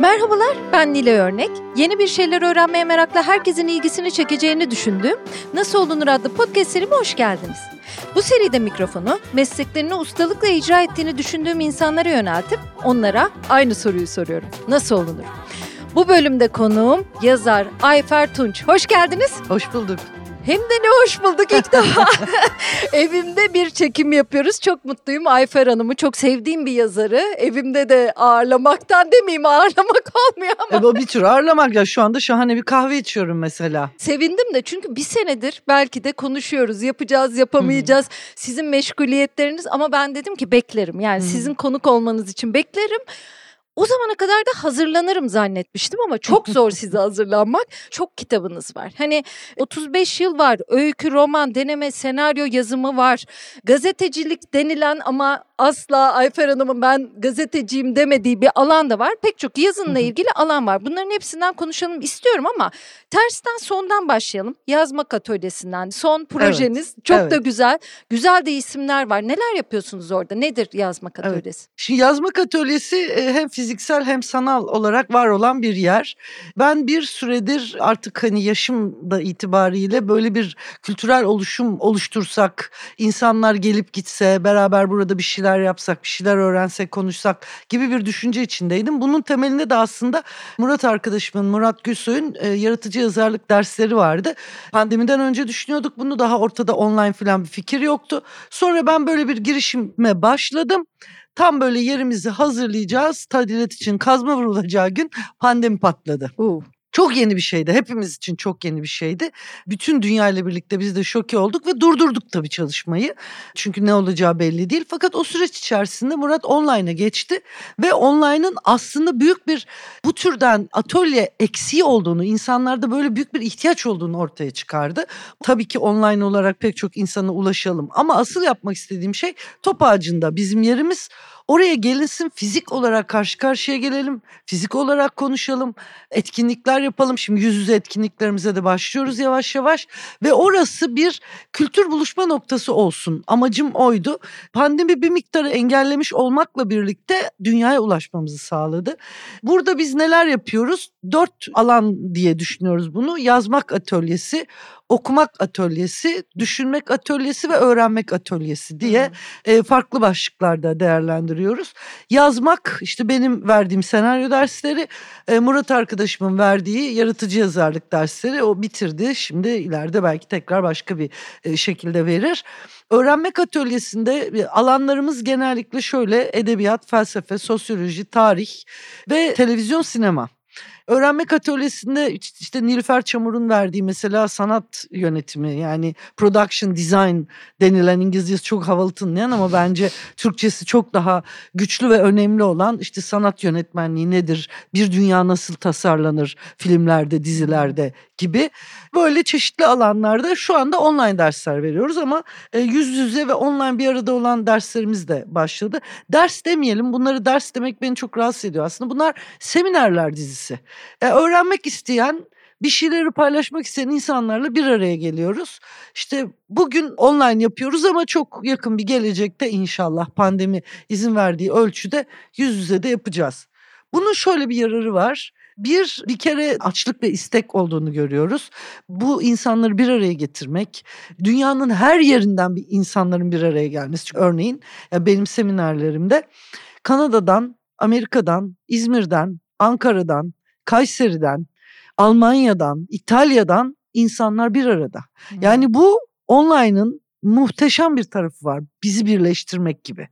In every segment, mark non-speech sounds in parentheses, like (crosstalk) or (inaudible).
Merhabalar, ben Nile Örnek. Yeni bir şeyler öğrenmeye merakla herkesin ilgisini çekeceğini düşündüğüm Nasıl Olunur adlı podcast serime hoş geldiniz. Bu seride mikrofonu mesleklerini ustalıkla icra ettiğini düşündüğüm insanlara yöneltip onlara aynı soruyu soruyorum. Nasıl olunur? Bu bölümde konuğum yazar Ayfer Tunç. Hoş geldiniz. Hoş bulduk. Hem de ne hoş bulduk ilk defa. (laughs) Evimde bir çekim yapıyoruz. Çok mutluyum Ayfer Hanım'ı. Çok sevdiğim bir yazarı. Evimde de ağırlamaktan demeyeyim ağırlamak (laughs) olmuyor ama. E, bu bir tür ağırlamak ya şu anda şahane bir kahve içiyorum mesela. Sevindim de çünkü bir senedir belki de konuşuyoruz. Yapacağız, yapamayacağız. Sizin meşguliyetleriniz ama ben dedim ki beklerim. Yani Hı. sizin konuk olmanız için beklerim. O zamana kadar da hazırlanırım zannetmiştim ama çok zor (laughs) size hazırlanmak. Çok kitabınız var. Hani 35 yıl var. Öykü, roman, deneme, senaryo yazımı var. Gazetecilik denilen ama asla Ayfer Hanım'ın ben gazeteciyim demediği bir alan da var. Pek çok yazınla ilgili alan var. Bunların hepsinden konuşalım istiyorum ama tersten sondan başlayalım. Yazmak atölyesinden. Son projeniz çok da evet. güzel. Güzel de isimler var. Neler yapıyorsunuz orada? Nedir yazmak Evet. atölyesi? Şimdi yazmak atölyesi e, hem fiziksel hem sanal olarak var olan bir yer. Ben bir süredir artık hani yaşım da itibariyle böyle bir kültürel oluşum oluştursak, insanlar gelip gitse, beraber burada bir şeyler yapsak, bir şeyler öğrensek, konuşsak gibi bir düşünce içindeydim. Bunun temelinde de aslında Murat arkadaşımın, Murat Gülsoy'un e, yaratıcı yazarlık dersleri vardı. Pandemiden önce düşünüyorduk bunu daha ortada online falan bir fikir yoktu. Sonra ben böyle bir girişime başladım. Tam böyle yerimizi hazırlayacağız. Tadilat için kazma vurulacağı gün pandemi patladı. Uh. Çok yeni bir şeydi. Hepimiz için çok yeni bir şeydi. Bütün dünya ile birlikte biz de şoke olduk ve durdurduk tabii çalışmayı. Çünkü ne olacağı belli değil. Fakat o süreç içerisinde Murat online'a geçti ve online'ın aslında büyük bir bu türden atölye eksiği olduğunu, insanlarda böyle büyük bir ihtiyaç olduğunu ortaya çıkardı. Tabii ki online olarak pek çok insana ulaşalım ama asıl yapmak istediğim şey top ağacında bizim yerimiz Oraya gelinsin fizik olarak karşı karşıya gelelim. Fizik olarak konuşalım. Etkinlikler yapalım. Şimdi yüz yüze etkinliklerimize de başlıyoruz yavaş yavaş. Ve orası bir kültür buluşma noktası olsun. Amacım oydu. Pandemi bir miktarı engellemiş olmakla birlikte dünyaya ulaşmamızı sağladı. Burada biz neler yapıyoruz? Dört alan diye düşünüyoruz bunu. Yazmak atölyesi, okumak atölyesi, düşünmek atölyesi ve öğrenmek atölyesi diye e, farklı başlıklarda değerlendiriyoruz. Yazmak işte benim verdiğim senaryo dersleri, e, Murat arkadaşımın verdiği yaratıcı yazarlık dersleri o bitirdi. Şimdi ileride belki tekrar başka bir e, şekilde verir. Öğrenmek atölyesinde e, alanlarımız genellikle şöyle edebiyat, felsefe, sosyoloji, tarih ve televizyon sinema. Öğrenmek atölyesinde işte Nilüfer Çamur'un verdiği mesela sanat yönetimi yani production design denilen İngilizcesi çok havalı tınlayan ama bence Türkçesi çok daha güçlü ve önemli olan işte sanat yönetmenliği nedir? Bir dünya nasıl tasarlanır filmlerde, dizilerde gibi böyle çeşitli alanlarda şu anda online dersler veriyoruz ama e, yüz yüze ve online bir arada olan derslerimiz de başladı. Ders demeyelim bunları ders demek beni çok rahatsız ediyor aslında bunlar seminerler dizisi. E, öğrenmek isteyen bir şeyleri paylaşmak isteyen insanlarla bir araya geliyoruz. İşte bugün online yapıyoruz ama çok yakın bir gelecekte inşallah pandemi izin verdiği ölçüde yüz yüze de yapacağız. Bunun şöyle bir yararı var. Bir, bir kere açlık ve istek olduğunu görüyoruz. Bu insanları bir araya getirmek, dünyanın her yerinden bir insanların bir araya gelmesi. Çünkü örneğin benim seminerlerimde Kanada'dan, Amerika'dan, İzmir'den, Ankara'dan, Kayseri'den, Almanya'dan, İtalya'dan insanlar bir arada. Yani bu online'ın muhteşem bir tarafı var. Bizi birleştirmek gibi.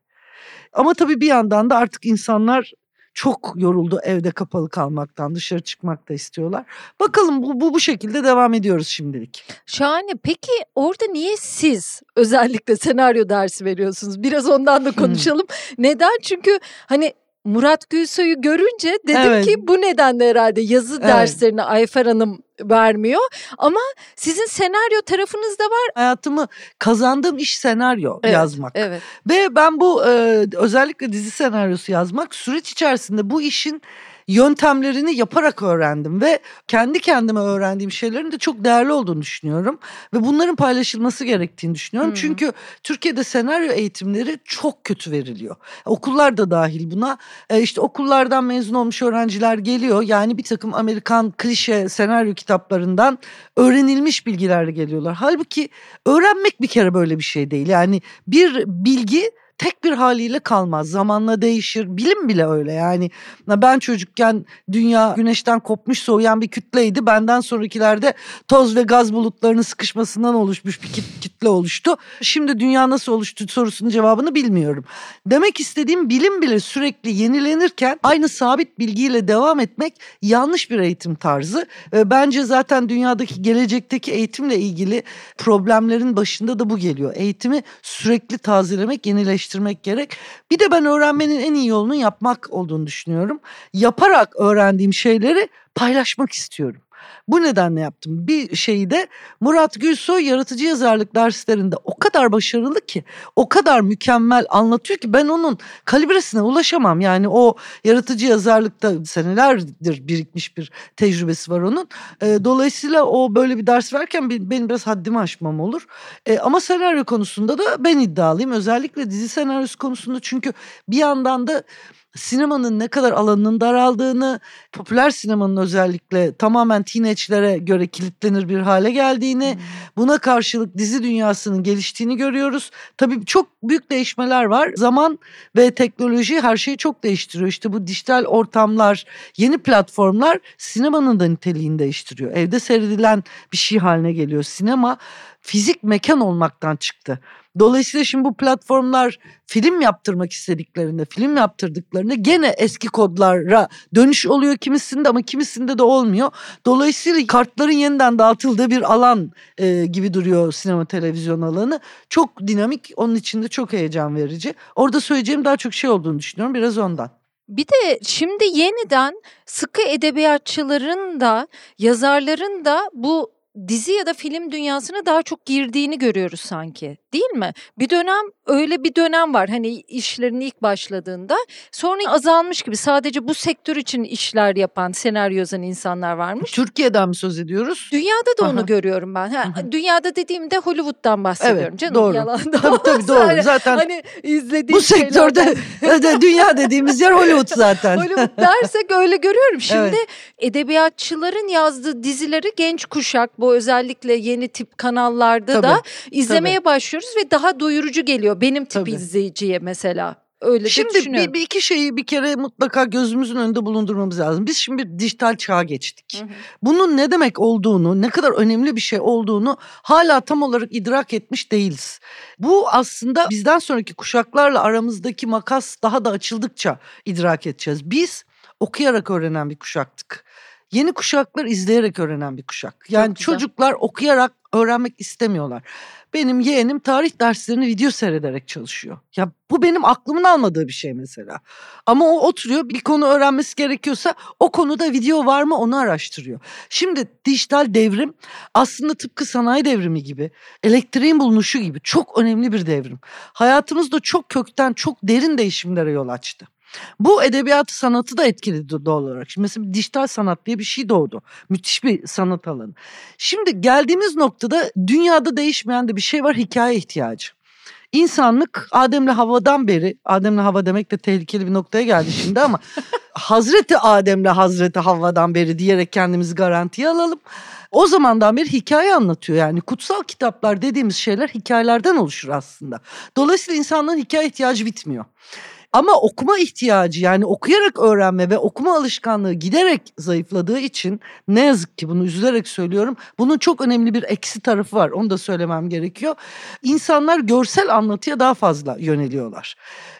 Ama tabii bir yandan da artık insanlar çok yoruldu evde kapalı kalmaktan dışarı çıkmak da istiyorlar. Bakalım bu, bu bu şekilde devam ediyoruz şimdilik. Şahane. Peki orada niye siz özellikle senaryo dersi veriyorsunuz? Biraz ondan da konuşalım. Neden? Çünkü hani Murat Gülsoy'u görünce dedim Evet. ki bu nedenle herhalde yazı Evet. derslerini Ayfer Hanım vermiyor. Ama sizin senaryo tarafınız da var. Hayatımı kazandığım iş senaryo Evet, yazmak. Evet. Ve ben bu e, özellikle dizi senaryosu yazmak süreç içerisinde bu işin yöntemlerini yaparak öğrendim ve kendi kendime öğrendiğim şeylerin de çok değerli olduğunu düşünüyorum ve bunların paylaşılması gerektiğini düşünüyorum. Hmm. Çünkü Türkiye'de senaryo eğitimleri çok kötü veriliyor. Okullar da dahil buna. E işte okullardan mezun olmuş öğrenciler geliyor. Yani bir takım Amerikan klişe senaryo kitaplarından öğrenilmiş bilgilerle geliyorlar. Halbuki öğrenmek bir kere böyle bir şey değil. Yani bir bilgi tek bir haliyle kalmaz. Zamanla değişir. Bilim bile öyle yani. Ben çocukken dünya güneşten kopmuş soğuyan bir kütleydi. Benden sonrakilerde toz ve gaz bulutlarının sıkışmasından oluşmuş bir kitle oluştu. Şimdi dünya nasıl oluştu sorusunun cevabını bilmiyorum. Demek istediğim bilim bile sürekli yenilenirken aynı sabit bilgiyle devam etmek yanlış bir eğitim tarzı. Bence zaten dünyadaki gelecekteki eğitimle ilgili problemlerin başında da bu geliyor. Eğitimi sürekli tazelemek, yenileştirmek geliştirmek gerek. Bir de ben öğrenmenin en iyi yolunu yapmak olduğunu düşünüyorum. Yaparak öğrendiğim şeyleri paylaşmak istiyorum. Bu nedenle yaptım. Bir şeyi de Murat Gülsoy yaratıcı yazarlık derslerinde o kadar başarılı ki, o kadar mükemmel anlatıyor ki ben onun kalibresine ulaşamam. Yani o yaratıcı yazarlıkta senelerdir birikmiş bir tecrübesi var onun. E, dolayısıyla o böyle bir ders verken benim biraz haddimi aşmam olur. E, ama senaryo konusunda da ben iddialıyım. Özellikle dizi senaryosu konusunda çünkü bir yandan da sinemanın ne kadar alanının daraldığını, popüler sinemanın özellikle tamamen teenage'lere göre kilitlenir bir hale geldiğini, hmm. buna karşılık dizi dünyasının geliştiğini görüyoruz. Tabii çok büyük değişmeler var. Zaman ve teknoloji her şeyi çok değiştiriyor. İşte bu dijital ortamlar, yeni platformlar sinemanın da niteliğini değiştiriyor. Evde seyredilen bir şey haline geliyor. Sinema fizik mekan olmaktan çıktı. Dolayısıyla şimdi bu platformlar film yaptırmak istediklerinde, film yaptırdıklarında gene eski kodlara dönüş oluyor kimisinde ama kimisinde de olmuyor. Dolayısıyla kartların yeniden dağıtıldığı bir alan e, gibi duruyor sinema televizyon alanı. Çok dinamik, onun içinde çok heyecan verici. Orada söyleyeceğim daha çok şey olduğunu düşünüyorum biraz ondan. Bir de şimdi yeniden sıkı edebiyatçıların da yazarların da bu dizi ya da film dünyasına daha çok girdiğini görüyoruz sanki. Değil mi? Bir dönem öyle bir dönem var hani işlerin ilk başladığında. Sonra azalmış gibi sadece bu sektör için işler yapan, senaryo yazan insanlar varmış. Türkiye'den mi söz ediyoruz? Dünyada da onu Aha. görüyorum ben. Ha, dünyada dediğimde Hollywood'dan bahsediyorum evet, canım. Doğru. Yalan tabii tabii (laughs) doğru. Zaten hani izlediğim bu sektörde (laughs) dünya dediğimiz yer Hollywood zaten. Hollywood dersek öyle görüyorum. (laughs) Şimdi evet. edebiyatçıların yazdığı dizileri genç kuşak bu özellikle yeni tip kanallarda tabii, da izlemeye tabii. Başlıyoruz ve daha doyurucu geliyor benim tip tabii. izleyiciye mesela. Öyle şimdi bir, bir iki şeyi bir kere mutlaka gözümüzün önünde bulundurmamız lazım. Biz şimdi bir dijital çağa geçtik. Hı hı. Bunun ne demek olduğunu, ne kadar önemli bir şey olduğunu hala tam olarak idrak etmiş değiliz. Bu aslında bizden sonraki kuşaklarla aramızdaki makas daha da açıldıkça idrak edeceğiz. Biz okuyarak öğrenen bir kuşaktık. Yeni kuşaklar izleyerek öğrenen bir kuşak. Yani çocuklar okuyarak öğrenmek istemiyorlar. Benim yeğenim tarih derslerini video seyrederek çalışıyor. Ya bu benim aklımın almadığı bir şey mesela. Ama o oturuyor bir konu öğrenmesi gerekiyorsa o konuda video var mı onu araştırıyor. Şimdi dijital devrim aslında tıpkı sanayi devrimi gibi, elektriğin bulunuşu gibi çok önemli bir devrim. Hayatımızda çok kökten çok derin değişimlere yol açtı. Bu edebiyatı sanatı da etkiledi doğal olarak. Şimdi mesela dijital sanat diye bir şey doğdu. Müthiş bir sanat alanı. Şimdi geldiğimiz noktada dünyada değişmeyen de bir şey var hikaye ihtiyacı. İnsanlık Adem'le Havva'dan beri, Adem'le Havva demek de tehlikeli bir noktaya geldi şimdi ama (laughs) Hazreti Adem'le Hazreti Havva'dan beri diyerek kendimizi garantiye alalım. O zamandan beri hikaye anlatıyor yani kutsal kitaplar dediğimiz şeyler hikayelerden oluşur aslında. Dolayısıyla insanlığın hikaye ihtiyacı bitmiyor. Ama okuma ihtiyacı yani okuyarak öğrenme ve okuma alışkanlığı giderek zayıfladığı için ne yazık ki bunu üzülerek söylüyorum. Bunun çok önemli bir eksi tarafı var. Onu da söylemem gerekiyor. İnsanlar görsel anlatıya daha fazla yöneliyorlar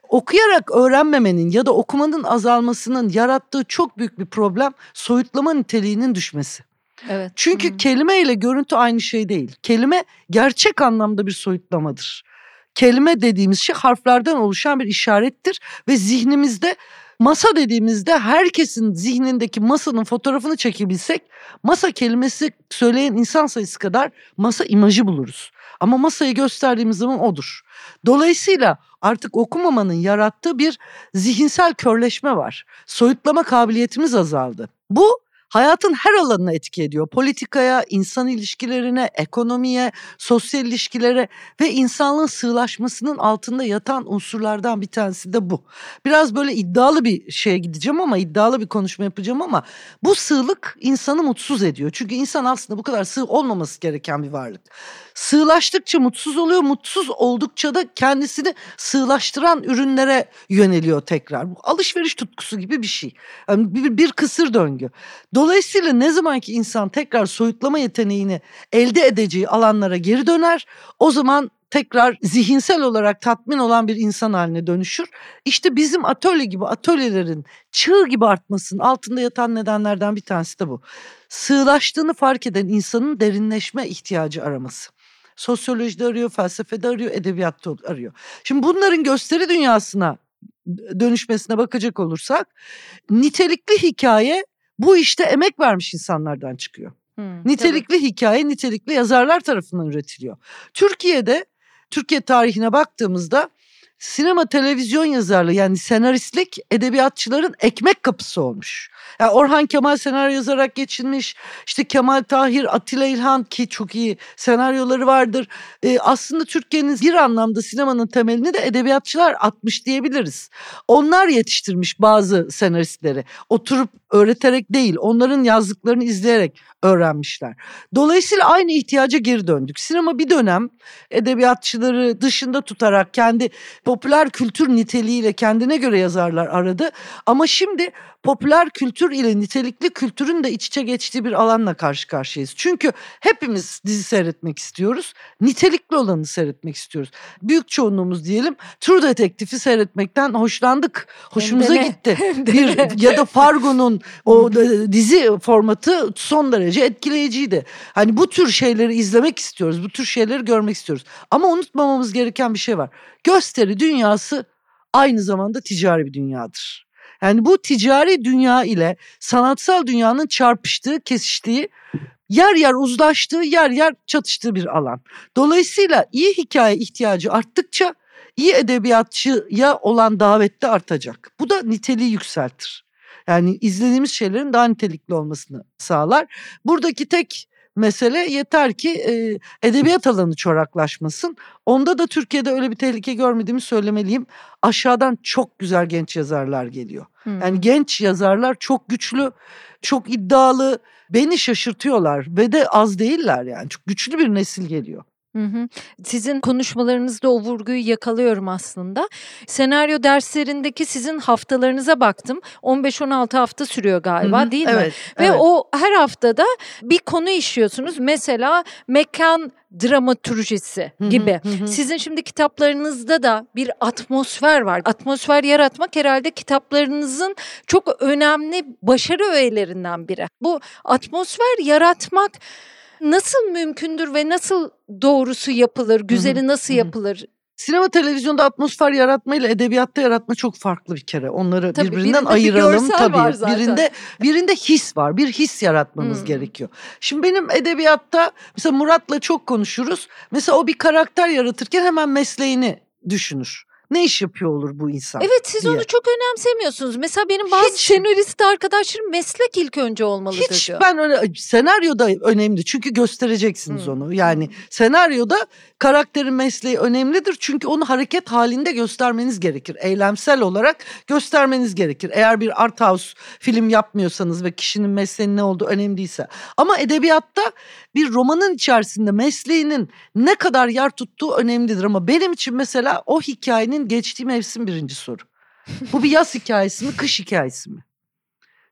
okuyarak öğrenmemenin ya da okumanın azalmasının yarattığı çok büyük bir problem soyutlama niteliğinin düşmesi. Evet. Çünkü hmm. kelime ile görüntü aynı şey değil. Kelime gerçek anlamda bir soyutlamadır kelime dediğimiz şey harflerden oluşan bir işarettir ve zihnimizde masa dediğimizde herkesin zihnindeki masanın fotoğrafını çekebilsek masa kelimesi söyleyen insan sayısı kadar masa imajı buluruz. Ama masayı gösterdiğimiz zaman odur. Dolayısıyla artık okumamanın yarattığı bir zihinsel körleşme var. Soyutlama kabiliyetimiz azaldı. Bu hayatın her alanına etki ediyor. Politikaya, insan ilişkilerine, ekonomiye, sosyal ilişkilere ve insanlığın sığlaşmasının altında yatan unsurlardan bir tanesi de bu. Biraz böyle iddialı bir şeye gideceğim ama iddialı bir konuşma yapacağım ama bu sığlık insanı mutsuz ediyor. Çünkü insan aslında bu kadar sığ olmaması gereken bir varlık. Sığlaştıkça mutsuz oluyor, mutsuz oldukça da kendisini sığlaştıran ürünlere yöneliyor tekrar. Bu alışveriş tutkusu gibi bir şey. Yani bir, bir kısır döngü. Dolayısıyla ne zaman ki insan tekrar soyutlama yeteneğini elde edeceği alanlara geri döner, o zaman tekrar zihinsel olarak tatmin olan bir insan haline dönüşür. İşte bizim atölye gibi atölyelerin çığ gibi artmasının altında yatan nedenlerden bir tanesi de bu. Sığlaştığını fark eden insanın derinleşme ihtiyacı araması. Sosyolojide arıyor, felsefede arıyor, edebiyatta arıyor. Şimdi bunların gösteri dünyasına dönüşmesine bakacak olursak nitelikli hikaye bu işte emek vermiş insanlardan çıkıyor. Hmm, nitelikli tabii. hikaye nitelikli yazarlar tarafından üretiliyor. Türkiye'de Türkiye tarihine baktığımızda sinema televizyon yazarlığı yani senaristlik edebiyatçıların ekmek kapısı olmuş. Yani Orhan Kemal senaryo yazarak geçinmiş. İşte Kemal Tahir, Atilla İlhan ki çok iyi senaryoları vardır. Ee, aslında Türkiye'nin bir anlamda sinemanın temelini de edebiyatçılar atmış diyebiliriz. Onlar yetiştirmiş bazı senaristleri. Oturup öğreterek değil, onların yazdıklarını izleyerek öğrenmişler. Dolayısıyla aynı ihtiyaca geri döndük. Sinema bir dönem edebiyatçıları dışında tutarak kendi popüler kültür niteliğiyle kendine göre yazarlar aradı. Ama şimdi popüler kültür ile nitelikli kültürün de iç içe geçtiği bir alanla karşı karşıyayız. Çünkü hepimiz dizi seyretmek istiyoruz. Nitelikli olanı seyretmek istiyoruz. Büyük çoğunluğumuz diyelim True Detective'i seyretmekten hoşlandık. Hoşumuza gitti. bir ya da Fargo'nun o dizi formatı son derece etkileyiciydi. Hani bu tür şeyleri izlemek istiyoruz. Bu tür şeyleri görmek istiyoruz. Ama unutmamamız gereken bir şey var. Gösteri dünyası aynı zamanda ticari bir dünyadır. Yani bu ticari dünya ile sanatsal dünyanın çarpıştığı, kesiştiği, yer yer uzlaştığı, yer yer çatıştığı bir alan. Dolayısıyla iyi hikaye ihtiyacı arttıkça iyi edebiyatçıya olan davette artacak. Bu da niteliği yükseltir. Yani izlediğimiz şeylerin daha nitelikli olmasını sağlar. Buradaki tek mesele yeter ki e, edebiyat alanı çoraklaşmasın. Onda da Türkiye'de öyle bir tehlike görmediğimi söylemeliyim. Aşağıdan çok güzel genç yazarlar geliyor. Hmm. Yani genç yazarlar çok güçlü, çok iddialı, beni şaşırtıyorlar ve de az değiller yani. Çok güçlü bir nesil geliyor. Hı hı. Sizin konuşmalarınızda o vurguyu yakalıyorum aslında. Senaryo derslerindeki sizin haftalarınıza baktım. 15-16 hafta sürüyor galiba hı hı. değil mi? Evet, Ve evet. o her haftada bir konu işliyorsunuz. Mesela mekan dramaturjisi gibi. Hı hı hı. Sizin şimdi kitaplarınızda da bir atmosfer var. Atmosfer yaratmak herhalde kitaplarınızın çok önemli başarı öğelerinden biri. Bu atmosfer yaratmak nasıl mümkündür ve nasıl doğrusu yapılır, güzeli nasıl yapılır? Sinema televizyonda atmosfer yaratma ile edebiyatta yaratma çok farklı bir kere. Onları tabii, birbirinden ayıralım tabii. Birinde birinde his var. Bir his yaratmamız hmm. gerekiyor. Şimdi benim edebiyatta mesela Murat'la çok konuşuruz. Mesela o bir karakter yaratırken hemen mesleğini düşünür ne iş yapıyor olur bu insan? Evet siz diye. onu çok önemsemiyorsunuz. Mesela benim bazı Hiç. senarist arkadaşlarım meslek ilk önce olmalıdır Hiç diyor. ben öyle senaryoda önemli çünkü göstereceksiniz hmm. onu. Yani hmm. senaryoda karakterin mesleği önemlidir çünkü onu hareket halinde göstermeniz gerekir. Eylemsel olarak göstermeniz gerekir. Eğer bir art house film yapmıyorsanız ve kişinin mesleğinin ne olduğu önemli değilse. Ama edebiyatta bir romanın içerisinde mesleğinin ne kadar yer tuttuğu önemlidir. Ama benim için mesela o hikayenin geçtiği mevsim birinci soru. Bu bir yaz hikayesi mi, kış hikayesi mi?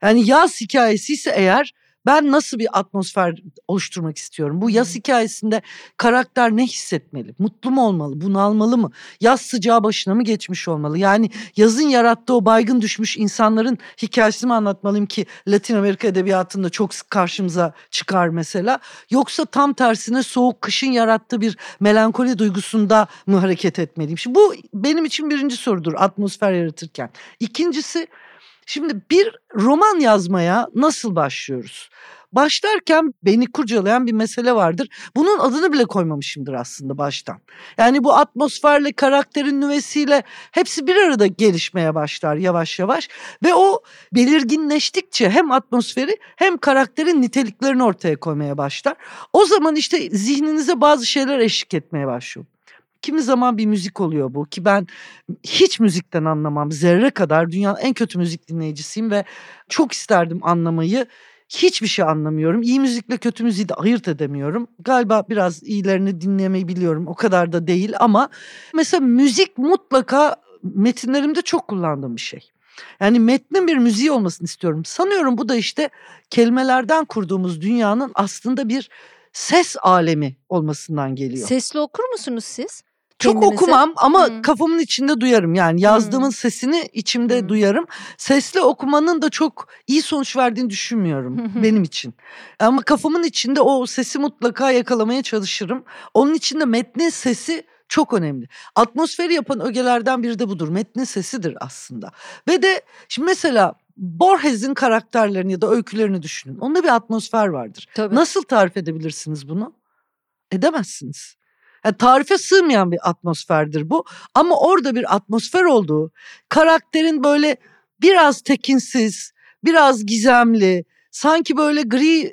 Yani yaz hikayesi ise eğer ben nasıl bir atmosfer oluşturmak istiyorum? Bu yaz hikayesinde karakter ne hissetmeli? Mutlu mu olmalı? Bunalmalı mı? Yaz sıcağı başına mı geçmiş olmalı? Yani yazın yarattığı o baygın düşmüş insanların hikayesini mi anlatmalıyım ki Latin Amerika edebiyatında çok sık karşımıza çıkar mesela? Yoksa tam tersine soğuk kışın yarattığı bir melankoli duygusunda mı hareket etmeliyim? Şimdi bu benim için birinci sorudur atmosfer yaratırken. İkincisi Şimdi bir roman yazmaya nasıl başlıyoruz? Başlarken beni kurcalayan bir mesele vardır. Bunun adını bile koymamışımdır aslında baştan. Yani bu atmosferle, karakterin nüvesiyle hepsi bir arada gelişmeye başlar yavaş yavaş. Ve o belirginleştikçe hem atmosferi hem karakterin niteliklerini ortaya koymaya başlar. O zaman işte zihninize bazı şeyler eşlik etmeye başlıyor. Kimi zaman bir müzik oluyor bu ki ben hiç müzikten anlamam zerre kadar dünyanın en kötü müzik dinleyicisiyim ve çok isterdim anlamayı hiçbir şey anlamıyorum. İyi müzikle kötü müziği de ayırt edemiyorum. Galiba biraz iyilerini dinlemeyi biliyorum. O kadar da değil ama mesela müzik mutlaka metinlerimde çok kullandığım bir şey. Yani metnin bir müziği olmasını istiyorum. Sanıyorum bu da işte kelimelerden kurduğumuz dünyanın aslında bir ses alemi olmasından geliyor. Sesli okur musunuz siz? Çok okumam ama Hmm. kafamın içinde duyarım. Yani yazdığımın Hmm. sesini içimde Hmm. duyarım. Sesli okumanın da çok iyi sonuç verdiğini düşünmüyorum benim için. Ama kafamın içinde o sesi mutlaka yakalamaya çalışırım. Onun için de metnin sesi çok önemli. Atmosferi yapan ögelerden biri de budur. Metnin sesidir aslında. Ve de şimdi mesela Borges'in karakterlerini ya da öykülerini düşünün. Onda bir atmosfer vardır. Tabii. Nasıl tarif edebilirsiniz bunu? Edemezsiniz. Yani tarife sığmayan bir atmosferdir bu. Ama orada bir atmosfer olduğu, karakterin böyle biraz tekinsiz, biraz gizemli, sanki böyle gri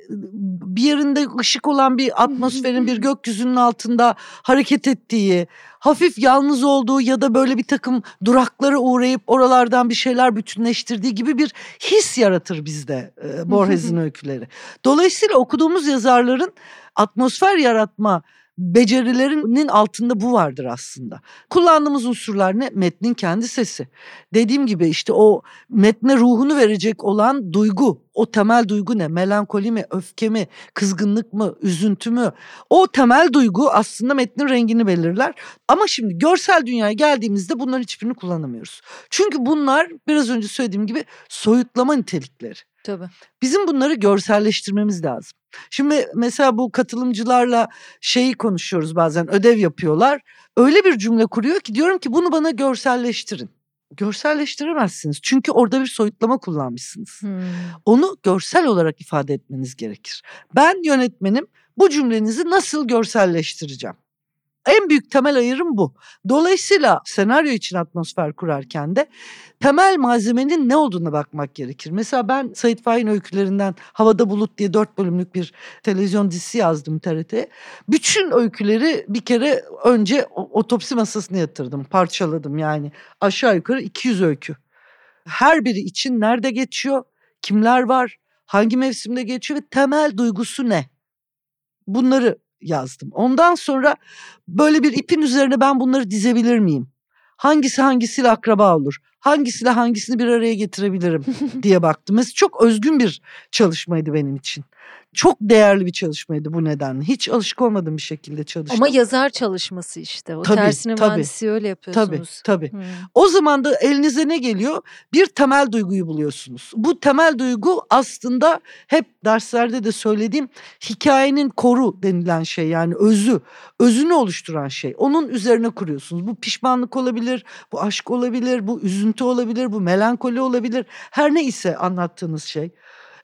bir yerinde ışık olan bir atmosferin bir (laughs) gökyüzünün altında hareket ettiği, hafif yalnız olduğu ya da böyle bir takım duraklara uğrayıp oralardan bir şeyler bütünleştirdiği gibi bir his yaratır bizde e, Borges'in (laughs) öyküleri. Dolayısıyla okuduğumuz yazarların atmosfer yaratma becerilerinin altında bu vardır aslında. Kullandığımız unsurlar ne? Metnin kendi sesi. Dediğim gibi işte o metne ruhunu verecek olan duygu. O temel duygu ne? Melankoli mi, öfke mi, kızgınlık mı, üzüntü mü? O temel duygu aslında metnin rengini belirler. Ama şimdi görsel dünyaya geldiğimizde bunların hiçbirini kullanamıyoruz. Çünkü bunlar biraz önce söylediğim gibi soyutlama nitelikleri. Tabii. Bizim bunları görselleştirmemiz lazım. Şimdi mesela bu katılımcılarla şeyi konuşuyoruz bazen ödev yapıyorlar. Öyle bir cümle kuruyor ki diyorum ki bunu bana görselleştirin. Görselleştiremezsiniz çünkü orada bir soyutlama kullanmışsınız. Hmm. Onu görsel olarak ifade etmeniz gerekir. Ben yönetmenim bu cümlenizi nasıl görselleştireceğim? En büyük temel ayırım bu. Dolayısıyla senaryo için atmosfer kurarken de temel malzemenin ne olduğuna bakmak gerekir. Mesela ben Sait Faik'in öykülerinden Havada Bulut diye dört bölümlük bir televizyon dizisi yazdım TRT'ye. Bütün öyküleri bir kere önce otopsi masasına yatırdım, parçaladım yani. Aşağı yukarı 200 öykü. Her biri için nerede geçiyor, kimler var, hangi mevsimde geçiyor ve temel duygusu ne? Bunları yazdım. Ondan sonra böyle bir ipin üzerine ben bunları dizebilir miyim? Hangisi hangisiyle akraba olur? Hangisiyle hangisini bir araya getirebilirim (laughs) diye baktım. Mesela çok özgün bir çalışmaydı benim için. Çok değerli bir çalışmaydı bu nedenle. Hiç alışık olmadığım bir şekilde çalıştım. Ama yazar çalışması işte. O Tabii, tersine tabii. mühendisi öyle tabii yapıyorsunuz. tabii. Hmm. O zaman da elinize ne geliyor? Bir temel duyguyu buluyorsunuz. Bu temel duygu aslında hep derslerde de söylediğim hikayenin koru denilen şey yani özü, özünü oluşturan şey. Onun üzerine kuruyorsunuz. Bu pişmanlık olabilir, bu aşk olabilir, bu üzüntü olabilir, bu melankoli olabilir. Her ne ise anlattığınız şey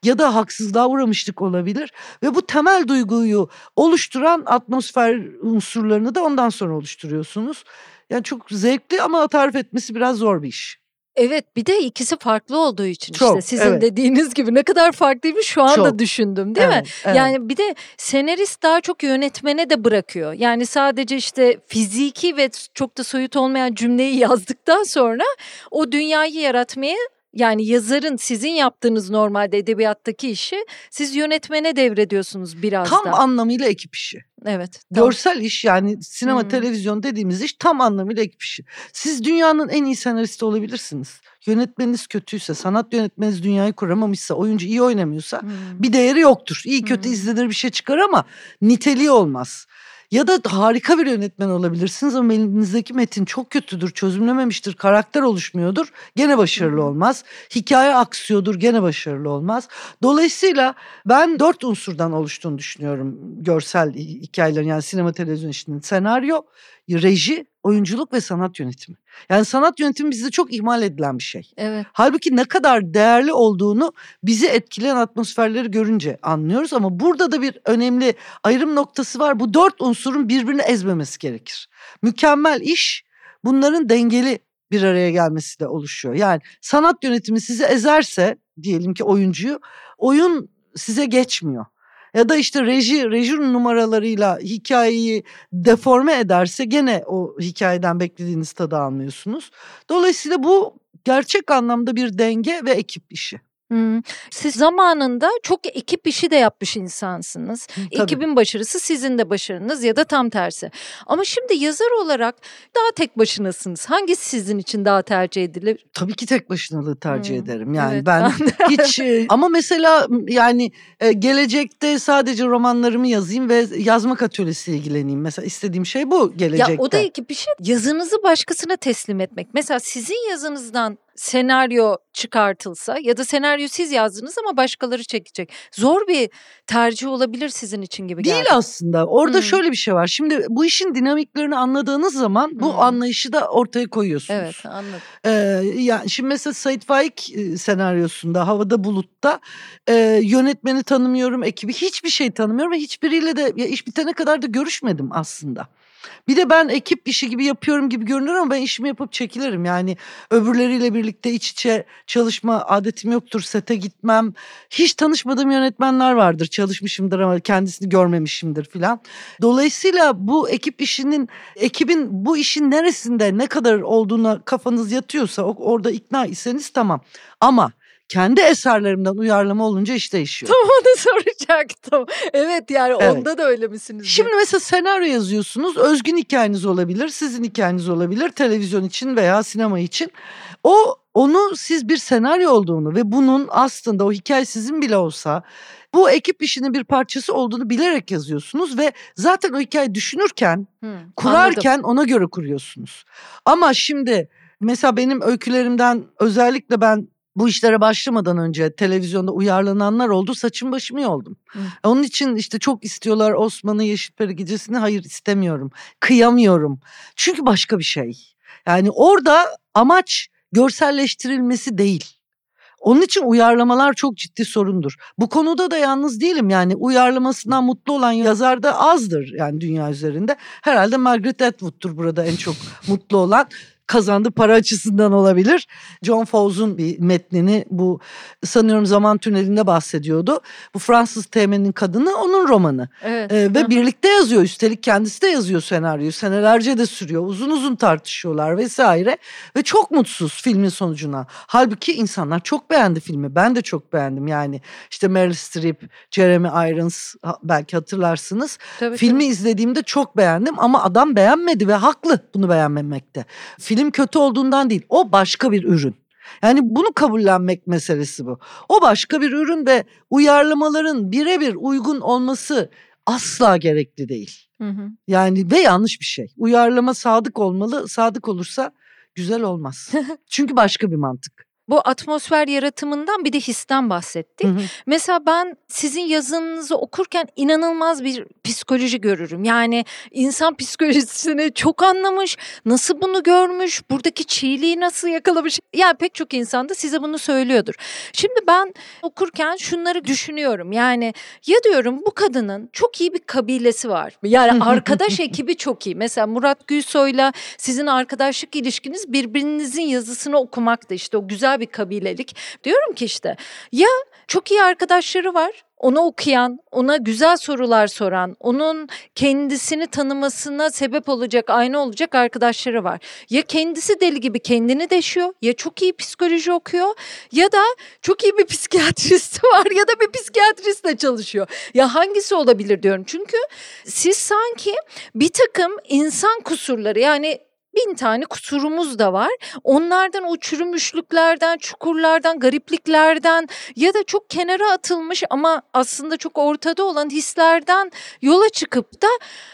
ya da haksızlığa uğramışlık olabilir ve bu temel duyguyu oluşturan atmosfer unsurlarını da ondan sonra oluşturuyorsunuz. Yani çok zevkli ama tarif etmesi biraz zor bir iş. Evet bir de ikisi farklı olduğu için Çok, işte sizin evet. dediğiniz gibi ne kadar farklıymış şu anda Çok. düşündüm değil mi? Evet, evet. Yani bir de senarist daha çok yönetmene de bırakıyor. Yani sadece işte fiziki ve çok da soyut olmayan cümleyi (laughs) yazdıktan sonra o dünyayı yaratmaya yani yazarın sizin yaptığınız normalde edebiyattaki işi siz yönetmene devrediyorsunuz biraz tam da. anlamıyla ekip işi. evet. tam- Görsel iş yani sinema, Hmm. televizyon dediğimiz iş tam anlamıyla ekip işi. Siz dünyanın en iyi senaristi olabilirsiniz. Yönetmeniniz kötüyse, sanat yönetmeniniz dünyayı kuramamışsa, oyuncu iyi oynamıyorsa Hmm. bir değeri yoktur. İyi kötü Hmm. izlenir bir şey çıkar ama niteliği olmaz. Ya da harika bir yönetmen olabilirsiniz ama elinizdeki metin çok kötüdür, çözümlememiştir, karakter oluşmuyordur. Gene başarılı olmaz. Hikaye aksıyordur, gene başarılı olmaz. Dolayısıyla ben dört unsurdan oluştuğunu düşünüyorum görsel hi- hikayelerin yani sinema televizyon işinin. Senaryo, reji, oyunculuk ve sanat yönetimi. Yani sanat yönetimi bizde çok ihmal edilen bir şey. Evet. Halbuki ne kadar değerli olduğunu bizi etkileyen atmosferleri görünce anlıyoruz ama burada da bir önemli ayrım noktası var. Bu dört unsurun birbirini ezmemesi gerekir. Mükemmel iş bunların dengeli bir araya gelmesi de oluşuyor. Yani sanat yönetimi sizi ezerse diyelim ki oyuncuyu oyun size geçmiyor. Ya da işte reji, reji numaralarıyla hikayeyi deforme ederse gene o hikayeden beklediğiniz tadı almıyorsunuz. Dolayısıyla bu gerçek anlamda bir denge ve ekip işi. Hmm. Siz zamanında çok ekip işi de yapmış insansınız. Tabii. Ekibin başarısı sizin de başarınız ya da tam tersi. Ama şimdi yazar olarak daha tek başınasınız. Hangisi sizin için daha tercih edilir? Tabii ki tek başınalığı tercih Hmm, ederim. Yani evet, ben (laughs) hiç e, ama mesela yani e, gelecekte sadece romanlarımı yazayım ve yazmak atölyesiyle ilgileneyim. Mesela istediğim şey bu gelecekte. Ya o da ekip işi. Yazınızı başkasına teslim etmek. Mesela sizin yazınızdan senaryo çıkartılsa ya da senaryo siz yazdınız ama başkaları çekecek. Zor bir tercih olabilir sizin için gibi Değil geldi. aslında. Orada Hmm. şöyle bir şey var. Şimdi bu işin dinamiklerini anladığınız zaman bu Hmm. anlayışı da ortaya koyuyorsunuz. Evet anladım. Ee, yani şimdi mesela Sait Faik e, senaryosunda Havada Bulut'ta e, yönetmeni tanımıyorum, ekibi hiçbir şey tanımıyorum ve hiçbiriyle de ya iş bitene kadar da görüşmedim aslında. Bir de ben ekip işi gibi yapıyorum gibi görünür ama ben işimi yapıp çekilirim. Yani öbürleriyle birlikte iç içe çalışma adetim yoktur. Sete gitmem. Hiç tanışmadığım yönetmenler vardır. Çalışmışımdır ama kendisini görmemişimdir filan. Dolayısıyla bu ekip işinin ekibin bu işin neresinde ne kadar olduğuna kafanız yatıyorsa orada ikna iseniz tamam. Ama kendi eserlerimden uyarlama olunca iş değişiyor. Tam onu soracaktım. Evet yani Evet. onda da öyle misiniz? diye. Şimdi mesela senaryo yazıyorsunuz. Özgün hikayeniz olabilir, sizin hikayeniz olabilir televizyon için veya sinema için. O onu siz bir senaryo olduğunu ve bunun aslında o hikaye sizin bile olsa bu ekip işinin bir parçası olduğunu bilerek yazıyorsunuz ve zaten o hikayeyi düşünürken anladım. kurarken ona göre kuruyorsunuz. Ama şimdi mesela benim öykülerimden özellikle ben bu işlere başlamadan önce televizyonda uyarlananlar oldu. Saçım başımı yoldum. Hı. Onun için işte çok istiyorlar Osman'ı Yeşilperi gecesini. Hayır istemiyorum. Kıyamıyorum. Çünkü başka bir şey. Yani orada amaç görselleştirilmesi değil. Onun için uyarlamalar çok ciddi sorundur. Bu konuda da yalnız değilim yani uyarlamasından mutlu olan yazar da azdır yani dünya üzerinde. Herhalde Margaret Atwood'tur burada en çok mutlu olan. Kazandı para açısından olabilir. John Fowles'un bir metnini bu sanıyorum zaman tünelinde bahsediyordu. Bu Fransız teğmenin kadını onun romanı. Evet. Ee, ve birlikte yazıyor üstelik kendisi de yazıyor senaryoyu senelerce de sürüyor uzun uzun tartışıyorlar vesaire ve çok mutsuz filmin sonucuna halbuki insanlar çok beğendi filmi ben de çok beğendim yani işte Meryl Streep Jeremy Irons belki hatırlarsınız Tabii, filmi tabii. izlediğimde çok beğendim ama adam beğenmedi ve haklı bunu beğenmemekte film kötü olduğundan değil o başka bir ürün yani bunu kabullenmek meselesi bu. O başka bir ürün ve uyarlamaların birebir uygun olması asla gerekli değil. Hı hı. Yani ve yanlış bir şey. Uyarlama sadık olmalı. Sadık olursa güzel olmaz. (laughs) Çünkü başka bir mantık. Bu atmosfer yaratımından bir de histen bahsettik. Hı hı. Mesela ben sizin yazınızı okurken inanılmaz bir psikoloji görürüm. Yani insan psikolojisini çok anlamış, nasıl bunu görmüş, buradaki çiğliği nasıl yakalamış. Yani pek çok insan da size bunu söylüyordur. Şimdi ben okurken şunları düşünüyorum. Yani ya diyorum bu kadının çok iyi bir kabilesi var. Yani (laughs) arkadaş ekibi çok iyi. Mesela Murat Gülsoy'la sizin arkadaşlık ilişkiniz birbirinizin yazısını okumakta işte o güzel bir kabilelik. Diyorum ki işte ya çok iyi arkadaşları var. Onu okuyan, ona güzel sorular soran, onun kendisini tanımasına sebep olacak, aynı olacak arkadaşları var. Ya kendisi deli gibi kendini deşiyor, ya çok iyi psikoloji okuyor ya da çok iyi bir psikiyatristi (laughs) var ya da bir psikiyatristle çalışıyor. Ya hangisi olabilir diyorum. Çünkü siz sanki bir takım insan kusurları yani bin tane kusurumuz da var. Onlardan o çürümüşlüklerden, çukurlardan, garipliklerden ya da çok kenara atılmış ama aslında çok ortada olan hislerden yola çıkıp da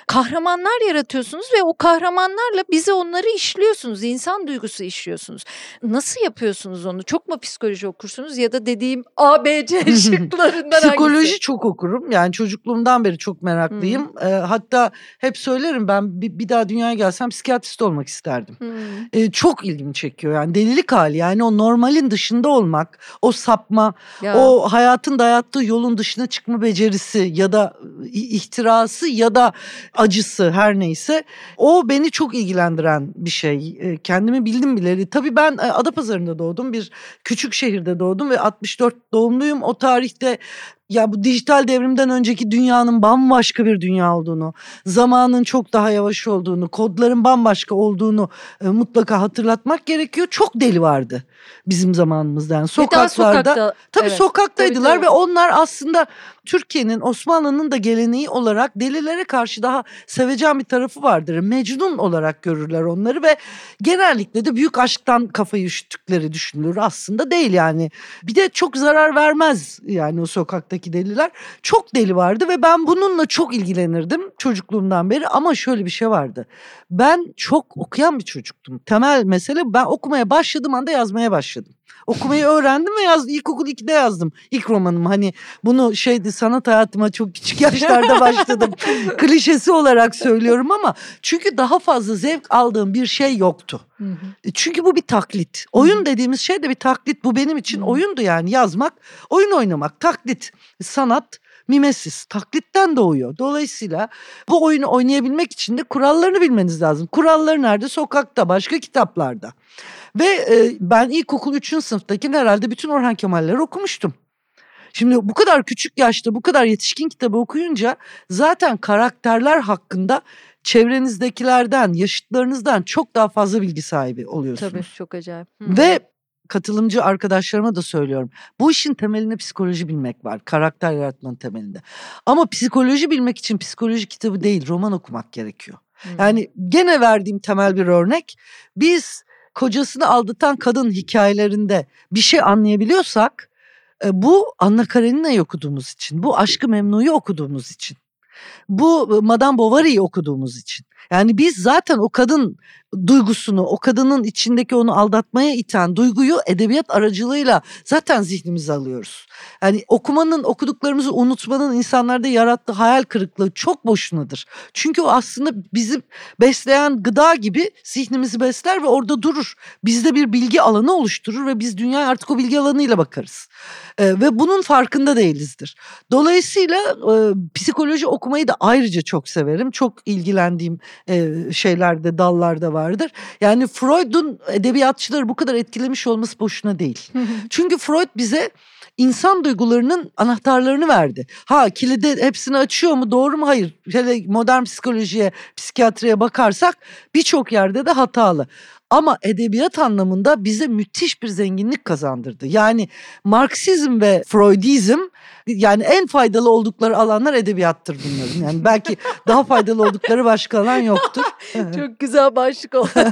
kahramanlar yaratıyorsunuz ve o kahramanlarla bize onları işliyorsunuz. insan duygusu işliyorsunuz. Nasıl yapıyorsunuz onu? Çok mu psikoloji okursunuz ya da dediğim A, B, C (laughs) şıklarından Psikoloji hangisi? çok okurum. Yani çocukluğumdan beri çok meraklıyım. Hatta hep söylerim ben bir, bir daha dünyaya gelsem psikiyatrist olmak yazmak isterdim. Hmm. Ee, çok ilgimi çekiyor yani delilik hali yani o normalin dışında olmak, o sapma, Ya. o hayatın dayattığı yolun dışına çıkma becerisi ya da ihtirası ya da acısı her neyse o beni çok ilgilendiren bir şey. Ee, Kendimi bildim bileli. Tabii ben e, Adapazarı'nda doğdum. Bir küçük şehirde doğdum ve 64 doğumluyum. O tarihte ya bu dijital devrimden önceki dünyanın bambaşka bir dünya olduğunu, zamanın çok daha yavaş olduğunu, kodların bambaşka olduğunu e, mutlaka hatırlatmak gerekiyor. Çok deli vardı bizim zamanımızda. Yani daha sokaklarda sokakta. Tabii evet. sokaktaydılar Tabii, tabii. ve onlar aslında Türkiye'nin Osmanlı'nın da geleneği olarak delilere karşı daha sevecen bir tarafı vardır. Mecnun olarak görürler onları ve genellikle de büyük aşktan kafayı üşüttükleri düşünülür. Aslında değil yani. Bir de çok zarar vermez yani o sokaktaki deliler. Çok deli vardı ve ben bununla çok ilgilenirdim çocukluğumdan beri ama şöyle bir şey vardı. Ben çok okuyan bir çocuktum. Temel mesele ben okumaya başladığım anda yazmaya başladım. Okumayı öğrendim ve yazdım. İlkokul 2'de yazdım. İlk romanım hani bunu şeydi sanat hayatıma çok küçük yaşlarda (laughs) başladım. Klişesi olarak söylüyorum ama çünkü daha fazla zevk aldığım bir şey yoktu. E, Çünkü bu bir taklit. Oyun dediğimiz şey de bir taklit. Bu benim için oyundu yani yazmak, oyun oynamak, taklit, sanat, mimesis, taklitten doğuyor. Dolayısıyla bu oyunu oynayabilmek için de kurallarını bilmeniz lazım. Kuralları nerede? Sokakta, başka kitaplarda. Ve e, ben ilkokul 3. sınıftayken herhalde bütün Orhan Kemal'leri okumuştum. Şimdi bu kadar küçük yaşta bu kadar yetişkin kitabı okuyunca zaten karakterler hakkında çevrenizdekilerden, yaşıtlarınızdan çok daha fazla bilgi sahibi oluyorsunuz. Tabii çok acayip. Hı. Ve katılımcı arkadaşlarıma da söylüyorum. Bu işin temelinde psikoloji bilmek var. Karakter yaratmanın temelinde. Ama psikoloji bilmek için psikoloji kitabı değil, roman okumak gerekiyor. Hı. Yani gene verdiğim temel bir örnek. Biz kocasını aldatan kadın hikayelerinde bir şey anlayabiliyorsak e, bu Anna Karenina'yı okuduğumuz için, bu Aşkı Memnu'yu okuduğumuz için, bu Madame Bovary'yi okuduğumuz için. Yani biz zaten o kadın duygusunu, o kadının içindeki onu aldatmaya iten duyguyu edebiyat aracılığıyla zaten zihnimize alıyoruz. Yani okumanın, okuduklarımızı unutmanın insanlarda yarattığı hayal kırıklığı çok boşunadır. Çünkü o aslında bizim besleyen gıda gibi zihnimizi besler ve orada durur. Bizde bir bilgi alanı oluşturur ve biz dünyaya artık o bilgi alanıyla bakarız. Ee, ve bunun farkında değilizdir. Dolayısıyla e, psikoloji okumayı da ayrıca çok severim. Çok ilgilendiğim e, şeylerde, dallarda vardır. Yani Freud'un edebiyatçıları bu kadar etkilemiş olması boşuna değil. Çünkü Freud bize insan duygularının anahtarlarını verdi. Ha kilidi hepsini açıyor mu doğru mu? Hayır. Hele modern psikolojiye, psikiyatriye bakarsak birçok yerde de hatalı. Ama edebiyat anlamında bize müthiş bir zenginlik kazandırdı. Yani Marksizm ve Freudizm yani en faydalı oldukları alanlar edebiyattır bunların. Yani belki (laughs) daha faydalı oldukları başka alan yoktur. (laughs) Çok güzel başlık oldu. (laughs)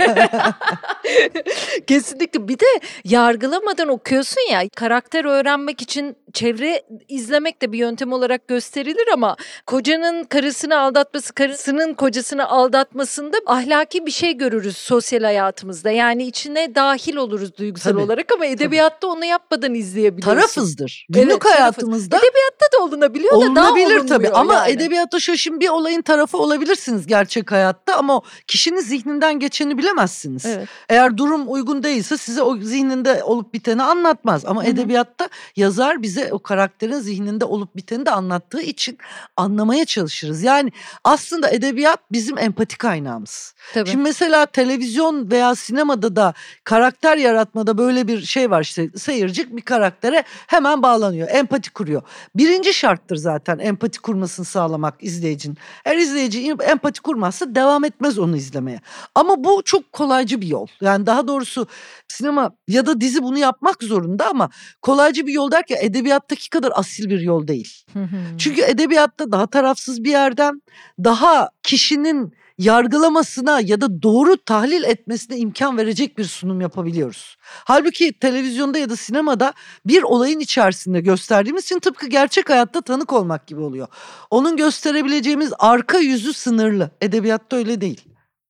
Kesinlikle bir de yargılamadan okuyorsun ya karakter öğrenmek için çevre izlemek de bir yöntem olarak gösterilir ama kocanın karısını aldatması, karısının kocasını aldatmasında ahlaki bir şey görürüz sosyal hayatımızda. Yani içine dahil oluruz duygusal Tabii, olarak ama edebiyatta onu yapmadan izleyebiliyorsun. Tarafızdır. Evet, Günlük tarafız. hayatımızda Edebiyatta da olunabiliyor da daha olunmuyor tabii ama yani. edebiyatta şöyle şimdi bir olayın tarafı olabilirsiniz gerçek hayatta ama kişinin zihninden geçeni bilemezsiniz. Evet. Eğer durum uygun değilse size o zihninde olup biteni anlatmaz. Ama Hı hı. edebiyatta yazar bize o karakterin zihninde olup biteni de anlattığı için anlamaya çalışırız. Yani aslında edebiyat bizim empati kaynağımız. Tabii. Şimdi mesela televizyon veya sinemada da karakter yaratmada böyle bir şey var işte seyirci bir karaktere hemen bağlanıyor, empati kuruyor. Birinci şarttır zaten empati kurmasını sağlamak izleyicinin. Eğer izleyici empati kurmazsa devam etmez onu izlemeye. Ama bu çok kolaycı bir yol. Yani daha doğrusu sinema ya da dizi bunu yapmak zorunda ama kolaycı bir yol derken edebiyattaki kadar asil bir yol değil. Çünkü edebiyatta daha tarafsız bir yerden daha kişinin yargılamasına ya da doğru tahlil etmesine imkan verecek bir sunum yapabiliyoruz. Halbuki televizyonda ya da sinemada bir olayın içerisinde gösterdiğimiz için tıpkı gerçek hayatta tanık olmak gibi oluyor. Onun gösterebileceğimiz arka yüzü sınırlı. Edebiyatta öyle değil.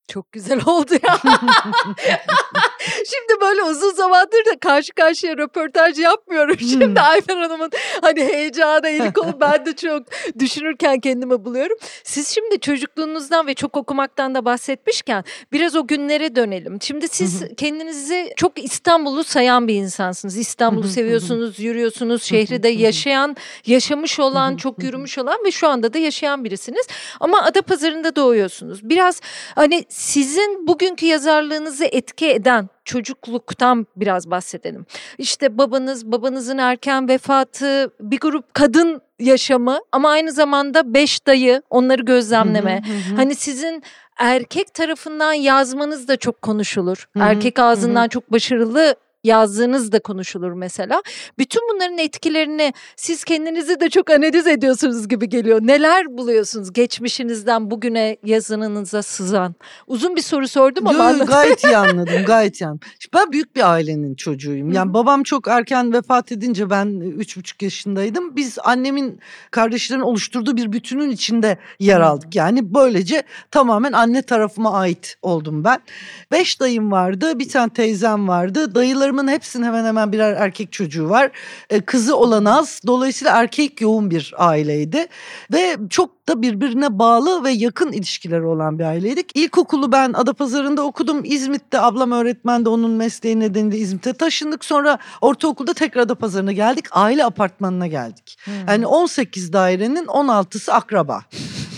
Çok güzel oldu ya. (laughs) Şimdi böyle uzun zamandır da karşı karşıya röportaj yapmıyorum. Şimdi Hmm. Ayfer Hanım'ın hani heyecanı eli kolu ben de çok düşünürken kendimi buluyorum. Siz şimdi çocukluğunuzdan ve çok okumaktan da bahsetmişken biraz o günlere dönelim. Şimdi siz kendinizi çok İstanbul'u sayan bir insansınız. İstanbul'u seviyorsunuz, yürüyorsunuz. Şehri de yaşayan, yaşamış olan, çok yürümüş olan ve şu anda da yaşayan birisiniz. Ama Adapazarı'nda doğuyorsunuz. Biraz hani sizin bugünkü yazarlığınızı etki eden çocukluktan biraz bahsedelim. İşte babanız, babanızın erken vefatı, bir grup kadın yaşamı ama aynı zamanda beş dayı, onları gözlemleme. Hı hı, hı hı. Hani sizin erkek tarafından yazmanız da çok konuşulur. Hı hı, Erkek hı. ağzından çok başarılı yazdığınız da konuşulur mesela. Bütün bunların etkilerini siz kendinizi de çok analiz ediyorsunuz gibi geliyor. Neler buluyorsunuz geçmişinizden bugüne yazınınıza sızan? Uzun bir soru sordum ama Yo, yo, anlat- gayet iyi anladım gayet iyi (laughs) anladım. Şimdi Ben büyük bir ailenin çocuğuyum. Yani hı. babam çok erken vefat edince ben üç buçuk yaşındaydım. Biz annemin kardeşlerin oluşturduğu bir bütünün içinde yer aldık. Yani böylece tamamen anne tarafıma ait oldum ben. Beş dayım vardı bir tane teyzem vardı. Dayılarımın hepsinin hemen hemen birer erkek çocuğu var. E, kızı olan az. Dolayısıyla erkek yoğun bir aileydi. Ve çok da birbirine bağlı ve yakın ilişkileri olan bir aileydik. İlkokulu ben Adapazarı'nda okudum. İzmit'te ablam öğretmen de onun mesleği nedeniyle İzmit'e taşındık. Sonra ortaokulda tekrar Adapazarı'na geldik. Aile apartmanına geldik. Hmm. Yani 18 dairenin 16'sı akraba.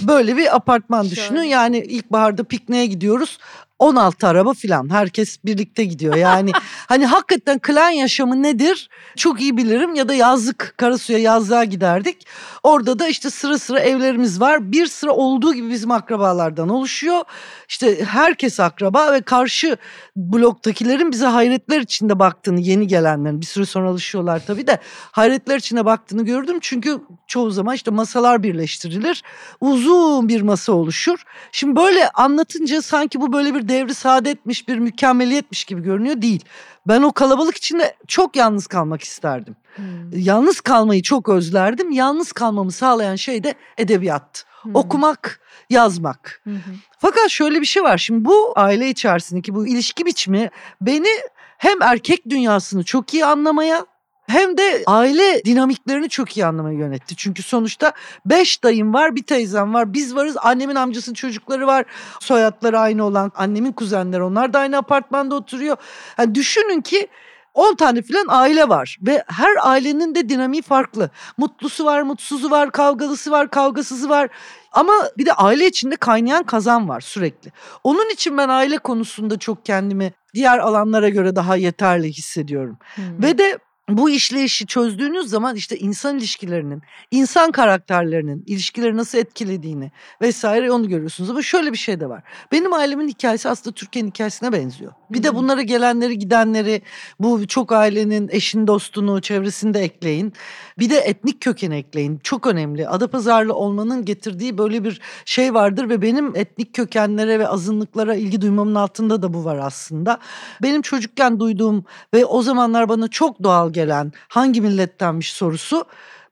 Böyle bir apartman düşünün. Yani ilkbaharda pikniğe gidiyoruz. 16 araba filan herkes birlikte gidiyor. Yani (laughs) hani hakikaten klan yaşamı nedir çok iyi bilirim ya da yazlık Karasu'ya yazlığa giderdik. Orada da işte sıra sıra evlerimiz var. Bir sıra olduğu gibi bizim akrabalardan oluşuyor. İşte herkes akraba ve karşı bloktakilerin bize hayretler içinde baktığını yeni gelenlerin bir süre sonra alışıyorlar tabii de hayretler içinde baktığını gördüm. Çünkü çoğu zaman işte masalar birleştirilir. Uzun bir masa oluşur. Şimdi böyle anlatınca sanki bu böyle bir devri saadetmiş bir mükemmeliyetmiş gibi görünüyor değil. Ben o kalabalık içinde çok yalnız kalmak isterdim. Hmm. Yalnız kalmayı çok özlerdim. Yalnız kalmamı sağlayan şey de edebiyat. Hmm. Okumak, yazmak. Hı. Fakat şöyle bir şey var. Şimdi bu aile içerisindeki bu ilişki biçimi beni hem erkek dünyasını çok iyi anlamaya hem de aile dinamiklerini çok iyi anlamaya yönetti. Çünkü sonuçta beş dayım var, bir teyzem var, biz varız. Annemin amcasının çocukları var. Soyadları aynı olan annemin kuzenleri onlar da aynı apartmanda oturuyor. Yani düşünün ki 10 tane filan aile var ve her ailenin de dinamiği farklı. Mutlusu var, mutsuzu var, kavgalısı var, kavgasızı var. Ama bir de aile içinde kaynayan kazan var sürekli. Onun için ben aile konusunda çok kendimi diğer alanlara göre daha yeterli hissediyorum. Hmm. Ve de bu işleyişi çözdüğünüz zaman işte insan ilişkilerinin, insan karakterlerinin ilişkileri nasıl etkilediğini vesaire onu görüyorsunuz. Ama şöyle bir şey de var. Benim ailemin hikayesi aslında Türkiye'nin hikayesine benziyor. Bir de bunlara gelenleri gidenleri bu çok ailenin eşin dostunu çevresini de ekleyin. Bir de etnik kökeni ekleyin. Çok önemli. Adapazarlı olmanın getirdiği böyle bir şey vardır ve benim etnik kökenlere ve azınlıklara ilgi duymamın altında da bu var aslında. Benim çocukken duyduğum ve o zamanlar bana çok doğal gelen hangi millettenmiş sorusu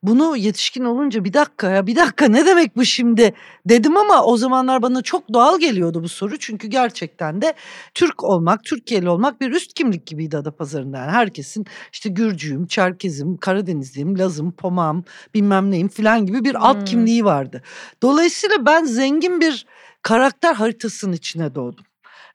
bunu yetişkin olunca bir dakika ya bir dakika ne demek bu şimdi dedim ama o zamanlar bana çok doğal geliyordu bu soru. Çünkü gerçekten de Türk olmak, Türkiye'li olmak bir üst kimlik gibiydi Adapazarı'nda. Yani herkesin işte Gürcüyüm, Çerkezim, Karadenizliyim, Lazım, Pomağım, bilmem neyim filan gibi bir Hmm. alt kimliği vardı. Dolayısıyla ben zengin bir karakter haritasının içine doğdum.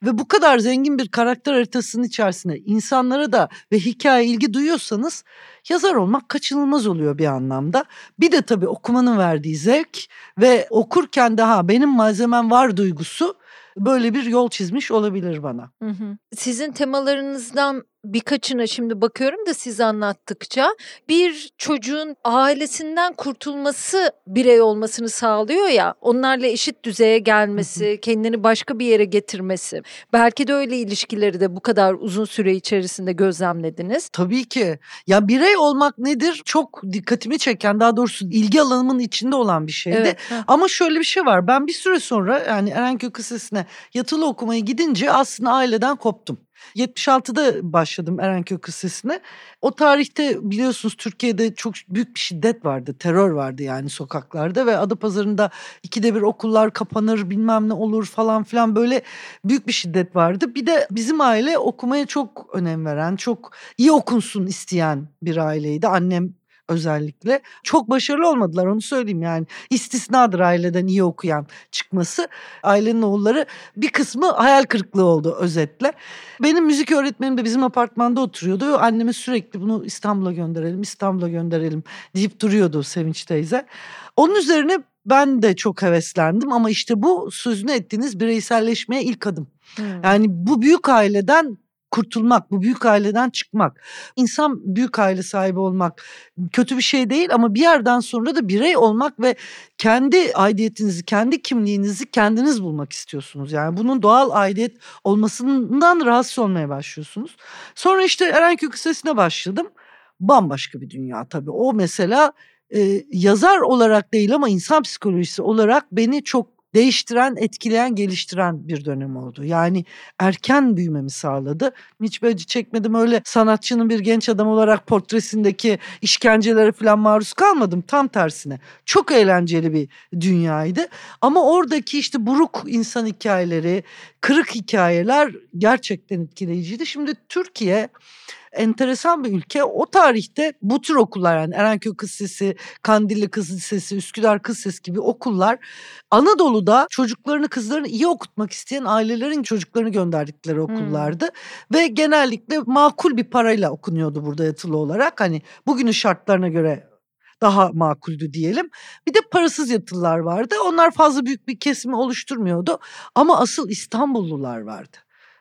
Ve bu kadar zengin bir karakter haritasının içerisinde insanlara da ve hikaye ilgi duyuyorsanız yazar olmak kaçınılmaz oluyor bir anlamda. Bir de tabii okumanın verdiği zevk ve okurken daha benim malzemem var duygusu böyle bir yol çizmiş olabilir bana. Hı hı. Sizin temalarınızdan birkaçına şimdi bakıyorum da siz anlattıkça bir çocuğun ailesinden kurtulması birey olmasını sağlıyor ya onlarla eşit düzeye gelmesi, kendini başka bir yere getirmesi. Belki de öyle ilişkileri de bu kadar uzun süre içerisinde gözlemlediniz. Tabii ki. Ya birey olmak nedir? Çok dikkatimi çeken daha doğrusu ilgi alanımın içinde olan bir şeydi. Evet. Ama şöyle bir şey var. Ben bir süre sonra yani Erenköy Lisesi'ne yatılı okumaya gidince aslında aileden koptum. 76'da başladım Erenköy Lisesi'ne. O tarihte biliyorsunuz Türkiye'de çok büyük bir şiddet vardı, terör vardı yani sokaklarda ve Adapazarı'nda ikide bir okullar kapanır bilmem ne olur falan filan böyle büyük bir şiddet vardı. Bir de bizim aile okumaya çok önem veren, çok iyi okunsun isteyen bir aileydi. Annem özellikle. Çok başarılı olmadılar onu söyleyeyim yani. İstisnadır aileden iyi okuyan çıkması. Ailenin oğulları bir kısmı hayal kırıklığı oldu özetle. Benim müzik öğretmenim de bizim apartmanda oturuyordu. Anneme sürekli bunu İstanbul'a gönderelim, İstanbul'a gönderelim deyip duruyordu Sevinç teyze. Onun üzerine ben de çok heveslendim ama işte bu sözünü ettiğiniz bireyselleşmeye ilk adım. Hmm. Yani bu büyük aileden kurtulmak, bu büyük aileden çıkmak. İnsan büyük aile sahibi olmak kötü bir şey değil ama bir yerden sonra da birey olmak ve kendi aidiyetinizi, kendi kimliğinizi kendiniz bulmak istiyorsunuz. Yani bunun doğal aidiyet olmasından rahatsız olmaya başlıyorsunuz. Sonra işte Erenköy Lisesi'ne başladım. Bambaşka bir dünya tabii. O mesela e, yazar olarak değil ama insan psikolojisi olarak beni çok değiştiren, etkileyen, geliştiren bir dönem oldu. Yani erken büyümemi sağladı. Hiç böyle çekmedim öyle sanatçının bir genç adam olarak portresindeki işkencelere falan maruz kalmadım. Tam tersine. Çok eğlenceli bir dünyaydı. Ama oradaki işte buruk insan hikayeleri, kırık hikayeler gerçekten etkileyiciydi. Şimdi Türkiye enteresan bir ülke. O tarihte bu tür okullar yani Erenköy Kız Lisesi, Kandilli Kız Lisesi, Üsküdar Kız Lisesi gibi okullar Anadolu'da çocuklarını kızlarını iyi okutmak isteyen ailelerin çocuklarını gönderdikleri okullardı. Hmm. Ve genellikle makul bir parayla okunuyordu burada yatılı olarak. Hani bugünün şartlarına göre daha makuldü diyelim. Bir de parasız yatılılar vardı. Onlar fazla büyük bir kesimi oluşturmuyordu. Ama asıl İstanbullular vardı.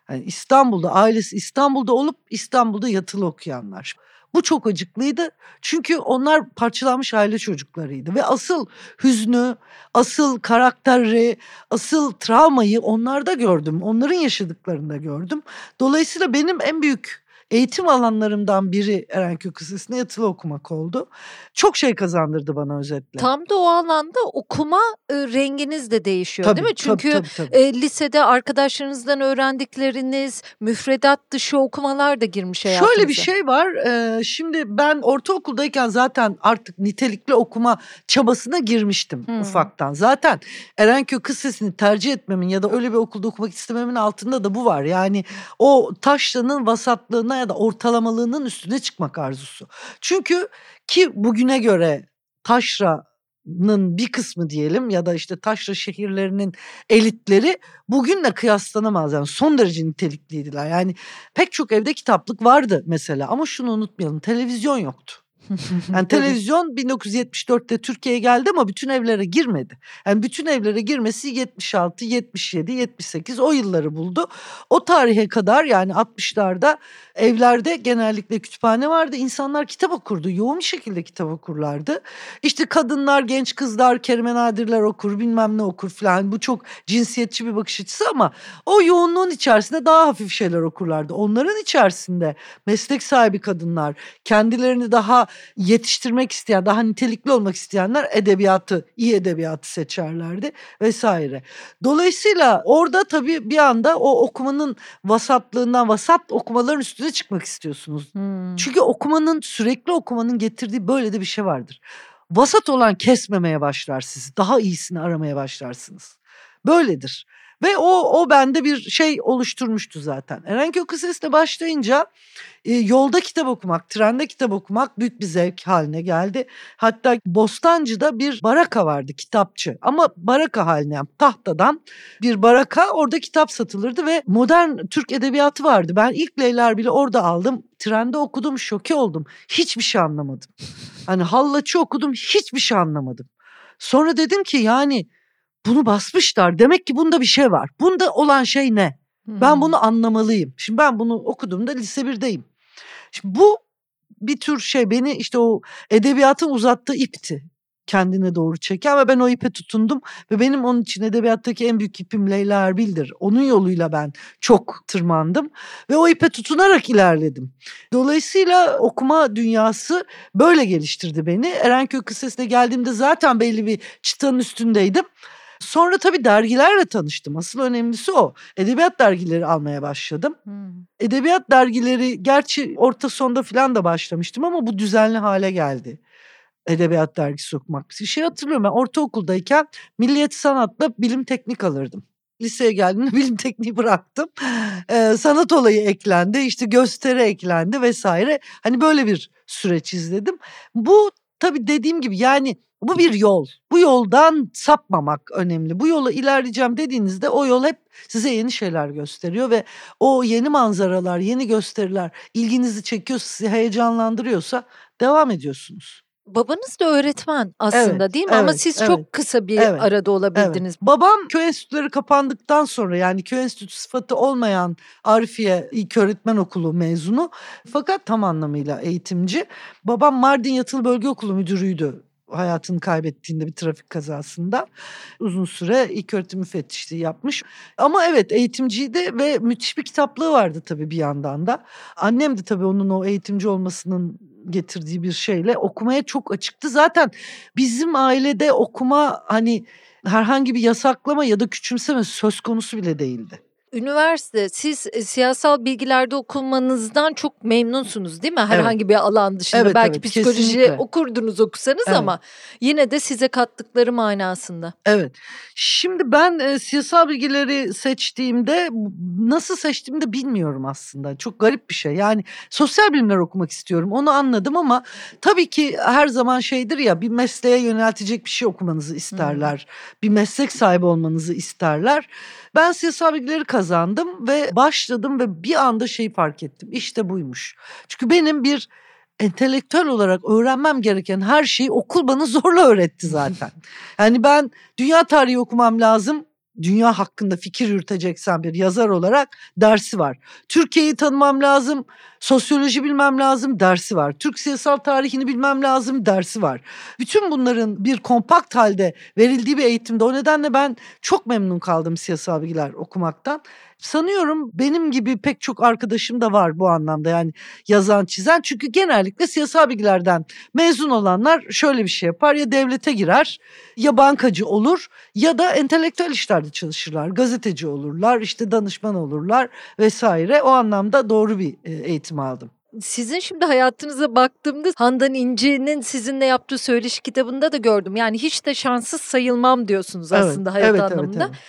Yani İstanbul'da ailesi İstanbul'da olup İstanbul'da yatılı okuyanlar. Bu çok acıklıydı. Çünkü onlar parçalanmış aile çocuklarıydı ve asıl hüznü, asıl karakteri, asıl travmayı onlarda gördüm. Onların yaşadıklarında gördüm. Dolayısıyla benim en büyük eğitim alanlarımdan biri Erenköy Lisesi'nde yatılı okumak oldu. Çok şey kazandırdı bana özetle. Tam da o alanda okuma e, renginiz de değişiyor tabii, değil mi? Çünkü tabii, tabii, tabii. E, lisede arkadaşlarınızdan öğrendikleriniz, müfredat dışı okumalar da girmiş hayatınıza. Şöyle bir şey var. E, şimdi ben ortaokuldayken zaten artık nitelikli okuma çabasına girmiştim hmm. ufaktan. Zaten Erenköy Kız Lisesi'ni tercih etmemin ya da öyle bir okulda okumak istememin altında da bu var. Yani o taşlanın vasatlığına ya da ortalamalığının üstüne çıkmak arzusu. Çünkü ki bugüne göre taşranın bir kısmı diyelim ya da işte taşra şehirlerinin elitleri bugünle kıyaslanamaz. Yani son derece nitelikliydiler. Yani pek çok evde kitaplık vardı mesela ama şunu unutmayalım televizyon yoktu. Yani televizyon 1974'te Türkiye'ye geldi ama bütün evlere girmedi. Yani bütün evlere girmesi 76, 77, 78 o yılları buldu. O tarihe kadar yani 60'larda evlerde genellikle kütüphane vardı. İnsanlar kitap okurdu. Yoğun bir şekilde kitap okurlardı. İşte kadınlar, genç kızlar, Kerime Nadirler okur, bilmem ne okur falan. Bu çok cinsiyetçi bir bakış açısı ama o yoğunluğun içerisinde daha hafif şeyler okurlardı. Onların içerisinde meslek sahibi kadınlar, kendilerini daha yetiştirmek isteyen, daha nitelikli olmak isteyenler edebiyatı, iyi edebiyatı seçerlerdi vesaire. Dolayısıyla orada tabii bir anda o okumanın vasatlığından, vasat okumaların üstüne çıkmak istiyorsunuz. Hmm. Çünkü okumanın, sürekli okumanın getirdiği böyle de bir şey vardır. Vasat olan kesmemeye başlar sizi. Daha iyisini aramaya başlarsınız. Böyledir. Ve o o bende bir şey oluşturmuştu zaten. Erenköy Lisesi'ne başlayınca e, yolda kitap okumak, trende kitap okumak büyük bir zevk haline geldi. Hatta Bostancı'da bir baraka vardı kitapçı ama baraka haline yani tahtadan bir baraka orada kitap satılırdı ve modern Türk edebiyatı vardı. Ben ilk Leyla bile orada aldım. Trende okudum şoke oldum. Hiçbir şey anlamadım. Hani Hallaç'ı okudum hiçbir şey anlamadım. Sonra dedim ki yani bunu basmışlar. Demek ki bunda bir şey var. Bunda olan şey ne? Hmm. Ben bunu anlamalıyım. Şimdi ben bunu okuduğumda lise 1'deyim. Şimdi bu bir tür şey beni işte o edebiyatın uzattığı ipti kendine doğru çeken ve ben o ipe tutundum ve benim onun için edebiyattaki en büyük ipim Leyla Erbil'dir. Onun yoluyla ben çok tırmandım ve o ipe tutunarak ilerledim. Dolayısıyla okuma dünyası böyle geliştirdi beni. Erenköy Lisesi'ne geldiğimde zaten belli bir çıtanın üstündeydim. Sonra tabii dergilerle tanıştım. Asıl önemlisi o. Edebiyat dergileri almaya başladım. Hmm. Edebiyat dergileri gerçi orta sonda falan da başlamıştım ama bu düzenli hale geldi. Edebiyat dergisi okumak. Bir şey hatırlıyorum ben ortaokuldayken Milliyet Sanat'la bilim teknik alırdım. Liseye geldiğimde (laughs) bilim tekniği bıraktım. Ee, sanat olayı eklendi, işte gösteri eklendi vesaire. Hani böyle bir süreç izledim. Bu tabii dediğim gibi yani bu bir yol. Bu yoldan sapmamak önemli. Bu yola ilerleyeceğim dediğinizde o yol hep size yeni şeyler gösteriyor ve o yeni manzaralar, yeni gösteriler ilginizi çekiyor, sizi heyecanlandırıyorsa devam ediyorsunuz. Babanız da öğretmen aslında Evet, değil mi? Ama evet, siz evet. çok kısa bir Evet, arada olabildiniz. Babam köy enstitüleri kapandıktan sonra yani köy enstitüsü sıfatı olmayan Arifiye İlk Öğretmen Okulu mezunu fakat tam anlamıyla eğitimci. Babam Mardin Yatılı Bölge Okulu müdürüydü hayatını kaybettiğinde bir trafik kazasında uzun süre ilk öğretim müfettişliği yapmış. Ama evet eğitimciydi ve müthiş bir kitaplığı vardı tabii bir yandan da. Annem de tabii onun o eğitimci olmasının getirdiği bir şeyle okumaya çok açıktı. Zaten bizim ailede okuma hani herhangi bir yasaklama ya da küçümseme söz konusu bile değildi. Üniversite siz e, siyasal bilgilerde okumanızdan çok memnunsunuz değil mi? Herhangi bir alan dışında Evet, belki evet, psikoloji kesinlikle. okurdunuz okusanız Evet. ama yine de size kattıkları manasında. Evet. Şimdi ben e, siyasal bilgileri seçtiğimde nasıl seçtiğimi de bilmiyorum aslında. Çok garip bir şey. Yani sosyal bilimler okumak istiyorum. Onu anladım ama tabii ki her zaman şeydir ya bir mesleğe yöneltecek bir şey okumanızı isterler. Bir meslek sahibi olmanızı isterler. Ben siyasal bilgileri kazandım ve başladım ve bir anda şeyi fark ettim. İşte buymuş. Çünkü benim bir entelektüel olarak öğrenmem gereken her şeyi okul bana (laughs) zorla öğretti zaten. (laughs) Yani ben dünya tarihi okumam lazım. Dünya hakkında fikir yürüteceksen bir yazar olarak dersi var. Türkiye'yi tanımam lazım. Sosyoloji bilmem lazım dersi var. Türk siyasal tarihini bilmem lazım dersi var. Bütün bunların bir kompakt halde verildiği bir eğitimde o nedenle ben çok memnun kaldım siyasal bilgiler okumaktan. Sanıyorum benim gibi pek çok arkadaşım da var bu anlamda yani yazan çizen. Çünkü genellikle siyasal bilgilerden mezun olanlar şöyle bir şey yapar ya devlete girer ya bankacı olur ya da entelektüel işlerde çalışırlar. Gazeteci olurlar işte danışman olurlar vesaire o anlamda doğru bir e, eğitim aldım. Sizin şimdi hayatınıza baktığımda Handan İnci'nin sizinle yaptığı söyleşi kitabında da gördüm. Yani hiç de şanssız sayılmam diyorsunuz aslında hayat evet, anlamında. Evet, evet.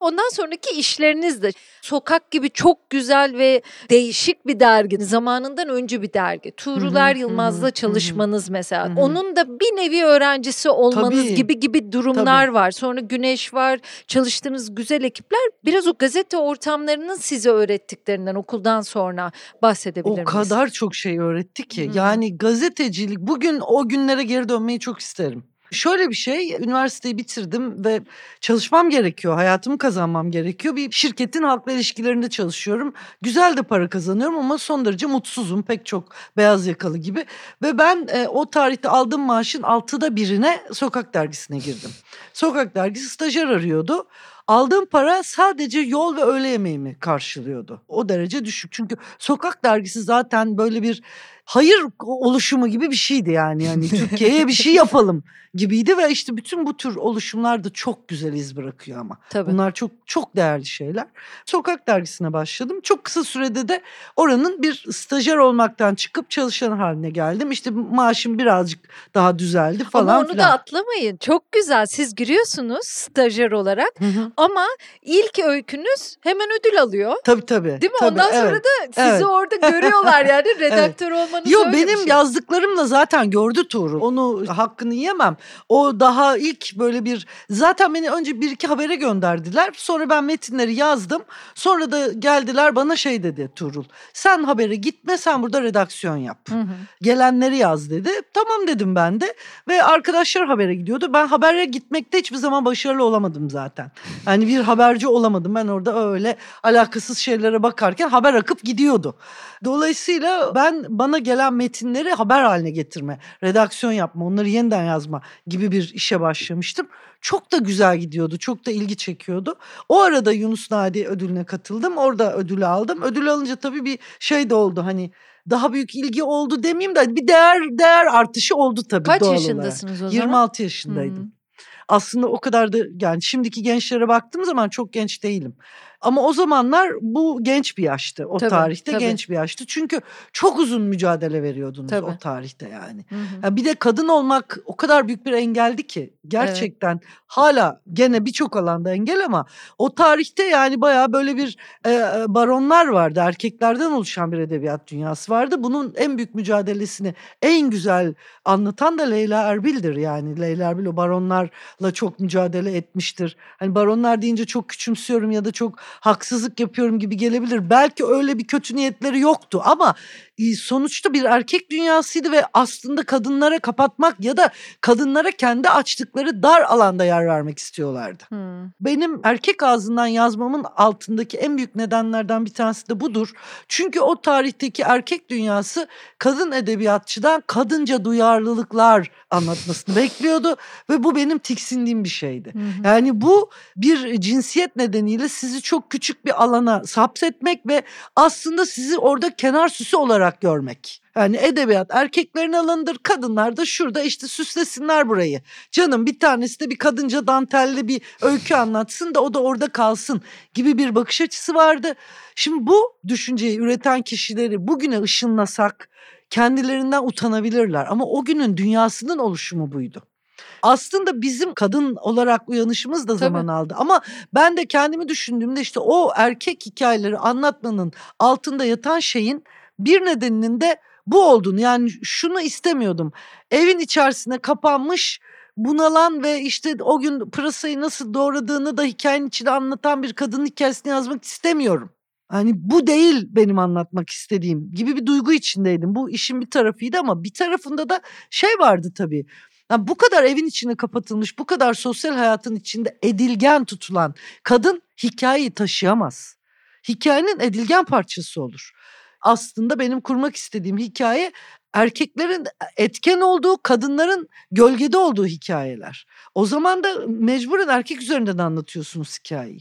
Ondan sonraki işleriniz de Sokak gibi çok güzel ve değişik bir dergi. Zamanından önce bir dergi. Tuğruler hı, Yılmaz'la hı hı, çalışmanız mesela. hı. Onun da bir nevi öğrencisi olmanız Tabii. gibi gibi durumlar var. Sonra Güneş var. Çalıştığınız güzel ekipler. Biraz o gazete ortamlarının size öğrettiklerinden okuldan sonra bahsedebilir O miyiz? kadar çok şey öğretti ki. Hı. Yani gazetecilik bugün o günlere geri dönmeyi çok isterim. Şöyle bir şey, üniversiteyi bitirdim ve çalışmam gerekiyor, hayatımı kazanmam gerekiyor. Bir şirketin halkla ilişkilerinde çalışıyorum. Güzel de para kazanıyorum ama son derece mutsuzum pek çok beyaz yakalı gibi. Ve ben e, o tarihte aldığım maaşın altıda birine Sokak Dergisi'ne girdim. Sokak Dergisi stajyer arıyordu. Aldığım para sadece yol ve öğle yemeğimi karşılıyordu. O derece düşük. Çünkü Sokak Dergisi zaten böyle bir hayır oluşumu gibi bir şeydi yani. yani (laughs) Türkiye'ye bir şey yapalım gibiydi ve işte bütün bu tür oluşumlar da çok güzel iz bırakıyor ama. Tabii. Bunlar çok çok değerli şeyler. Sokak dergisine başladım. Çok kısa sürede de oranın bir stajyer olmaktan çıkıp çalışan haline geldim. İşte maaşım birazcık daha düzeldi falan Ama onu filan. da atlamayın. Çok güzel. Siz giriyorsunuz stajyer olarak Hı hı. ama ilk öykünüz hemen ödül alıyor. Tabii tabii. Değil mi? tabii, Ondan sonra evet. da sizi evet. orada görüyorlar yani (laughs) redaktör olmanız Yo öyle bir benim şey. yazdıklarımla zaten gördü Tuğrul. Onu hakkını yemem. O daha ilk böyle bir zaten beni önce bir iki habere gönderdiler. Sonra ben metinleri yazdım. Sonra da geldiler bana şey dedi Tuğrul. Sen habere gitme sen burada redaksiyon yap. Hı hı. Gelenleri yaz dedi. Tamam dedim ben de. Ve arkadaşlar habere gidiyordu. Ben habere gitmekte hiçbir zaman başarılı olamadım zaten. Yani bir haberci olamadım. Ben orada öyle alakasız şeylere bakarken haber akıp gidiyordu. Dolayısıyla ben bana gelen metinleri haber haline getirme, redaksiyon yapma, onları yeniden yazma gibi bir işe başlamıştım. Çok da güzel gidiyordu, çok da ilgi çekiyordu. O arada Yunus Nadi ödülüne katıldım. Orada ödülü aldım. Ödül alınca tabii bir şey de oldu hani daha büyük ilgi oldu demeyeyim de bir değer değer artışı oldu tabii Kaç doğal yaşındasınız o olarak. zaman? 26 yaşındaydım. Hı. aslında o kadar da yani şimdiki gençlere baktığım zaman çok genç değilim. Ama o zamanlar bu genç bir yaştı. O Tabii, tarihte tabii. genç bir yaştı. Çünkü çok uzun mücadele veriyordunuz Tabii. o tarihte yani. Hı hı. Ya bir de kadın olmak o kadar büyük bir engeldi ki gerçekten hala gene birçok alanda engel ama o tarihte yani bayağı böyle bir e, e, baronlar vardı. Erkeklerden oluşan bir edebiyat dünyası vardı. Bunun en büyük mücadelesini en güzel anlatan da Leyla Erbil'dir yani. Leyla Erbil o baronlarla çok mücadele etmiştir. Hani baronlar deyince çok küçümsüyorum ya da çok haksızlık yapıyorum gibi gelebilir. Belki öyle bir kötü niyetleri yoktu ama sonuçta bir erkek dünyasıydı ve aslında kadınlara kapatmak ya da kadınlara kendi açtıkları dar alanda yer vermek istiyorlardı. Hı. Benim erkek ağzından yazmamın altındaki en büyük nedenlerden bir tanesi de budur. Çünkü o tarihteki erkek dünyası kadın edebiyatçıdan kadınca duyarlılıklar anlatmasını (laughs) bekliyordu ve bu benim tiksindiğim bir şeydi. Hı. Yani bu bir cinsiyet nedeniyle sizi çok küçük bir alana hapsetmek ve aslında sizi orada kenar süsü olarak görmek. Yani edebiyat erkeklerin alanıdır. Kadınlar da şurada işte süslesinler burayı. Canım bir tanesi de bir kadınca dantelli bir öykü anlatsın da o da orada kalsın gibi bir bakış açısı vardı. Şimdi bu düşünceyi üreten kişileri bugüne ışınlasak kendilerinden utanabilirler ama o günün dünyasının oluşumu buydu. Aslında bizim kadın olarak uyanışımız da zaman aldı ama ben de kendimi düşündüğümde işte o erkek hikayeleri anlatmanın altında yatan şeyin bir nedeninin de bu olduğunu yani şunu istemiyordum. Evin içerisine kapanmış bunalan ve işte o gün pırasayı nasıl doğradığını da hikayenin içinde anlatan bir kadının hikayesini yazmak istemiyorum. Hani bu değil benim anlatmak istediğim gibi bir duygu içindeydim. Bu işin bir tarafıydı ama bir tarafında da şey vardı tabii. Yani bu kadar evin içine kapatılmış, bu kadar sosyal hayatın içinde edilgen tutulan kadın hikayeyi taşıyamaz. Hikayenin edilgen parçası olur. Aslında benim kurmak istediğim hikaye erkeklerin etken olduğu, kadınların gölgede olduğu hikayeler. O zaman da mecburen erkek üzerinden anlatıyorsunuz hikayeyi.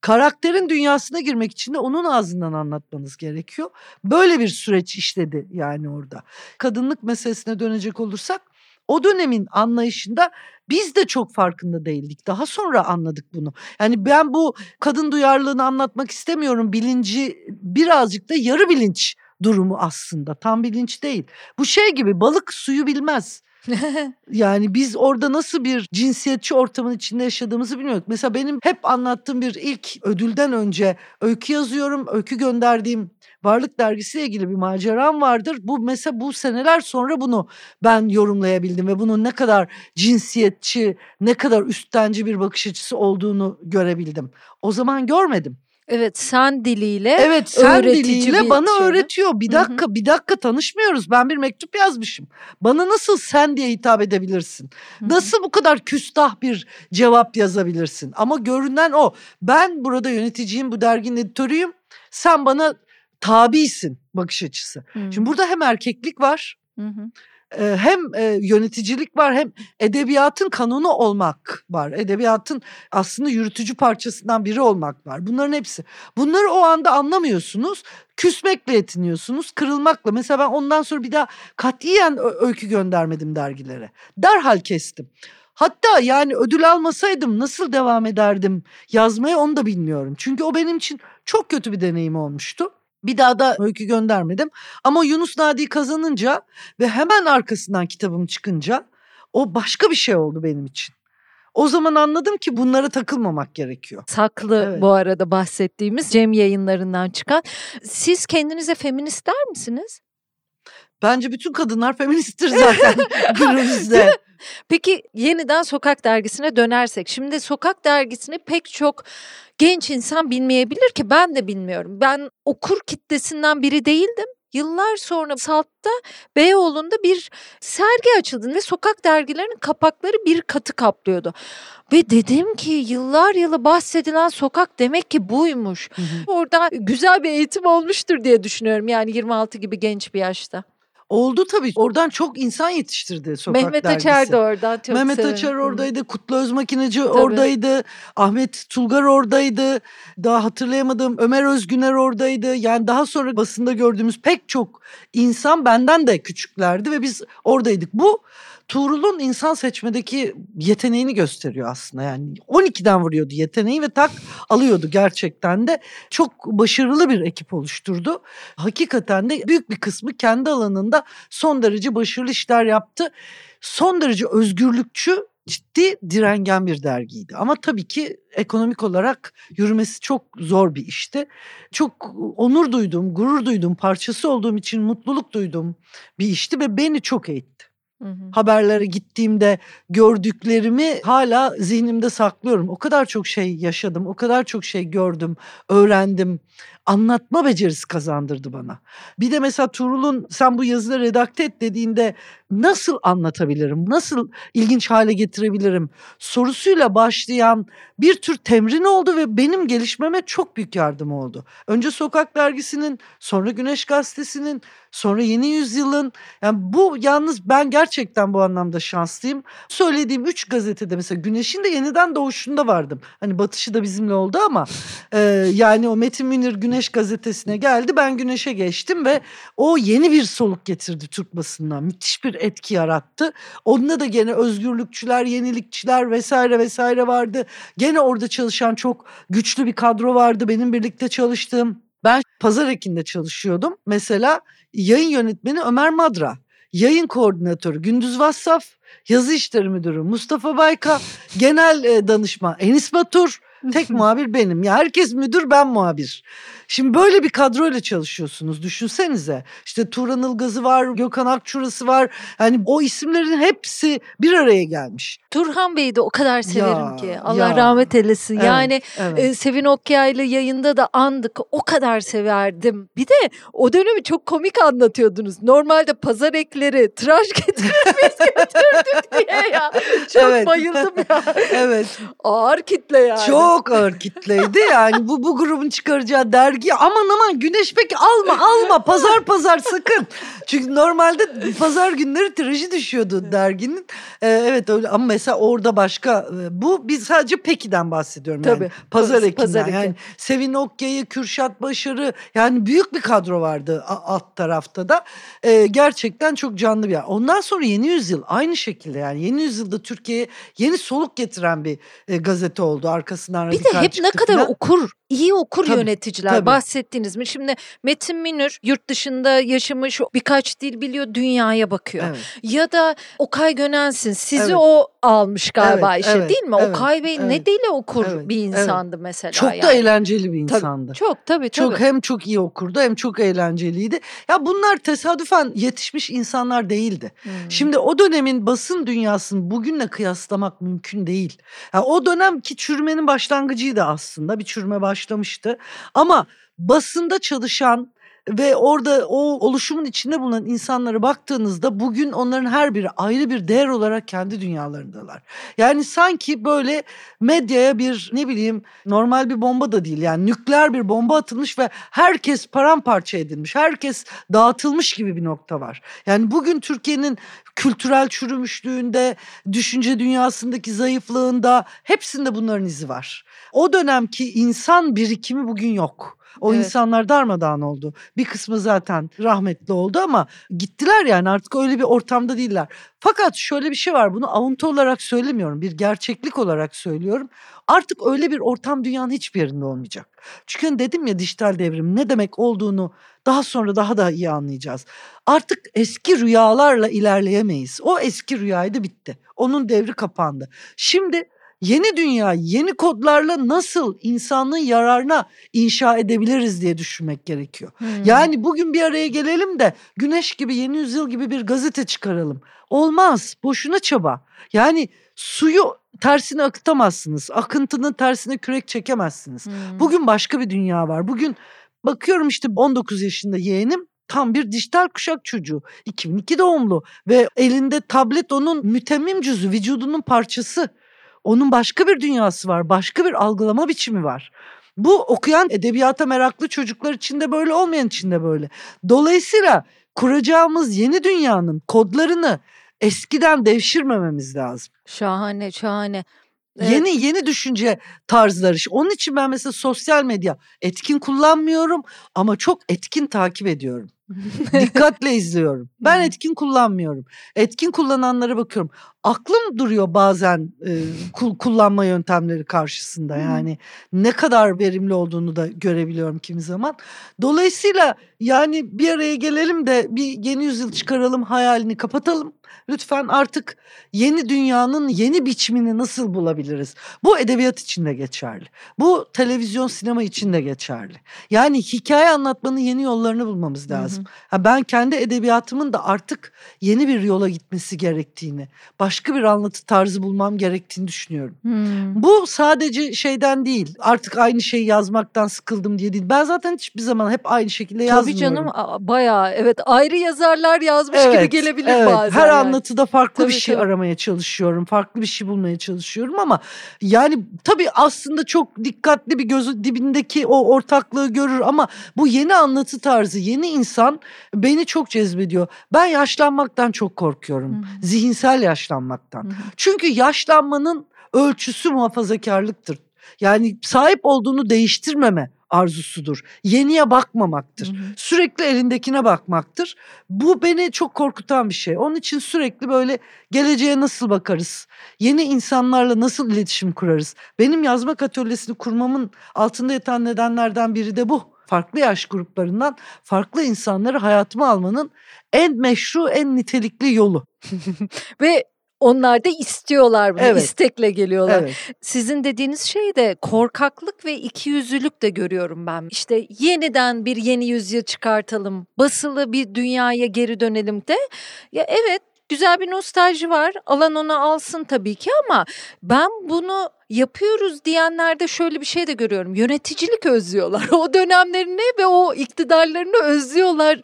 Karakterin dünyasına girmek için de onun ağzından anlatmanız gerekiyor. Böyle bir süreç işledi yani orada. Kadınlık meselesine dönecek olursak o dönemin anlayışında biz de çok farkında değildik. Daha sonra anladık bunu. Yani ben bu kadın duyarlılığını anlatmak istemiyorum. Bilinci birazcık da yarı bilinç durumu aslında. Tam bilinç değil. Bu şey gibi balık suyu bilmez. (laughs) Yani biz orada nasıl bir cinsiyetçi ortamın içinde yaşadığımızı bilmiyoruz. Mesela benim hep anlattığım bir ilk ödülden önce öykü yazıyorum. Öykü gönderdiğim Varlık Dergisi'yle ilgili bir maceram vardır. Bu mesela bu seneler sonra bunu ben yorumlayabildim ve bunun ne kadar cinsiyetçi, ne kadar üsttenci bir bakış açısı olduğunu görebildim. O zaman görmedim. Evet sen diliyle Evet sen öğretici diliyle bana şeydi. öğretiyor. Bir dakika bir dakika tanışmıyoruz. Ben bir mektup yazmışım. Bana nasıl sen diye hitap edebilirsin? Hı hı. Nasıl bu kadar küstah bir cevap yazabilirsin? Ama görünen o. Ben burada yöneticiyim, bu derginin editörüyüm. Sen bana tabisin bakış açısı. Hı. Şimdi burada hem erkeklik var, Hı hı. Hem yöneticilik var, hem edebiyatın kanunu olmak var. Edebiyatın aslında yürütücü parçasından biri olmak var. Bunların hepsi. Bunları o anda anlamıyorsunuz. Küsmekle yetiniyorsunuz, kırılmakla. Mesela ben ondan sonra bir daha katiyen öykü göndermedim dergilere. Derhal kestim. Hatta yani ödül almasaydım nasıl devam ederdim yazmaya onu da bilmiyorum. Çünkü o benim için çok kötü bir deneyim olmuştu. Bir daha da öykü göndermedim. Ama Yunus Nadi kazanınca ve hemen arkasından kitabım çıkınca o başka bir şey oldu benim için. O zaman anladım ki bunlara takılmamak gerekiyor. Saklı Evet. bu arada bahsettiğimiz Cem yayınlarından çıkan. Siz kendinize feminist der misiniz? Bence bütün kadınlar (laughs) feministtir zaten (laughs) günümüzde. Peki yeniden Sokak Dergisi'ne dönersek. Şimdi Sokak Dergisi'ni pek çok genç insan bilmeyebilir ki ben de bilmiyorum. Ben okur kitlesinden biri değildim. Yıllar sonra Salt'ta Beyoğlu'nda bir sergi açıldı ve sokak dergilerinin kapakları bir katı kaplıyordu. Ve dedim ki yıllar yılı bahsedilen sokak demek ki buymuş. Hı hı. Orada güzel bir eğitim olmuştur diye düşünüyorum yani 26 gibi genç bir yaşta. Oldu tabii. Oradan çok insan yetiştirdi sokak Mehmet dergisi. Açer de oradan çok Mehmet severim. Açar oradaydı, Kutlu Özmakineci oradaydı, Ahmet Tulgar oradaydı, daha hatırlayamadığım Ömer Özgüner oradaydı. Yani daha sonra basında gördüğümüz pek çok insan benden de küçüklerdi ve biz oradaydık. Bu Tuğrul'un insan seçmedeki yeteneğini gösteriyor aslında. Yani 12'den vuruyordu yeteneği ve tak alıyordu gerçekten de. Çok başarılı bir ekip oluşturdu. Hakikaten de büyük bir kısmı kendi alanında son derece başarılı işler yaptı. Son derece özgürlükçü ciddi direngen bir dergiydi. Ama tabii ki ekonomik olarak yürümesi çok zor bir işti. Çok onur duydum, gurur duydum, parçası olduğum için mutluluk duydum bir işti ve beni çok eğitti. Hı hı. Haberlere gittiğimde gördüklerimi hala zihnimde saklıyorum. O kadar çok şey yaşadım, o kadar çok şey gördüm, öğrendim anlatma becerisi kazandırdı bana. Bir de mesela Tuğrul'un sen bu yazıları redakte et dediğinde nasıl anlatabilirim, nasıl ilginç hale getirebilirim sorusuyla başlayan bir tür temrin oldu ve benim gelişmeme çok büyük yardım oldu. Önce Sokak Dergisi'nin, sonra Güneş Gazetesi'nin, sonra Yeni Yüzyıl'ın. Yani bu yalnız ben gerçekten bu anlamda şanslıyım. Söylediğim üç gazetede mesela Güneş'in de yeniden doğuşunda vardım. Hani batışı da bizimle oldu ama e, yani o Metin Münir Güneş gazetesine geldi. Ben Güneş'e geçtim ve o yeni bir soluk getirdi Türk basından. Müthiş bir etki yarattı. Onda da gene özgürlükçüler, yenilikçiler vesaire vesaire vardı. Gene orada çalışan çok güçlü bir kadro vardı benim birlikte çalıştığım. Ben Pazar Ekin'de çalışıyordum. Mesela yayın yönetmeni Ömer Madra, yayın koordinatörü Gündüz Vassaf, yazı işleri müdürü Mustafa Bayka, genel e, danışman Enis Batur, tek (laughs) muhabir benim. Ya herkes müdür ben muhabir. Şimdi böyle bir kadroyla çalışıyorsunuz düşünsenize. İşte Turan Ilgaz'ı var, Gökhan Akçurası var. Yani o isimlerin hepsi bir araya gelmiş. Turhan Bey'i de o kadar severim ya, ki. Allah ya. rahmet eylesin. Evet, yani evet. E, Sevin Okyaylı yayında da andık. O kadar severdim. Bir de o dönemi çok komik anlatıyordunuz. Normalde pazar ekleri tıraş getirmeyiz (laughs) götürdük diye ya. Çok evet. bayıldım ya. (laughs) evet. Ağır kitle yani. Çok ağır kitleydi. Yani bu bu grubun çıkaracağı der dergi aman aman güneş peki alma alma pazar pazar sakın. (laughs) Çünkü normalde pazar günleri tirajı düşüyordu derginin. Ee, evet öyle ama mesela orada başka e, bu biz sadece Peki'den bahsediyorum Tabii. yani. Pazar ekinden pazar yani Sevin Okya'yı, Kürşat Başarı yani büyük bir kadro vardı alt tarafta da. Ee, gerçekten çok canlı bir yer. Ondan sonra Yeni Yüzyıl aynı şekilde yani Yeni Yüzyıl'da Türkiye'ye yeni soluk getiren bir e, gazete oldu arkasından Bir de hep ne kadar falan. okur iyi okur tabii, yöneticiler tabii. bahsettiniz mi? Şimdi Metin Minür yurt dışında yaşamış birkaç dil biliyor dünyaya bakıyor. Evet. Ya da Okay Gönensin sizi evet. o almış galiba evet, işe evet, değil mi? Evet, Okay Bey evet, ne dili okur evet, bir insandı evet. mesela. Çok yani. da eğlenceli bir insandı. Tabii, çok tabii tabii. Çok hem çok iyi okurdu hem çok eğlenceliydi. Ya bunlar tesadüfen yetişmiş insanlar değildi. Hmm. Şimdi o dönemin basın dünyasını bugünle kıyaslamak mümkün değil. Yani o dönemki çürümenin başlangıcıydı aslında. Bir çürüme baş başlamıştı. Ama basında çalışan ve orada o oluşumun içinde bulunan insanlara baktığınızda bugün onların her biri ayrı bir değer olarak kendi dünyalarındalar. Yani sanki böyle medyaya bir ne bileyim normal bir bomba da değil yani nükleer bir bomba atılmış ve herkes paramparça edilmiş. Herkes dağıtılmış gibi bir nokta var. Yani bugün Türkiye'nin kültürel çürümüşlüğünde, düşünce dünyasındaki zayıflığında hepsinde bunların izi var. O dönemki insan birikimi bugün yok. O evet. insanlar darmadağın oldu. Bir kısmı zaten rahmetli oldu ama gittiler yani artık öyle bir ortamda değiller. Fakat şöyle bir şey var bunu avuntu olarak söylemiyorum bir gerçeklik olarak söylüyorum. Artık öyle bir ortam dünyanın hiçbir yerinde olmayacak. Çünkü hani dedim ya dijital devrim ne demek olduğunu daha sonra daha da iyi anlayacağız. Artık eski rüyalarla ilerleyemeyiz. O eski rüyaydı bitti. Onun devri kapandı. Şimdi yeni dünya yeni kodlarla nasıl insanlığın yararına inşa edebiliriz diye düşünmek gerekiyor. Hmm. Yani bugün bir araya gelelim de Güneş gibi Yeni Yüzyıl gibi bir gazete çıkaralım. Olmaz. Boşuna çaba. Yani suyu tersine akıtamazsınız. Akıntının tersine kürek çekemezsiniz. Hmm. Bugün başka bir dünya var. Bugün bakıyorum işte 19 yaşında yeğenim tam bir dijital kuşak çocuğu. 2002 doğumlu ve elinde tablet onun mütemmim cüzü, vücudunun parçası. Onun başka bir dünyası var, başka bir algılama biçimi var. Bu okuyan edebiyata meraklı çocuklar için de böyle olmayan için de böyle. Dolayısıyla kuracağımız yeni dünyanın kodlarını eskiden devşirmememiz lazım. Şahane, şahane. Evet. Yeni yeni düşünce tarzları. Onun için ben mesela sosyal medya etkin kullanmıyorum ama çok etkin takip ediyorum. (laughs) Dikkatle izliyorum. Ben etkin kullanmıyorum. Etkin kullananlara bakıyorum. Aklım duruyor bazen e, kullanma yöntemleri karşısında. Yani ne kadar verimli olduğunu da görebiliyorum kimi zaman. Dolayısıyla yani bir araya gelelim de bir yeni yüzyıl çıkaralım hayalini kapatalım. Lütfen artık yeni dünyanın yeni biçimini nasıl bulabiliriz? Bu edebiyat için de geçerli. Bu televizyon sinema için de geçerli. Yani hikaye anlatmanın yeni yollarını bulmamız lazım. Hı hı. Ha ben kendi edebiyatımın da artık yeni bir yola gitmesi gerektiğini, başka bir anlatı tarzı bulmam gerektiğini düşünüyorum. Hmm. Bu sadece şeyden değil. Artık aynı şeyi yazmaktan sıkıldım diye değil. Ben zaten hiçbir zaman hep aynı şekilde yazmıyorum. Tabii canım bayağı evet ayrı yazarlar yazmış evet, gibi gelebilir evet. bazen. Her yani anlatıda farklı tabii, bir şey tabii. aramaya çalışıyorum. Farklı bir şey bulmaya çalışıyorum ama yani tabii aslında çok dikkatli bir gözü dibindeki o ortaklığı görür ama bu yeni anlatı tarzı, yeni insan beni çok cezbediyor. Ben yaşlanmaktan çok korkuyorum. Hı-hı. Zihinsel yaşlanmaktan. Hı-hı. Çünkü yaşlanmanın ölçüsü muhafazakarlıktır. Yani sahip olduğunu değiştirmeme arzusudur. Yeniye bakmamaktır. Hı hı. Sürekli elindekine bakmaktır. Bu beni çok korkutan bir şey. Onun için sürekli böyle geleceğe nasıl bakarız? Yeni insanlarla nasıl iletişim kurarız? Benim yazmak atölyesini kurmamın altında yatan nedenlerden biri de bu. Farklı yaş gruplarından farklı insanları hayatıma almanın en meşru, en nitelikli yolu. (laughs) Ve onlar da istiyorlar bunu. Evet. istekle geliyorlar. Evet. Sizin dediğiniz şey de korkaklık ve ikiyüzlülük de görüyorum ben. İşte yeniden bir yeni yüzyıl çıkartalım. Basılı bir dünyaya geri dönelim de. Ya evet güzel bir nostalji var. Alan onu alsın tabii ki ama ben bunu yapıyoruz diyenlerde şöyle bir şey de görüyorum. Yöneticilik özlüyorlar. (laughs) O dönemlerini ve o iktidarlarını özlüyorlar.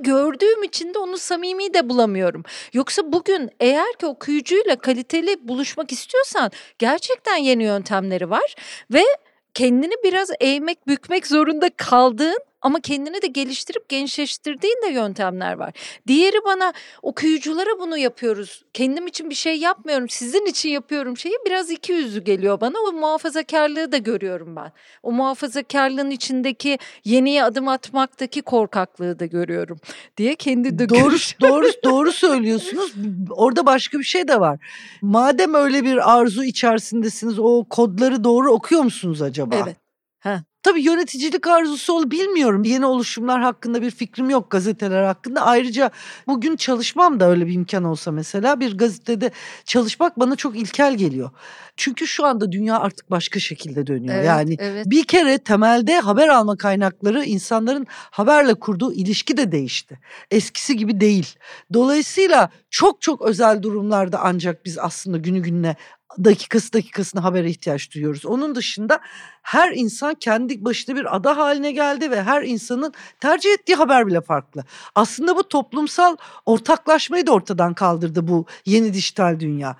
Gördüğüm için de onu samimi de bulamıyorum. Yoksa bugün eğer ki okuyucuyla kaliteli buluşmak istiyorsan gerçekten yeni yöntemleri var ve kendini biraz eğmek bükmek zorunda kaldığın ama kendini de geliştirip gençleştirdiğin de yöntemler var. Diğeri bana okuyuculara bunu yapıyoruz. Kendim için bir şey yapmıyorum. Sizin için yapıyorum şeyi biraz iki yüzlü geliyor bana. O muhafazakarlığı da görüyorum ben. O muhafazakarlığın içindeki yeniye adım atmaktaki korkaklığı da görüyorum diye kendi de doğru doğru doğru (laughs) söylüyorsunuz. Orada başka bir şey de var. Madem öyle bir arzu içerisindesiniz o kodları doğru okuyor musunuz acaba? Evet. Tabii yöneticilik arzusu ol bilmiyorum. Yeni oluşumlar hakkında bir fikrim yok gazeteler hakkında. Ayrıca bugün çalışmam da öyle bir imkan olsa mesela bir gazetede çalışmak bana çok ilkel geliyor. Çünkü şu anda dünya artık başka şekilde dönüyor. Evet, yani evet. bir kere temelde haber alma kaynakları insanların haberle kurduğu ilişki de değişti. Eskisi gibi değil. Dolayısıyla çok çok özel durumlarda ancak biz aslında günü gününe dakikası dakikasına habere ihtiyaç duyuyoruz. Onun dışında her insan kendi başına bir ada haline geldi ve her insanın tercih ettiği haber bile farklı. Aslında bu toplumsal ortaklaşmayı da ortadan kaldırdı bu yeni dijital dünya.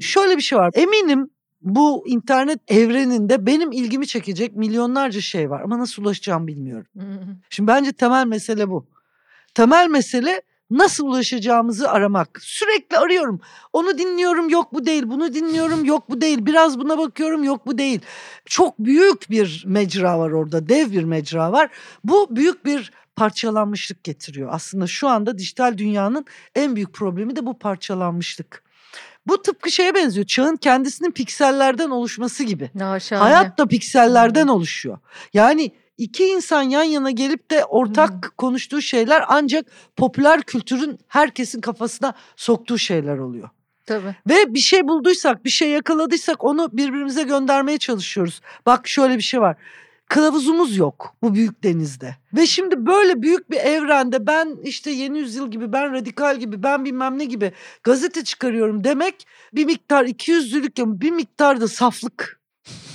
Şöyle bir şey var. Eminim bu internet evreninde benim ilgimi çekecek milyonlarca şey var ama nasıl ulaşacağım bilmiyorum. Şimdi bence temel mesele bu. Temel mesele nasıl ulaşacağımızı aramak. Sürekli arıyorum. Onu dinliyorum yok bu değil. Bunu dinliyorum yok bu değil. Biraz buna bakıyorum yok bu değil. Çok büyük bir mecra var orada. Dev bir mecra var. Bu büyük bir parçalanmışlık getiriyor. Aslında şu anda dijital dünyanın en büyük problemi de bu parçalanmışlık. Bu tıpkı şeye benziyor. Çağın kendisinin piksellerden oluşması gibi. Hayat da piksellerden oluşuyor. Yani iki insan yan yana gelip de ortak hmm. konuştuğu şeyler ancak popüler kültürün herkesin kafasına soktuğu şeyler oluyor. Tabii. Ve bir şey bulduysak, bir şey yakaladıysak onu birbirimize göndermeye çalışıyoruz. Bak şöyle bir şey var. Kılavuzumuz yok bu büyük denizde. Ve şimdi böyle büyük bir evrende ben işte yeni yüzyıl gibi, ben radikal gibi, ben bilmem ne gibi gazete çıkarıyorum demek bir miktar iki yüzlülük bir miktar da saflık.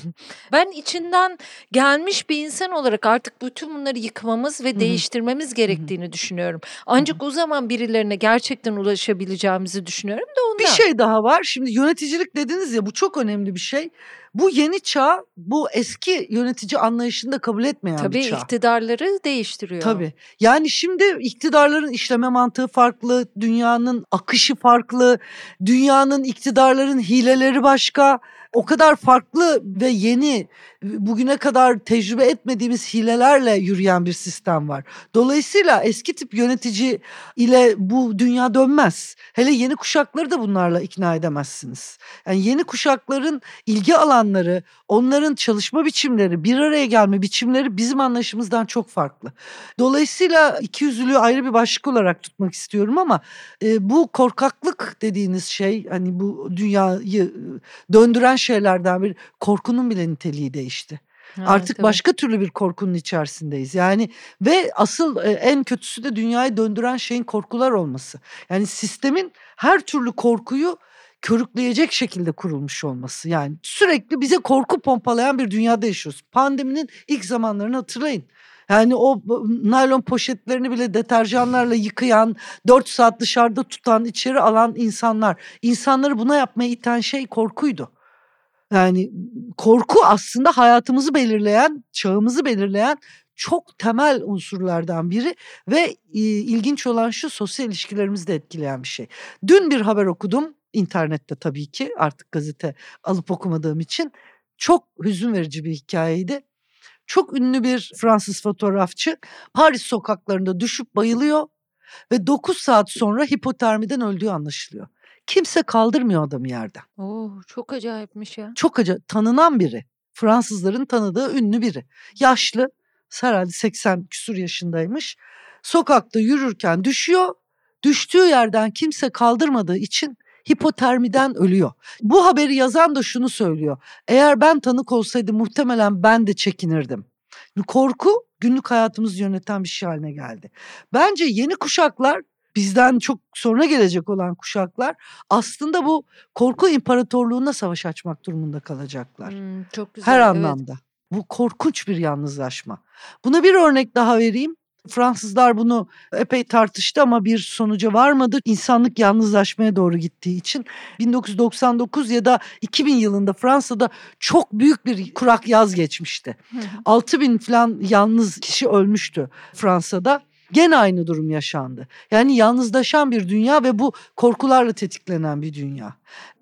(laughs) Ben içinden gelmiş bir insan olarak artık bütün bunları yıkmamız ve değiştirmemiz gerektiğini düşünüyorum. Ancak o zaman birilerine gerçekten ulaşabileceğimizi düşünüyorum da ondan. Bir şey daha var. Şimdi yöneticilik dediniz ya bu çok önemli bir şey. Bu yeni çağ bu eski yönetici anlayışını da kabul etmeyen Tabii bir çağ. iktidarları değiştiriyor. Tabii. Yani şimdi iktidarların işleme mantığı farklı, dünyanın akışı farklı, dünyanın iktidarların hileleri başka. O kadar farklı ve yeni bugüne kadar tecrübe etmediğimiz hilelerle yürüyen bir sistem var. Dolayısıyla eski tip yönetici ile bu dünya dönmez. Hele yeni kuşakları da bunlarla ikna edemezsiniz. Yani yeni kuşakların ilgi alanları, onların çalışma biçimleri, bir araya gelme biçimleri bizim anlayışımızdan çok farklı. Dolayısıyla ikiyüzlülüğü ayrı bir başlık olarak tutmak istiyorum ama e, bu korkaklık dediğiniz şey hani bu dünyayı döndüren şeylerden bir korkunun bile niteliği değişti. Ha, Artık tabii. başka türlü bir korkunun içerisindeyiz. Yani ve asıl e, en kötüsü de dünyayı döndüren şeyin korkular olması. Yani sistemin her türlü korkuyu körükleyecek şekilde kurulmuş olması. Yani sürekli bize korku pompalayan bir dünyada yaşıyoruz. Pandeminin ilk zamanlarını hatırlayın. Yani o naylon poşetlerini bile deterjanlarla yıkayan, 4 saat dışarıda tutan, içeri alan insanlar. İnsanları buna yapmaya iten şey korkuydu. Yani korku aslında hayatımızı belirleyen, çağımızı belirleyen çok temel unsurlardan biri ve ilginç olan şu sosyal ilişkilerimizi de etkileyen bir şey. Dün bir haber okudum internette tabii ki artık gazete alıp okumadığım için çok hüzün verici bir hikayeydi. Çok ünlü bir Fransız fotoğrafçı Paris sokaklarında düşüp bayılıyor ve 9 saat sonra hipotermiden öldüğü anlaşılıyor. Kimse kaldırmıyor adamı yerden. Oo, çok acayipmiş ya. Çok acayip. Tanınan biri. Fransızların tanıdığı ünlü biri. Yaşlı. Herhalde 80 küsur yaşındaymış. Sokakta yürürken düşüyor. Düştüğü yerden kimse kaldırmadığı için hipotermiden ölüyor. Bu haberi yazan da şunu söylüyor. Eğer ben tanık olsaydım muhtemelen ben de çekinirdim. Korku günlük hayatımızı yöneten bir şey haline geldi. Bence yeni kuşaklar bizden çok sonra gelecek olan kuşaklar aslında bu korku imparatorluğuna savaş açmak durumunda kalacaklar. Hmm, çok güzel. Her anlamda. Evet. Bu korkunç bir yalnızlaşma. Buna bir örnek daha vereyim. Fransızlar bunu epey tartıştı ama bir sonuca varmadı. İnsanlık yalnızlaşmaya doğru gittiği için 1999 ya da 2000 yılında Fransa'da çok büyük bir kurak yaz geçmişti. 6 bin falan yalnız kişi ölmüştü Fransa'da. Gene aynı durum yaşandı. Yani yalnızlaşan bir dünya ve bu korkularla tetiklenen bir dünya.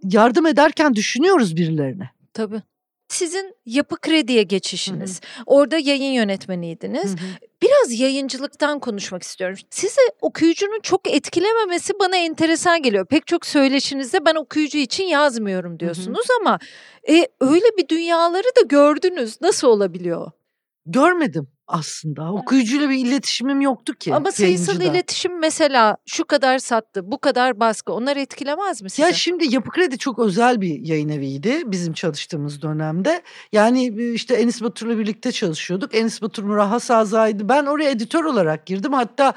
Yardım ederken düşünüyoruz birilerine. Tabii. Sizin yapı krediye geçişiniz. Hı hı. Orada yayın yönetmeniydiniz. Hı hı. Biraz yayıncılıktan konuşmak istiyorum. Size okuyucunun çok etkilememesi bana enteresan geliyor. Pek çok söyleşinizde ben okuyucu için yazmıyorum diyorsunuz hı hı. ama e, öyle bir dünyaları da gördünüz. Nasıl olabiliyor? Görmedim aslında. Okuyucuyla bir iletişimim yoktu ki. Ama sayısal iletişim mesela şu kadar sattı, bu kadar baskı onlar etkilemez mi size? Ya şimdi Yapı Kredi çok özel bir yayın eviydi bizim çalıştığımız dönemde. Yani işte Enis Batur'la birlikte çalışıyorduk. Enis Batur Murah Saza'ydı. Ben oraya editör olarak girdim. Hatta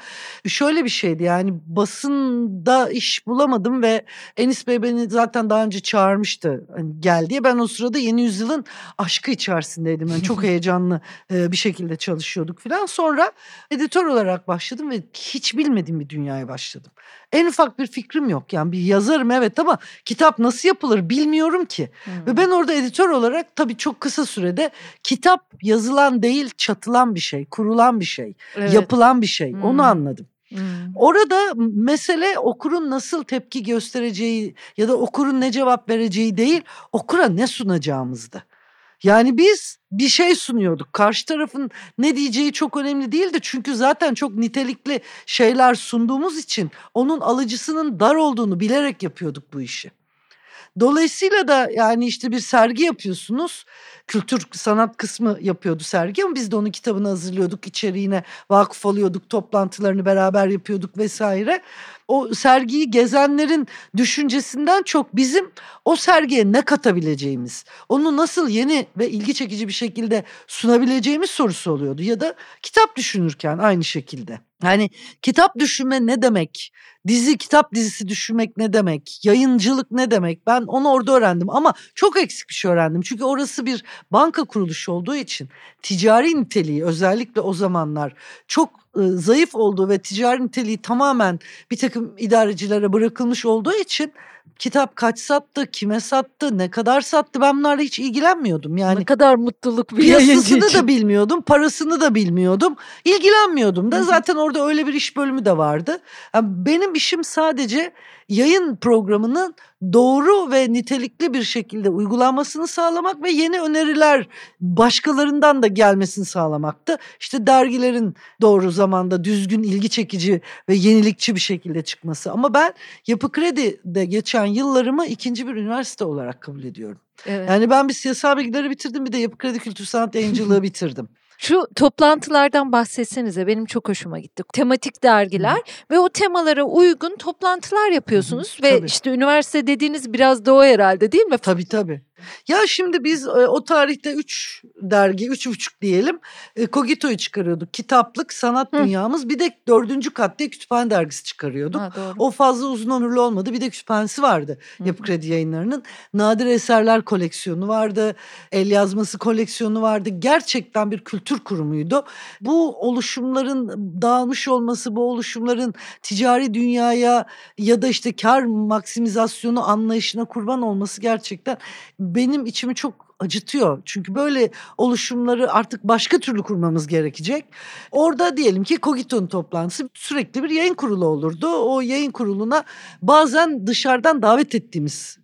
şöyle bir şeydi yani basında iş bulamadım ve Enis Bey beni zaten daha önce çağırmıştı hani gel diye. Ben o sırada Yeni Yüzyıl'ın aşkı içerisindeydim. Yani çok (laughs) heyecanlı bir şekilde çalışıyordum çalışıyorduk falan. Sonra editör olarak başladım ve hiç bilmediğim bir dünyaya başladım. En ufak bir fikrim yok. Yani bir yazarım evet ama kitap nasıl yapılır bilmiyorum ki. Hmm. Ve ben orada editör olarak tabii çok kısa sürede kitap yazılan değil çatılan bir şey, kurulan bir şey, evet. yapılan bir şey. Hmm. Onu anladım. Hmm. Orada mesele okurun nasıl tepki göstereceği ya da okurun ne cevap vereceği değil, okura ne sunacağımızdı. Yani biz bir şey sunuyorduk. Karşı tarafın ne diyeceği çok önemli değildi. Çünkü zaten çok nitelikli şeyler sunduğumuz için onun alıcısının dar olduğunu bilerek yapıyorduk bu işi. Dolayısıyla da yani işte bir sergi yapıyorsunuz. Kültür sanat kısmı yapıyordu sergi ama biz de onun kitabını hazırlıyorduk. içeriğine vakıf oluyorduk. Toplantılarını beraber yapıyorduk vesaire. O sergiyi gezenlerin düşüncesinden çok bizim o sergiye ne katabileceğimiz, onu nasıl yeni ve ilgi çekici bir şekilde sunabileceğimiz sorusu oluyordu. Ya da kitap düşünürken aynı şekilde. Yani kitap düşünme ne demek? Dizi kitap dizisi düşünmek ne demek? Yayıncılık ne demek? Ben onu orada öğrendim ama çok eksik bir şey öğrendim. Çünkü orası bir banka kuruluşu olduğu için ticari niteliği özellikle o zamanlar çok e, zayıf olduğu ve ticari niteliği tamamen bir takım idarecilere bırakılmış olduğu için kitap kaç sattı, kime sattı, ne kadar sattı ben bunlarla hiç ilgilenmiyordum. Yani ne kadar mutluluk bir Piyasasını için. da bilmiyordum, parasını da bilmiyordum. İlgilenmiyordum da zaten orada öyle bir iş bölümü de vardı. Yani benim işim sadece yayın programının doğru ve nitelikli bir şekilde uygulanmasını sağlamak ve yeni öneriler başkalarından da gelmesini sağlamaktı. İşte dergilerin doğru zamanda düzgün, ilgi çekici ve yenilikçi bir şekilde çıkması. Ama ben Yapı Kredi'de geçen yıllarımı ikinci bir üniversite olarak kabul ediyorum. Evet. Yani ben bir siyasal bilgileri bitirdim bir de Yapı Kredi Kültür Sanat Yayıncılığı (laughs) bitirdim. Şu toplantılardan bahsetsenize benim çok hoşuma gitti. Tematik dergiler ve o temalara uygun toplantılar yapıyorsunuz ve tabii. işte üniversite dediğiniz biraz da o herhalde değil mi? Tabii tabii. Ya şimdi biz e, o tarihte üç dergi, üç buçuk diyelim e, Kogito'yu çıkarıyorduk. Kitaplık, sanat Hı. dünyamız bir de dördüncü kat diye kütüphane dergisi çıkarıyorduk. Ha, doğru. O fazla uzun ömürlü olmadı. Bir de kütüphanesi vardı Hı Yapı Kredi yayınlarının. Nadir eserler koleksiyonu vardı. El yazması koleksiyonu vardı. Gerçekten bir kültür kurumuydu. Bu oluşumların dağılmış olması, bu oluşumların ticari dünyaya ya da işte kar maksimizasyonu anlayışına kurban olması gerçekten benim içimi çok acıtıyor. Çünkü böyle oluşumları artık başka türlü kurmamız gerekecek. Orada diyelim ki Kogito'nun toplantısı sürekli bir yayın kurulu olurdu. O yayın kuruluna bazen dışarıdan davet ettiğimiz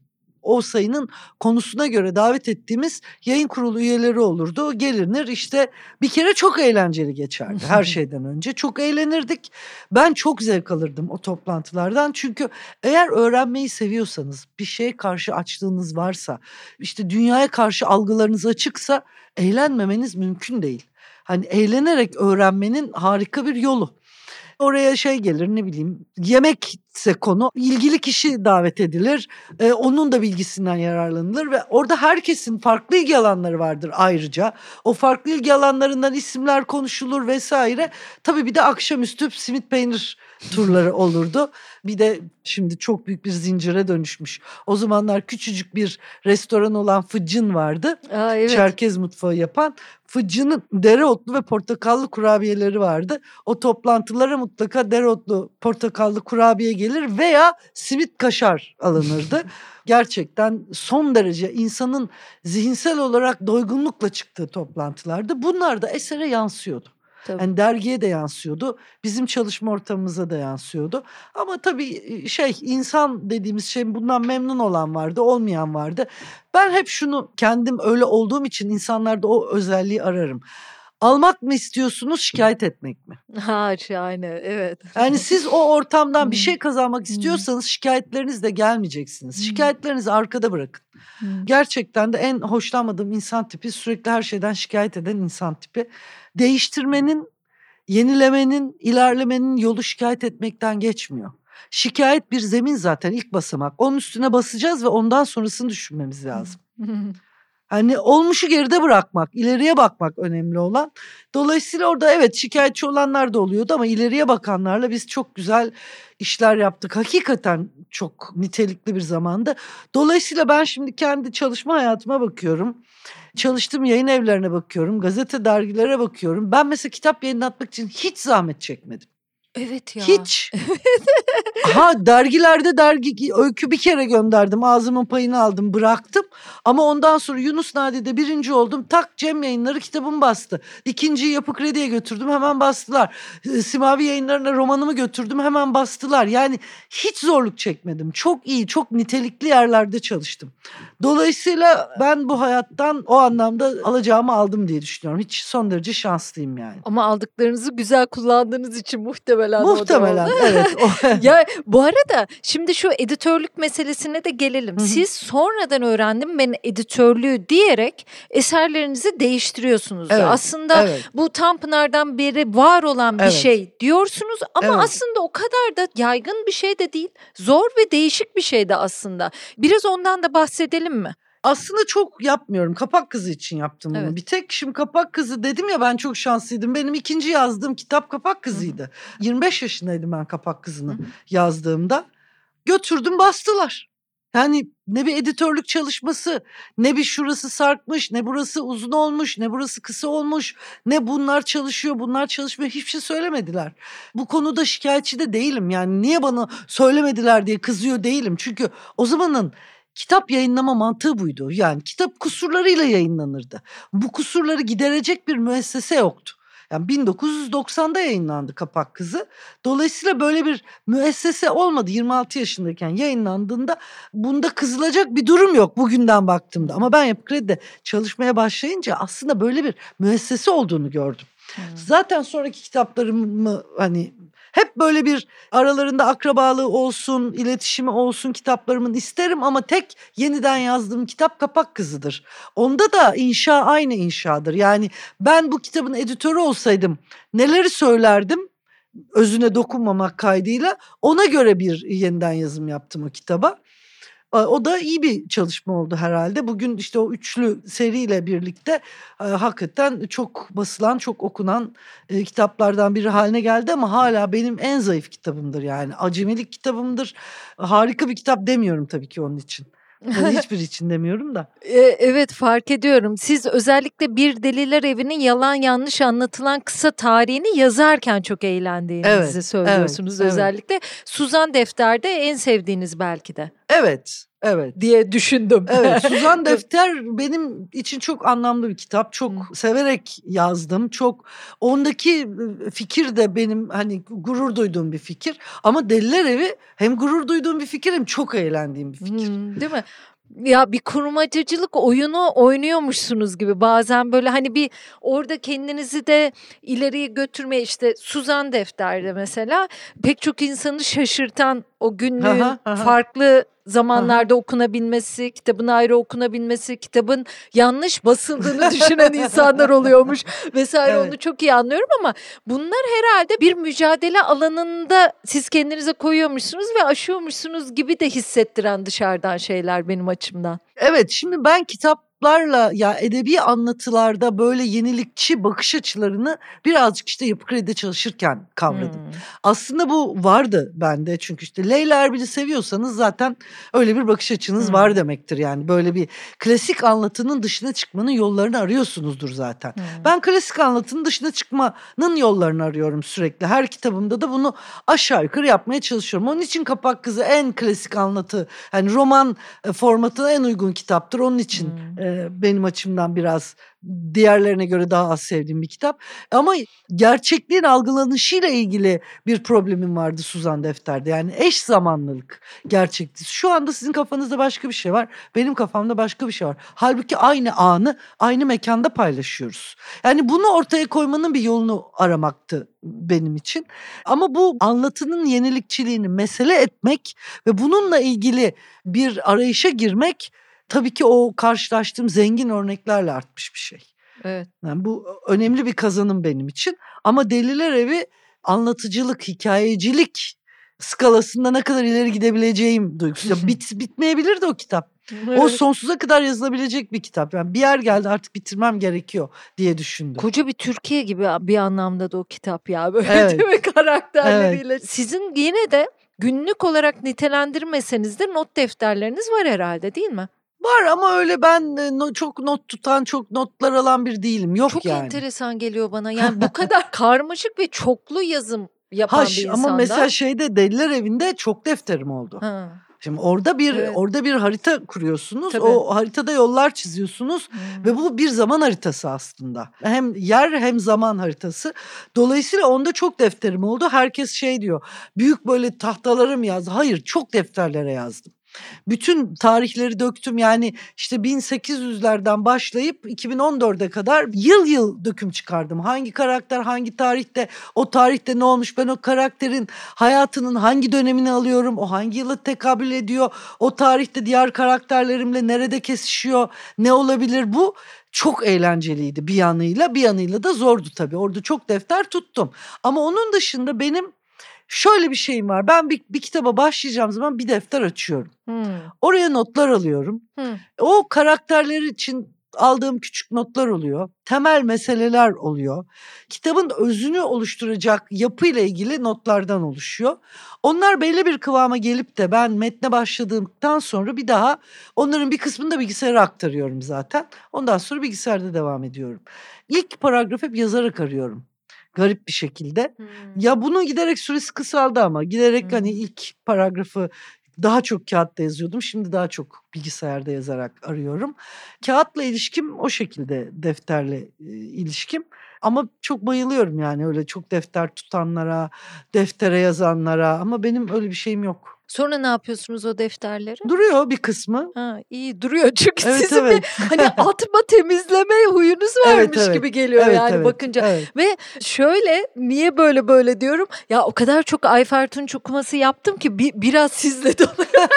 o sayının konusuna göre davet ettiğimiz yayın kurulu üyeleri olurdu. Gelinir işte bir kere çok eğlenceli geçerdi her (laughs) şeyden önce. Çok eğlenirdik. Ben çok zevk alırdım o toplantılardan. Çünkü eğer öğrenmeyi seviyorsanız, bir şeye karşı açlığınız varsa, işte dünyaya karşı algılarınız açıksa eğlenmemeniz mümkün değil. Hani eğlenerek öğrenmenin harika bir yolu. Oraya şey gelir ne bileyim yemekse konu ilgili kişi davet edilir. Ee, onun da bilgisinden yararlanılır ve orada herkesin farklı ilgi alanları vardır ayrıca. O farklı ilgi alanlarından isimler konuşulur vesaire. Tabii bir de akşamüstü simit peynir (laughs) turları olurdu. Bir de şimdi çok büyük bir zincire dönüşmüş. O zamanlar küçücük bir restoran olan Fıccın vardı. Aa, evet. Çerkez mutfağı yapan Fıccı'nın dereotlu ve portakallı kurabiyeleri vardı. O toplantılara mutlaka dereotlu portakallı kurabiye gelir veya simit kaşar alınırdı. (laughs) Gerçekten son derece insanın zihinsel olarak doygunlukla çıktığı toplantılardı. Bunlar da esere yansıyordu. Tabii. Yani dergiye de yansıyordu. Bizim çalışma ortamımıza da yansıyordu. Ama tabii şey insan dediğimiz şey bundan memnun olan vardı, olmayan vardı. Ben hep şunu kendim öyle olduğum için insanlarda o özelliği ararım. Almak mı istiyorsunuz, şikayet etmek mi? Ha şahane evet. Yani siz o ortamdan bir şey kazanmak istiyorsanız şikayetlerinizle gelmeyeceksiniz. Şikayetlerinizi arkada bırakın. Gerçekten de en hoşlanmadığım insan tipi sürekli her şeyden şikayet eden insan tipi. Değiştirmenin, yenilemenin, ilerlemenin yolu şikayet etmekten geçmiyor. Şikayet bir zemin zaten ilk basamak. Onun üstüne basacağız ve ondan sonrasını düşünmemiz lazım. (laughs) Hani olmuşu geride bırakmak, ileriye bakmak önemli olan. Dolayısıyla orada evet şikayetçi olanlar da oluyordu ama ileriye bakanlarla biz çok güzel işler yaptık. Hakikaten çok nitelikli bir zamanda. Dolayısıyla ben şimdi kendi çalışma hayatıma bakıyorum. Çalıştığım yayın evlerine bakıyorum, gazete dergilere bakıyorum. Ben mesela kitap yayınlatmak için hiç zahmet çekmedim. Evet ya. Hiç. (laughs) ha dergilerde dergi öykü bir kere gönderdim. Ağzımın payını aldım bıraktım. Ama ondan sonra Yunus Nadi'de birinci oldum. Tak Cem yayınları kitabımı bastı. İkinciyi Yapı Kredi'ye götürdüm hemen bastılar. Ee, Simavi yayınlarına romanımı götürdüm hemen bastılar. Yani hiç zorluk çekmedim. Çok iyi çok nitelikli yerlerde çalıştım. Dolayısıyla ben bu hayattan o anlamda alacağımı aldım diye düşünüyorum. Hiç son derece şanslıyım yani. Ama aldıklarınızı güzel kullandığınız için muhtemelen. Muhtemelen oldu. evet. (laughs) Ya bu arada şimdi şu editörlük meselesine de gelelim. Siz sonradan öğrendim ben editörlüğü diyerek eserlerinizi değiştiriyorsunuz. Evet, Aslında evet. bu Tanpınar'dan beri var olan bir Evet. şey diyorsunuz ama Evet. aslında o kadar da yaygın bir şey de değil. Zor ve değişik bir şey de aslında. Biraz ondan da bahsedelim mi? Aslında çok yapmıyorum. Kapak Kızı için yaptım bunu. Evet. Bir tek şimdi Kapak Kızı dedim ya ben çok şanslıydım. Benim ikinci yazdığım kitap Kapak Kızı'ydı. 25 yaşındaydım ben Kapak Kızı'nı Hı hı. yazdığımda. Götürdüm bastılar. Yani ne bir editörlük çalışması, ne bir şurası sarkmış, ne burası uzun olmuş, ne burası kısa olmuş, ne bunlar çalışıyor, bunlar çalışmıyor hiçbir şey söylemediler. Bu konuda şikayetçi de değilim yani niye bana söylemediler diye kızıyor değilim. Çünkü o zamanın kitap yayınlama mantığı buydu. Yani kitap kusurlarıyla yayınlanırdı. Bu kusurları giderecek bir müessese yoktu. Yani 1990'da yayınlandı Kapak Kızı. Dolayısıyla böyle bir müessese olmadı 26 yaşındayken yayınlandığında bunda kızılacak bir durum yok bugünden baktığımda. Ama ben Yapı Kredi'de çalışmaya başlayınca aslında böyle bir müessese olduğunu gördüm. Hmm. Zaten sonraki kitaplarımı hani hep böyle bir aralarında akrabalığı olsun, iletişimi olsun kitaplarımın isterim ama tek yeniden yazdığım kitap Kapak Kızı'dır. Onda da inşa aynı inşadır. Yani ben bu kitabın editörü olsaydım neleri söylerdim? özüne dokunmamak kaydıyla ona göre bir yeniden yazım yaptım o kitaba. O da iyi bir çalışma oldu herhalde. Bugün işte o üçlü seriyle birlikte e, hakikaten çok basılan, çok okunan e, kitaplardan biri haline geldi ama hala benim en zayıf kitabımdır yani. Acemilik kitabımdır. Harika bir kitap demiyorum tabii ki onun için. Yani (laughs) hiçbir için demiyorum da. E, evet fark ediyorum. Siz özellikle Bir Deliler Evi'nin yalan yanlış anlatılan kısa tarihini yazarken çok eğlendiğinizi evet, söylüyorsunuz evet, özellikle. Evet. Suzan Defter'de en sevdiğiniz belki de. Evet, evet. Diye düşündüm. Evet, (laughs) Suzan Defter benim için çok anlamlı bir kitap. Çok Hı. severek yazdım. Çok ondaki fikir de benim hani gurur duyduğum bir fikir. Ama Deliler Evi hem gurur duyduğum bir fikir hem çok eğlendiğim bir fikir. Hı, değil mi? ya bir kurmacacılık oyunu oynuyormuşsunuz gibi bazen böyle hani bir orada kendinizi de ileriye götürmeye işte Suzan Defter'de mesela pek çok insanı şaşırtan o günlüğün farklı zamanlarda okunabilmesi, kitabın ayrı okunabilmesi, kitabın yanlış basıldığını (laughs) düşünen insanlar oluyormuş vesaire evet. onu çok iyi anlıyorum ama bunlar herhalde bir mücadele alanında siz kendinize koyuyormuşsunuz ve aşıyormuşsunuz gibi de hissettiren dışarıdan şeyler benim açımdan. Evet şimdi ben kitap kitaplarla ya edebi anlatılarda böyle yenilikçi bakış açılarını birazcık işte Yapı Kredi'de çalışırken kavradım. Hmm. Aslında bu vardı bende çünkü işte Leyla Erbil'i seviyorsanız zaten öyle bir bakış açınız hmm. var demektir yani. Böyle bir klasik anlatının dışına çıkmanın yollarını arıyorsunuzdur zaten. Hmm. Ben klasik anlatının dışına çıkmanın yollarını arıyorum sürekli. Her kitabımda da bunu aşağı yukarı yapmaya çalışıyorum. Onun için Kapak Kızı en klasik anlatı yani roman e, formatına en uygun kitaptır. Onun için hmm benim açımdan biraz diğerlerine göre daha az sevdiğim bir kitap. Ama gerçekliğin algılanışıyla ilgili bir problemim vardı Suzan Defter'de. Yani eş zamanlılık gerçeklik. Şu anda sizin kafanızda başka bir şey var. Benim kafamda başka bir şey var. Halbuki aynı anı aynı mekanda paylaşıyoruz. Yani bunu ortaya koymanın bir yolunu aramaktı benim için. Ama bu anlatının yenilikçiliğini mesele etmek ve bununla ilgili bir arayışa girmek tabii ki o karşılaştığım zengin örneklerle artmış bir şey. Evet. Yani bu önemli bir kazanım benim için. Ama Deliler Evi anlatıcılık, hikayecilik skalasında ne kadar ileri gidebileceğim duygusu. (laughs) Bit, bitmeyebilir de o kitap. Evet. O sonsuza kadar yazılabilecek bir kitap. Yani bir yer geldi artık bitirmem gerekiyor diye düşündüm. Koca bir Türkiye gibi bir anlamda da o kitap ya böyle evet. değil mi (laughs) karakterleriyle. Evet. Sizin yine de günlük olarak nitelendirmeseniz de not defterleriniz var herhalde değil mi? Var ama öyle ben çok not tutan, çok notlar alan bir değilim. Yok çok yani. Çok enteresan geliyor bana. Yani bu (laughs) kadar karmaşık ve çoklu yazım yapan Haş, bir insanda. Ama mesela şeyde Deliler Evi'nde çok defterim oldu. Ha. Şimdi orada bir evet. orada bir harita kuruyorsunuz. Tabii. O haritada yollar çiziyorsunuz hmm. ve bu bir zaman haritası aslında. Hem yer hem zaman haritası. Dolayısıyla onda çok defterim oldu. Herkes şey diyor. Büyük böyle tahtalarım yazdı. Hayır, çok defterlere yazdım. Bütün tarihleri döktüm. Yani işte 1800'lerden başlayıp 2014'e kadar yıl yıl döküm çıkardım. Hangi karakter hangi tarihte o tarihte ne olmuş ben o karakterin hayatının hangi dönemini alıyorum o hangi yılı tekabül ediyor o tarihte diğer karakterlerimle nerede kesişiyor ne olabilir? Bu çok eğlenceliydi bir yanıyla bir yanıyla da zordu tabii. Orada çok defter tuttum. Ama onun dışında benim Şöyle bir şeyim var. Ben bir, bir kitaba başlayacağım zaman bir defter açıyorum. Hmm. Oraya notlar alıyorum. Hmm. O karakterler için aldığım küçük notlar oluyor. Temel meseleler oluyor. Kitabın özünü oluşturacak yapıyla ilgili notlardan oluşuyor. Onlar belli bir kıvama gelip de ben metne başladığımdan sonra bir daha onların bir kısmını da bilgisayara aktarıyorum zaten. Ondan sonra bilgisayarda devam ediyorum. İlk paragrafı hep yazarak arıyorum. Garip bir şekilde. Hmm. Ya bunun giderek süresi kısaldı ama giderek Hı. hani ilk paragrafı daha çok kağıtta yazıyordum. Şimdi daha çok bilgisayarda yazarak arıyorum. Kağıtla ilişkim o şekilde defterle e, ilişkim. Ama çok bayılıyorum yani öyle çok defter tutanlara, deftere yazanlara ama benim öyle bir şeyim yok. Sonra ne yapıyorsunuz o defterleri? Duruyor bir kısmı. Ha, iyi duruyor (laughs) çünkü Evet sizin evet. bir hani atma temizleme huyunuz (laughs) Evet, varmış evet. gibi geliyor evet, yani evet, bakınca. evet. Ve şöyle niye böyle böyle diyorum ya o kadar çok Ayfer Tunç okuması yaptım ki bi- biraz sizle (laughs) donuyorum.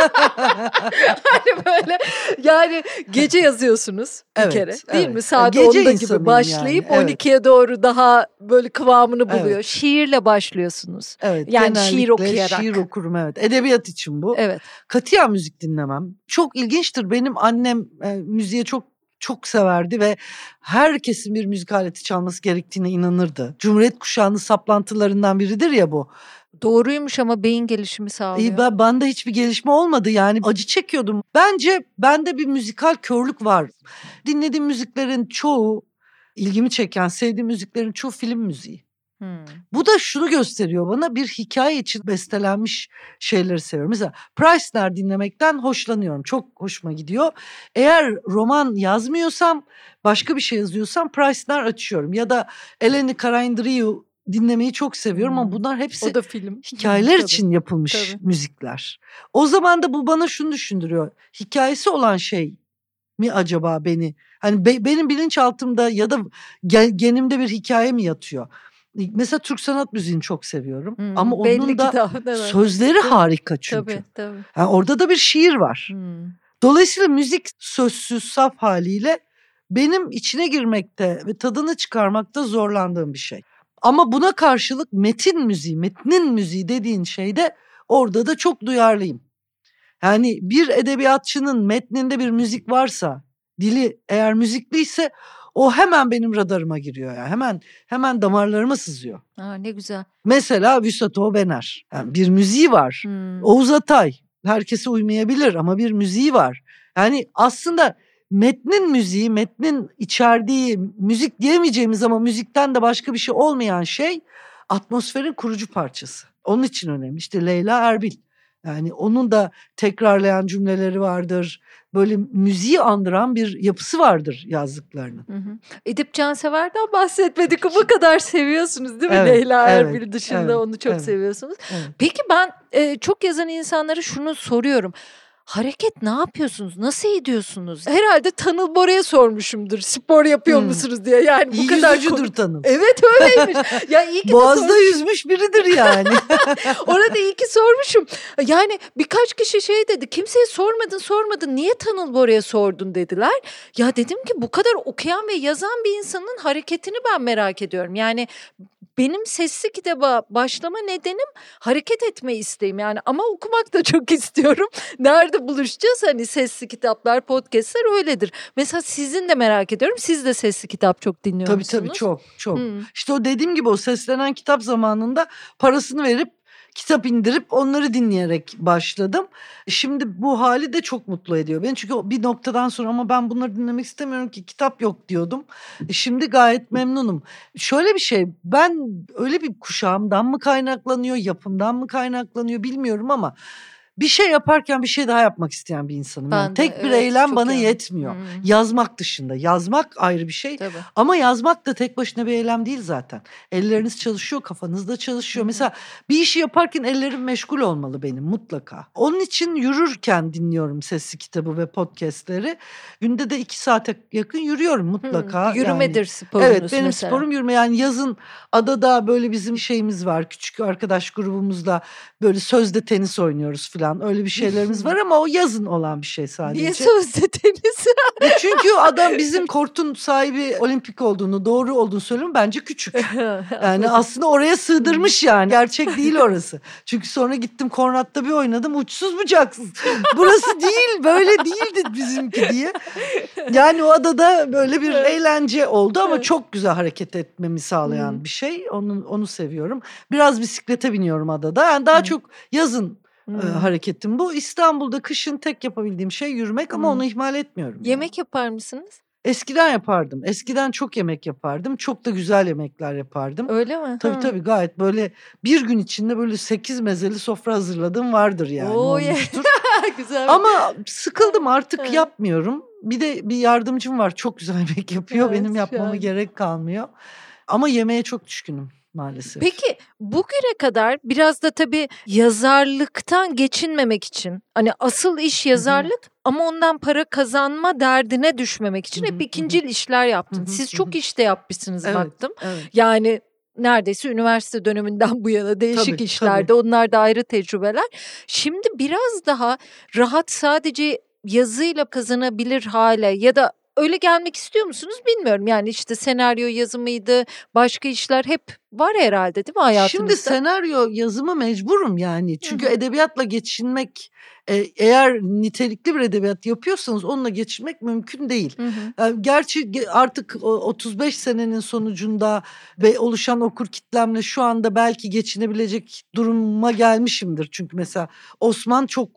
hani böyle yani gece yazıyorsunuz bir Evet, kere değil evet. mi? Saat Gece 10'da gibi başlayıp yani, evet. 12'ye doğru daha böyle kıvamını Evet. buluyor. Şiirle başlıyorsunuz. Evet, Yani şiir okuyarak. Şiir okurum evet. Edebiyat için bu. Evet. Katiyen müzik dinlemem. Çok ilginçtir. Benim annem e, müziğe çok çok severdi ve herkesin bir müzik aleti çalması gerektiğine inanırdı. Cumhuriyet kuşağının saplantılarından biridir ya bu. Doğruymuş ama beyin gelişimi sağlıyor. E, ben, bende hiçbir gelişme olmadı yani acı çekiyordum. Bence bende bir müzikal körlük var. Dinlediğim müziklerin çoğu ilgimi çeken, sevdiğim müziklerin çoğu film müziği. Hmm. Bu da şunu gösteriyor bana bir hikaye için bestelenmiş şeyleri seviyorum. Mesela Preissner dinlemekten hoşlanıyorum. Çok hoşuma gidiyor. Eğer roman yazmıyorsam başka bir şey yazıyorsam Preissner açıyorum. Ya da Eleni Karaindriou dinlemeyi çok seviyorum ama Hmm. bunlar hepsi O da film. hikayeler Tabii. için yapılmış tabii. müzikler. O zaman da bu bana şunu düşündürüyor. Hikayesi olan şey mi acaba beni? Hani be- benim bilinçaltımda ya da gen- genimde bir hikaye mi yatıyor? Mesela Türk sanat müziğini çok seviyorum Hmm, ama onun da ki daha- evet. sözleri harika çünkü. Tabii tabii. Yani orada da bir şiir var. Hmm. Dolayısıyla müzik sözsüz saf haliyle benim içine girmekte ve tadını çıkarmakta zorlandığım bir şey. Ama buna karşılık metin müziği, metnin müziği dediğin şeyde orada da çok duyarlıyım. Yani bir edebiyatçının metninde bir müzik varsa, dili eğer müzikliyse o hemen benim radarıma giriyor yani. Hemen hemen damarlarıma sızıyor. Aa, ne güzel. Mesela Vüsat Obener. Yani bir müziği var. Hmm. Oğuz Atay. Herkese uymayabilir ama bir müziği var. Yani aslında metnin müziği, metnin içerdiği müzik diyemeyeceğimiz ama müzikten de başka bir şey olmayan şey atmosferin kurucu parçası. Onun için önemli. İşte Leyla Erbil. Yani onun da tekrarlayan cümleleri vardır. Böyle müziği andıran bir yapısı vardır yazdıklarının. Hı hı. Edip Cansever'den bahsetmedik. Bu kadar seviyorsunuz değil mi? Evet, Leyla evet, Erbil dışında evet, onu çok evet. seviyorsunuz. Evet. Peki ben e, çok yazan insanlara şunu soruyorum. Hareket ne yapıyorsunuz? Nasıl ediyorsunuz? Herhalde Tanıl Bora'ya sormuşumdur. Spor yapıyor Hmm. musunuz diye. Yani İyi bu kadar yüzücüdür konu- tanım. Evet öyleymiş. (laughs) ya iyi ki Boğaz'da sor- yüzmüş biridir yani. (laughs) Orada iyi ki sormuşum. Yani birkaç kişi şey dedi. Kimseye sormadın sormadın. Niye Tanıl Bora'ya sordun dediler. Ya dedim ki bu kadar okuyan ve yazan bir insanın hareketini ben merak ediyorum. Yani benim sesli kitaba başlama nedenim hareket etme isteğim yani ama okumak da çok (laughs) istiyorum. Nerede buluşacağız hani sesli kitaplar, podcastler öyledir. Mesela sizin de merak ediyorum. Siz de sesli kitap çok dinliyor tabii musunuz? tabii çok çok. Hmm. İşte o dediğim gibi o seslenen kitap zamanında parasını verip kitap indirip onları dinleyerek başladım. Şimdi bu hali de çok mutlu ediyor beni. Çünkü bir noktadan sonra ama ben bunları dinlemek istemiyorum ki kitap yok diyordum. Şimdi gayet memnunum. Şöyle bir şey ben öyle bir kuşağımdan mı kaynaklanıyor yapımdan mı kaynaklanıyor bilmiyorum ama bir şey yaparken bir şey daha yapmak isteyen bir insanım. Yani Ben de, tek bir evet, eylem bana yani. yetmiyor. Hmm. Yazmak dışında. Yazmak ayrı bir şey. Tabii. Ama yazmak da tek başına bir eylem değil zaten. Elleriniz çalışıyor, kafanız da çalışıyor. Hı. Mesela bir işi yaparken ellerim meşgul olmalı benim mutlaka. Onun için yürürken dinliyorum sesli kitabı ve podcastleri. Günde de iki saate yakın yürüyorum mutlaka. Hmm, Yürümedir sporunuz Evet benim mesela. sporum yürüme. Yani yazın adada böyle bizim şeyimiz var. Küçük arkadaş grubumuzla böyle sözde tenis oynuyoruz falan filan öyle bir şeylerimiz var (laughs) ama o yazın olan bir şey sadece. Niye sözlediniz? E Çünkü adam bizim kortun sahibi olimpik olduğunu doğru olduğunu söylüyorum bence küçük. (laughs) Yani aslında oraya sığdırmış yani. Gerçek değil (laughs) orası. Çünkü sonra gittim Konrad'da bir oynadım. Uçsuz bucaksız. Burası değil böyle değildi bizimki diye. Yani o adada böyle bir eğlence oldu ama çok güzel hareket etmemi sağlayan bir şey. Onu onu seviyorum. Biraz bisiklete biniyorum adada. Yani daha çok yazın e, hareketim bu. İstanbul'da kışın tek yapabildiğim şey yürümek ama Hmm. onu ihmal etmiyorum. yani. Yemek yapar mısınız? Eskiden yapardım. Eskiden çok yemek yapardım. Çok da güzel yemekler yapardım. Öyle mi? Tabii Ha. tabii gayet böyle bir gün içinde böyle sekiz mezeli sofra hazırladığım vardır yani. Oo, olmuştur. (laughs) Güzel. Ama sıkıldım artık Evet. yapmıyorum. Bir de bir yardımcım var çok güzel (laughs) yemek yapıyor. Evet, Benim yapmama yani. gerek kalmıyor. Ama yemeğe çok düşkünüm maalesef. Peki bugüne kadar biraz da tabii yazarlıktan geçinmemek için hani asıl iş yazarlık ama ondan para kazanma derdine düşmemek için Hı hı, hep ikincil işler yaptın. Hı hı, Siz çok işte yapmışsınız Evet. baktım. Evet. Yani neredeyse üniversite döneminden bu yana değişik Tabii, işlerde onlar da ayrı tecrübeler. Şimdi biraz daha rahat sadece yazıyla kazanabilir hale ya da öyle gelmek istiyor musunuz bilmiyorum. Yani işte senaryo yazımıydı, başka işler hep var herhalde değil mi hayatınızda? Şimdi senaryo yazımı mecburum yani. Çünkü Hı hı. edebiyatla geçinmek e, eğer nitelikli bir edebiyat yapıyorsanız onunla geçinmek mümkün değil. Hı hı. Yani Gerçi ge- artık o 35 senenin sonucunda ve oluşan okur kitlemle şu anda belki geçinebilecek duruma gelmişimdir. Çünkü mesela Osman çok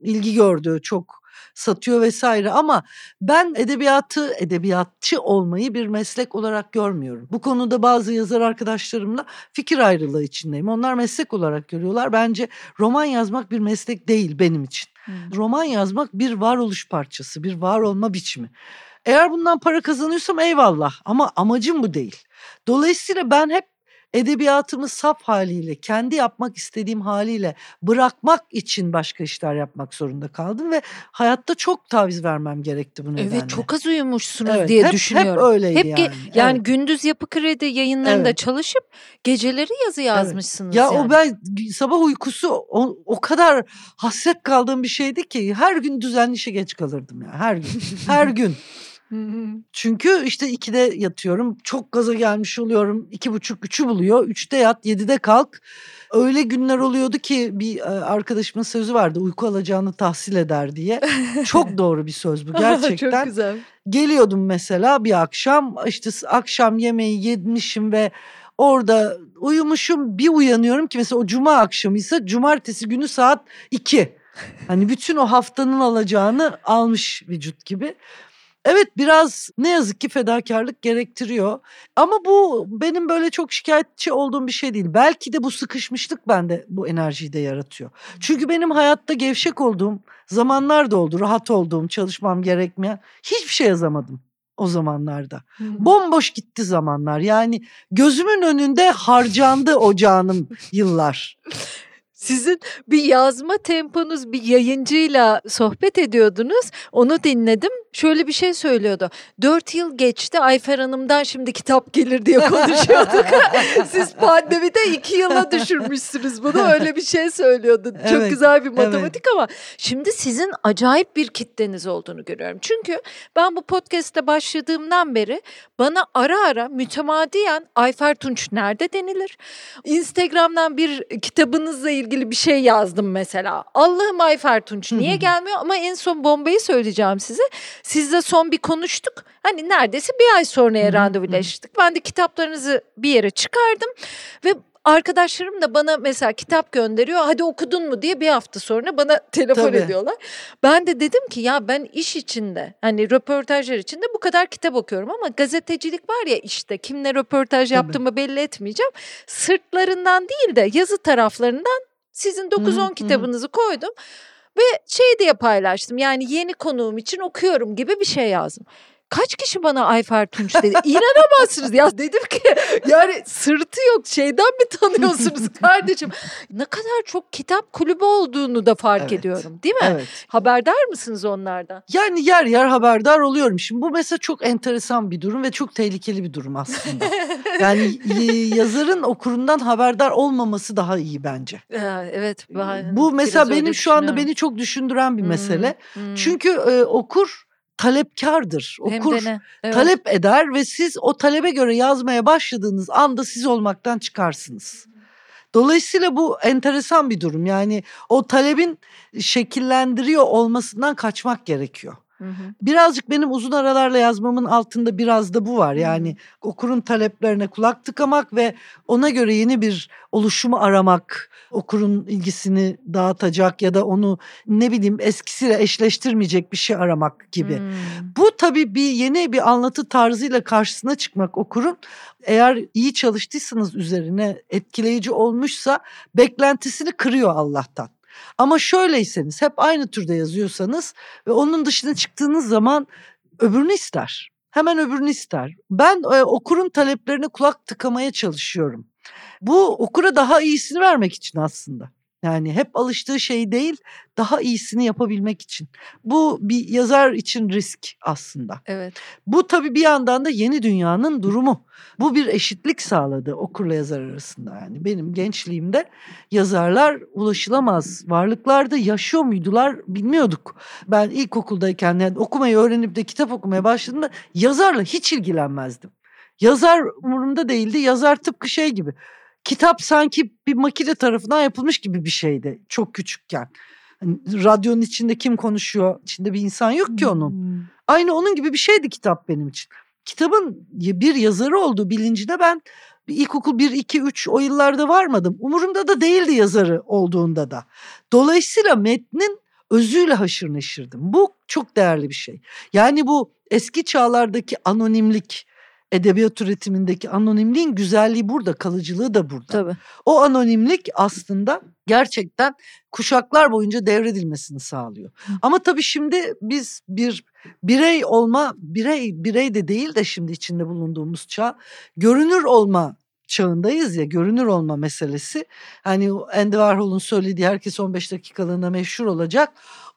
ilgi gördü, çok satıyor vesaire ama ben edebiyatı, edebiyatçı olmayı bir meslek olarak görmüyorum. Bu konuda bazı yazar arkadaşlarımla fikir ayrılığı içindeyim. Onlar meslek olarak görüyorlar. Bence roman yazmak bir meslek değil benim için. Hı. Roman yazmak bir varoluş parçası, bir var olma biçimi. Eğer bundan para kazanıyorsam eyvallah ama amacım bu değil. Dolayısıyla ben hep edebiyatımı saf haliyle, kendi yapmak istediğim haliyle bırakmak için başka işler yapmak zorunda kaldım ve hayatta çok taviz vermem gerekti bu nedenle. Evet çok az uyumuşsunuz Evet, diye hep- düşünüyorum. Hep öyleydi Hep ge- yani. yani Evet. gündüz yapı kredi yayınlarında Evet. çalışıp geceleri yazı yazmışsınız Ya yani. o ben sabah uykusu o, o kadar hasret kaldığım bir şeydi ki her gün düzenli işe geç kalırdım ya her gün. her (laughs) gün. Çünkü işte 2'de yatıyorum. Çok gaza gelmiş oluyorum. iki buçuk üçü buluyor. Üçte yat, 7'de kalk. Öyle günler oluyordu ki bir e, arkadaşımın sözü vardı. Uyku alacağını tahsil eder diye. Çok (laughs) doğru bir söz bu Çok gerçekten. güzel. Geliyordum mesela bir akşam işte akşam yemeği yemişim ve orada uyumuşum. Bir uyanıyorum ki mesela o cuma akşamıysa cumartesi günü saat 2. Hani bütün o haftanın alacağını almış vücut gibi. Evet biraz ne yazık ki fedakarlık gerektiriyor. Ama bu benim böyle çok şikayetçi olduğum bir şey değil. Belki de bu sıkışmışlık bende bu enerjiyi de yaratıyor. Çünkü benim hayatta gevşek olduğum zamanlar da oldu. Rahat olduğum, çalışmam gerekmeyen hiçbir şey yazamadım o zamanlarda. Hı. Bomboş gitti zamanlar. Yani gözümün önünde harcandı o canım yıllar. (laughs) Sizin bir yazma temponuz bir yayıncıyla sohbet ediyordunuz. Onu dinledim. Şöyle bir şey söylüyordu. Dört yıl geçti Ayfer Hanım'dan şimdi kitap gelir diye (laughs) konuşuyorduk. Siz pandemide iki yıla düşürmüşsünüz bunu. Öyle bir şey söylüyordu. Çok Evet, güzel bir matematik ama şimdi sizin acayip bir kitleniz olduğunu görüyorum. Çünkü ben bu podcast'te başladığımdan beri bana ara ara mütemadiyen Ayfer Tunç nerede denilir? Instagram'dan bir kitabınızla ilgili bir şey yazdım mesela. Allah'ım Ayfer Tunç niye gelmiyor? Ama en son bombayı söyleyeceğim size. Sizle son bir konuştuk. Hani neredeyse bir ay sonraya randevuleştik. Ben de kitaplarınızı bir yere çıkardım ve Arkadaşlarım da bana mesela kitap gönderiyor. Hadi okudun mu diye bir hafta sonra bana (laughs) telefon Tabii. ediyorlar. Ben de dedim ki ya ben iş içinde hani röportajlar içinde bu kadar kitap okuyorum ama gazetecilik var ya işte kimle röportaj Tabii. yaptığımı belli etmeyeceğim. Sırtlarından değil de yazı taraflarından sizin 9-10 hı. kitabınızı koydum. Ve şey diye paylaştım yani yeni konuğum için okuyorum gibi bir şey yazdım. Kaç kişi bana Ayfer Tunç dedi. İnanamazsınız ya dedim ki yani sırtı yok şeyden mi tanıyorsunuz (laughs) kardeşim? Ne kadar çok kitap kulübü olduğunu da fark Evet. ediyorum değil mi? Evet. Haberdar mısınız onlardan? Yani yer yer haberdar oluyorum. Şimdi bu mesela çok enteresan bir durum ve çok tehlikeli bir durum aslında. (laughs) yani y- yazarın okurundan haberdar olmaması daha iyi bence. Ha, evet. ben Bu mesela benim şu anda beni çok düşündüren bir Hmm, mesele. hmm. Çünkü e, okur talepkardır. Hem Okur de ne? Evet. talep eder ve siz o talebe göre yazmaya başladığınız anda siz olmaktan çıkarsınız. Dolayısıyla bu enteresan bir durum. Yani o talebin şekillendiriyor olmasından kaçmak gerekiyor. Hı hı. Birazcık benim uzun aralarla yazmamın altında biraz da bu var. Yani okurun taleplerine kulak tıkamak ve ona göre yeni bir oluşumu aramak, okurun ilgisini dağıtacak ya da onu ne bileyim eskisiyle eşleştirmeyecek bir şey aramak gibi. Hmm. Bu tabii bir yeni bir anlatı tarzıyla karşısına çıkmak okurun eğer iyi çalıştıysanız üzerine etkileyici olmuşsa beklentisini kırıyor Allah'tan. Ama şöyleyseniz hep aynı türde yazıyorsanız ve onun dışına çıktığınız zaman öbürünü ister. Hemen öbürünü ister. Ben e, okurun taleplerine kulak tıkamaya çalışıyorum. Bu okura daha iyisini vermek için aslında. Yani hep alıştığı şey değil, daha iyisini yapabilmek için. Bu bir yazar için risk aslında. Evet. Bu tabii bir yandan da yeni dünyanın durumu. Bu bir eşitlik sağladı okurla yazar arasında. Yani benim gençliğimde yazarlar ulaşılamaz varlıklarda yaşıyor muydular bilmiyorduk. Ben ilkokuldayken yani okumayı öğrenip de kitap okumaya başladığımda yazarla hiç ilgilenmezdim. Yazar umurumda değildi. Yazar tıpkı şey gibi. Kitap sanki bir makine tarafından yapılmış gibi bir şeydi çok küçükken. Hani radyonun içinde kim konuşuyor? İçinde bir insan yok ki onun. Hmm. Aynı onun gibi bir şeydi kitap benim için. Kitabın bir yazarı olduğu bilincine ben ilkokul 1, 2, 3 o yıllarda varmadım. Umurumda da değildi yazarı olduğunda da. Dolayısıyla metnin özüyle haşır neşirdim. Bu çok değerli bir şey. Yani bu eski çağlardaki anonimlik, edebiyat üretimindeki anonimliğin güzelliği burada, kalıcılığı da burada. Tabii. O anonimlik aslında gerçekten kuşaklar boyunca devredilmesini sağlıyor. Ama tabii şimdi biz bir birey olma, birey birey de değil de şimdi içinde bulunduğumuz çağ, görünür olma çağındayız ya, görünür olma meselesi. Hani Andy Warhol'un söylediği herkes 15 dakikalığına meşhur olacak.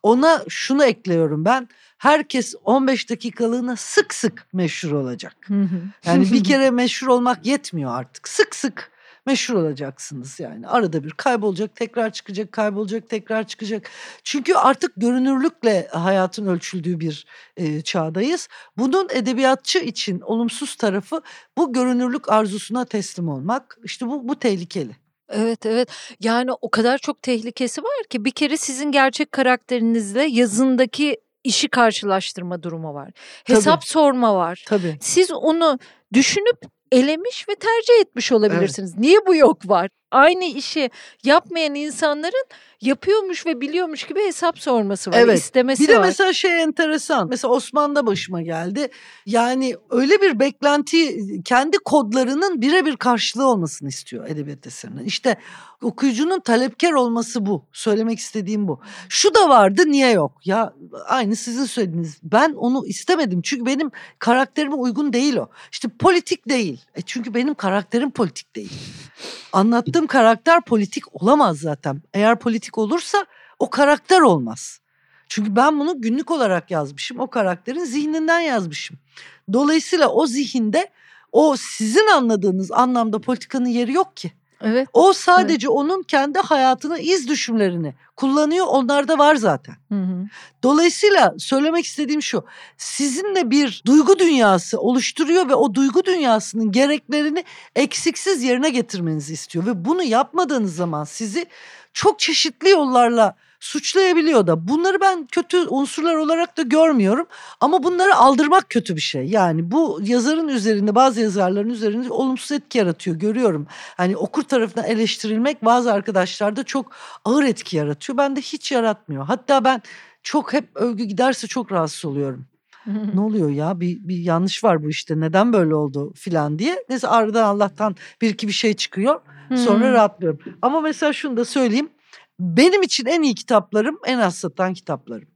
Ona şunu ekliyorum ben. Herkes 15 dakikalığına sık sık meşhur olacak. Yani bir (laughs) kere meşhur olmak yetmiyor artık. Sık sık meşhur olacaksınız yani. Arada bir kaybolacak, tekrar çıkacak, kaybolacak, tekrar çıkacak. Çünkü artık görünürlükle hayatın ölçüldüğü bir e, çağdayız. Bunun edebiyatçı için olumsuz tarafı bu görünürlük arzusuna teslim olmak. İşte bu bu tehlikeli. Evet evet yani o kadar çok tehlikesi var ki bir kere sizin gerçek karakterinizle yazındaki işi karşılaştırma durumu var. Tabii. Hesap sorma var. Tabii. Siz onu düşünüp elemiş ve tercih etmiş olabilirsiniz. Niye bu yok var? Aynı işi yapmayan insanların yapıyormuş ve biliyormuş gibi hesap sorması var. Evet. istemesi Bir de var. mesela şey enteresan. Mesela Osman'da başıma geldi. Yani öyle bir beklenti kendi kodlarının birebir karşılığı olmasını istiyor edebiyat eserinin. İşte okuyucunun talepkar olması bu. Söylemek istediğim bu. Şu da vardı niye yok? Ya aynı sizin söylediğiniz. Ben onu istemedim. Çünkü benim karakterime uygun değil o. İşte politik değil. E çünkü benim karakterim politik değil. Anlattığım karakter politik olamaz zaten. Eğer politik olursa o karakter olmaz. Çünkü ben bunu günlük olarak yazmışım. O karakterin zihninden yazmışım. Dolayısıyla o zihinde o sizin anladığınız anlamda politikanın yeri yok ki. Evet. O sadece onun kendi hayatına iz düşümlerini kullanıyor. Onlar da var zaten. Hı hı. Dolayısıyla söylemek istediğim şu. Sizinle bir duygu dünyası oluşturuyor ve o duygu dünyasının gereklerini eksiksiz yerine getirmenizi istiyor. Ve bunu yapmadığınız zaman sizi çok çeşitli yollarla suçlayabiliyor da. Bunları ben kötü unsurlar olarak da görmüyorum. Ama bunları aldırmak kötü bir şey. Yani bu yazarın üzerinde bazı yazarların üzerinde olumsuz etki yaratıyor görüyorum. Hani okur tarafından eleştirilmek bazı arkadaşlarda çok ağır etki yaratıyor. Bende hiç yaratmıyor. Hatta ben çok hep övgü giderse çok rahatsız oluyorum. (laughs) ne oluyor ya bir, bir yanlış var bu işte neden böyle oldu filan diye. Neyse aradan Allah'tan bir iki bir şey çıkıyor sonra rahatlıyorum. Ama mesela şunu da söyleyeyim benim için en iyi kitaplarım en az satan kitaplarım.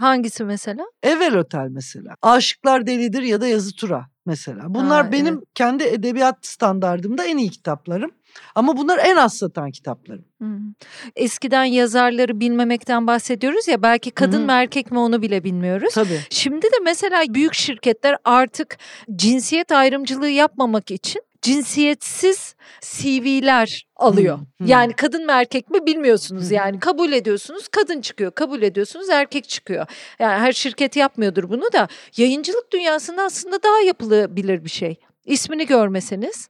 Hangisi mesela? Evel Otel mesela. Aşıklar Delidir ya da Yazı Tura mesela. Bunlar Ha, benim evet. kendi edebiyat standardımda en iyi kitaplarım. Ama bunlar en az satan kitaplarım. Hmm. Eskiden yazarları bilmemekten bahsediyoruz ya belki kadın hı. mı erkek mi onu bile bilmiyoruz. Tabii. Şimdi de mesela büyük şirketler artık cinsiyet ayrımcılığı yapmamak için cinsiyetsiz CV'ler alıyor. Hı. Yani kadın mı erkek mi bilmiyorsunuz hı. yani kabul ediyorsunuz kadın çıkıyor kabul ediyorsunuz erkek çıkıyor. Yani her şirket yapmıyordur bunu da yayıncılık dünyasında aslında daha yapılabilir bir şey. İsmini görmeseniz.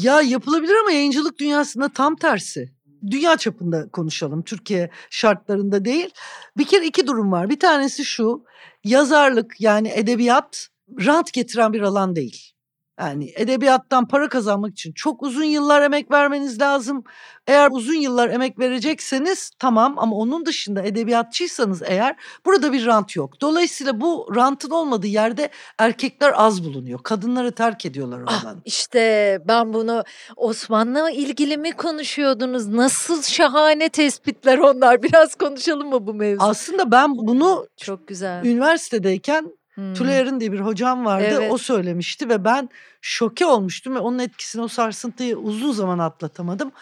Ya yapılabilir ama yayıncılık dünyasında tam tersi. Dünya çapında konuşalım. Türkiye şartlarında değil. Bir kere iki durum var. Bir tanesi şu. Yazarlık yani edebiyat rant getiren bir alan değil. Yani edebiyattan para kazanmak için çok uzun yıllar emek vermeniz lazım. Eğer uzun yıllar emek verecekseniz tamam ama onun dışında edebiyatçıysanız eğer burada bir rant yok. Dolayısıyla bu rantın olmadığı yerde erkekler az bulunuyor. Kadınları terk ediyorlar Ah, alanı. işte ben bunu Osman'la ilgili mi konuşuyordunuz? Nasıl şahane tespitler onlar. (laughs) Biraz konuşalım mı bu mevzu? Aslında ben bunu Çok güzel. üniversitedeyken Hmm. Tülayar'ın diye bir hocam vardı. Evet. O söylemişti ve ben şoke olmuştum ve onun etkisini o sarsıntıyı uzun zaman atlatamadım.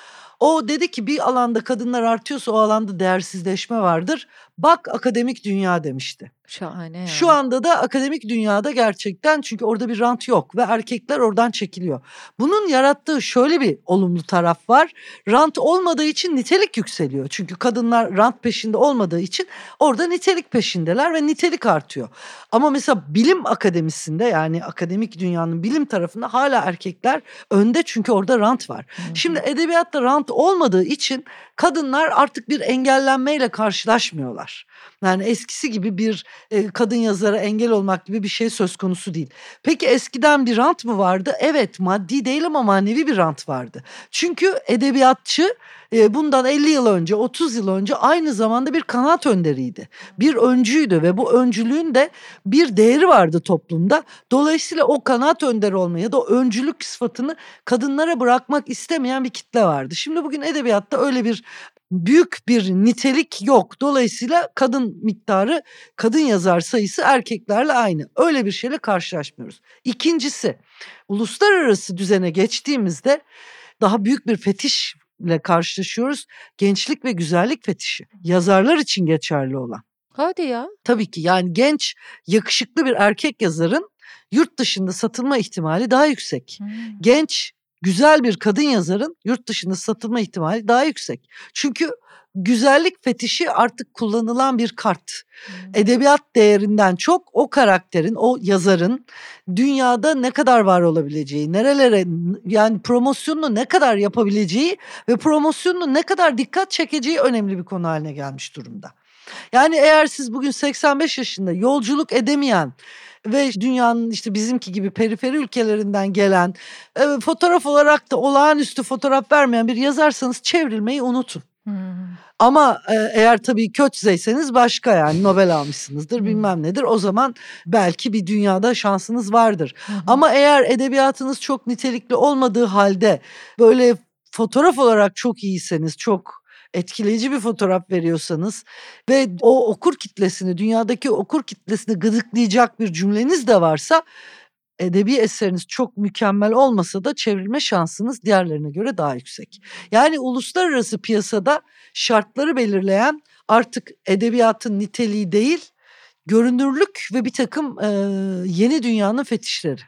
O dedi ki bir alanda kadınlar artıyorsa o alanda değersizleşme vardır. Bak akademik dünya demişti. Şahane ya. Şu anda da akademik dünyada gerçekten çünkü orada bir rant yok ve erkekler oradan çekiliyor. Bunun yarattığı şöyle bir olumlu taraf var. Rant olmadığı için nitelik yükseliyor. Çünkü kadınlar rant peşinde olmadığı için orada nitelik peşindeler ve nitelik artıyor. Ama mesela bilim akademisinde yani akademik dünyanın bilim tarafında hala erkekler önde çünkü orada rant var. Hı hı. Şimdi edebiyatta rant olmadığı için kadınlar artık bir engellenmeyle karşılaşmıyorlar. Yani eskisi gibi bir e, kadın yazara engel olmak gibi bir şey söz konusu değil. Peki eskiden bir rant mı vardı? Evet maddi değil ama manevi bir rant vardı. Çünkü edebiyatçı e, bundan 50 yıl önce 30 yıl önce aynı zamanda bir kanaat önderiydi. Bir öncüydü ve bu öncülüğün de bir değeri vardı toplumda. Dolayısıyla o kanaat önderi olmayı ya da o öncülük sıfatını kadınlara bırakmak istemeyen bir kitle vardı. Şimdi bugün edebiyatta öyle bir büyük bir nitelik yok. Dolayısıyla kadın miktarı, kadın yazar sayısı erkeklerle aynı. Öyle bir şeyle karşılaşmıyoruz. İkincisi, uluslararası düzene geçtiğimizde daha büyük bir fetişle karşılaşıyoruz. Gençlik ve güzellik fetişi. Yazarlar için geçerli olan. Hadi ya. Tabii ki yani genç, yakışıklı bir erkek yazarın yurt dışında satılma ihtimali daha yüksek Hmm. genç güzel bir kadın yazarın yurt dışında satılma ihtimali daha yüksek. Çünkü güzellik fetişi artık kullanılan bir kart. Edebiyat değerinden çok o karakterin, o yazarın dünyada ne kadar var olabileceği, nerelere yani promosyonunu ne kadar yapabileceği ve promosyonunu ne kadar dikkat çekeceği önemli bir konu haline gelmiş durumda. Yani eğer siz bugün 85 yaşında yolculuk edemeyen ve dünyanın işte bizimki gibi periferi ülkelerinden gelen e, fotoğraf olarak da olağanüstü fotoğraf vermeyen bir yazarsanız çevrilmeyi unutun. Hmm. Ama e, eğer tabii kötüzeyseniz başka yani Nobel almışsınızdır Hmm. bilmem nedir o zaman belki bir dünyada şansınız vardır. Hı. Ama eğer edebiyatınız çok nitelikli olmadığı halde böyle fotoğraf olarak çok iyiyseniz çok etkileyici bir fotoğraf veriyorsanız ve o okur kitlesini dünyadaki okur kitlesini gıdıklayacak bir cümleniz de varsa edebi eseriniz çok mükemmel olmasa da çevrilme şansınız diğerlerine göre daha yüksek. Yani uluslararası piyasada şartları belirleyen artık edebiyatın niteliği değil görünürlük ve bir takım e, yeni dünyanın fetişleri.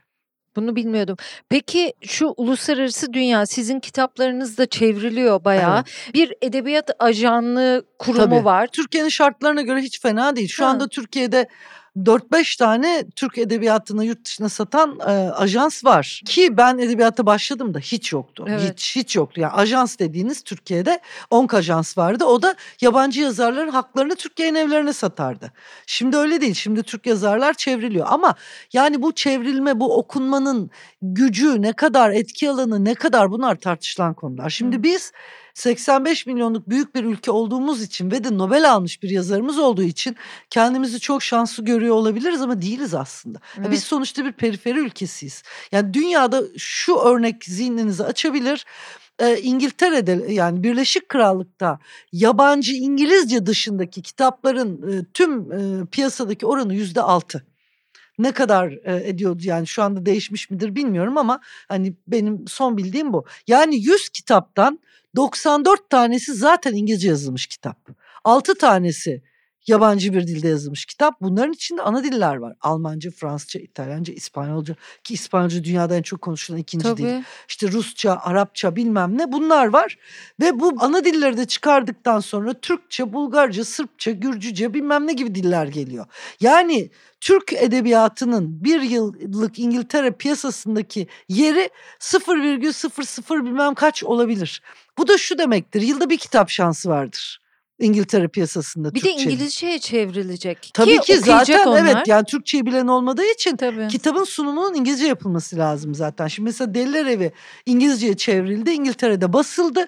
Bunu bilmiyordum. Peki şu uluslararası dünya sizin kitaplarınız da çevriliyor bayağı. Bir edebiyat ajanlığı kurumu Tabii. var. Türkiye'nin şartlarına göre hiç fena değil. Şu Ha. anda Türkiye'de 4-5 tane Türk edebiyatını yurt dışına satan e, ajans var. Ki ben edebiyata başladım da hiç yoktu. Evet. Hiç hiç yoktu. Yani ajans dediğiniz Türkiye'de Onk Ajans vardı. O da yabancı yazarların haklarını Türk yayın evlerine satardı. Şimdi öyle değil. Şimdi Türk yazarlar çevriliyor. Ama yani bu çevrilme, bu okunmanın gücü ne kadar, etki alanı ne kadar bunlar tartışılan konular. Şimdi Hı. biz 85 milyonluk büyük bir ülke olduğumuz için ve de Nobel almış bir yazarımız olduğu için kendimizi çok şanslı görüyor olabiliriz ama değiliz aslında. Evet. Biz sonuçta bir periferi ülkesiyiz. Yani dünyada şu örnek zihninizi açabilir. Ee, İngiltere'de yani Birleşik Krallık'ta yabancı İngilizce dışındaki kitapların e, tüm e, piyasadaki oranı yüzde altı ne kadar e, ediyordu yani şu anda değişmiş midir bilmiyorum ama hani benim son bildiğim bu. Yani 100 kitaptan 94 tanesi zaten İngilizce yazılmış kitap. 6 tanesi yabancı bir dilde yazılmış kitap. Bunların içinde ana diller var. Almanca, Fransızca, İtalyanca, İspanyolca ki İspanyolca dünyada en çok konuşulan ikinci Tabii. dil. İşte Rusça, Arapça bilmem ne bunlar var. Ve bu ana dilleri de çıkardıktan sonra Türkçe, Bulgarca, Sırpça, Gürcüce bilmem ne gibi diller geliyor. Yani Türk edebiyatının bir yıllık İngiltere piyasasındaki yeri 0,00 bilmem kaç olabilir. Bu da şu demektir. Yılda bir kitap şansı vardır. İngiltere piyasasında Bir Türkçe. de İngilizceye çevrilecek. Tabii ki, ki zaten onlar. evet yani Türkçeyi bilen olmadığı için Tabii. kitabın sunumunun İngilizce yapılması lazım zaten. Şimdi mesela Deliler Evi İngilizceye çevrildi, İngiltere'de basıldı.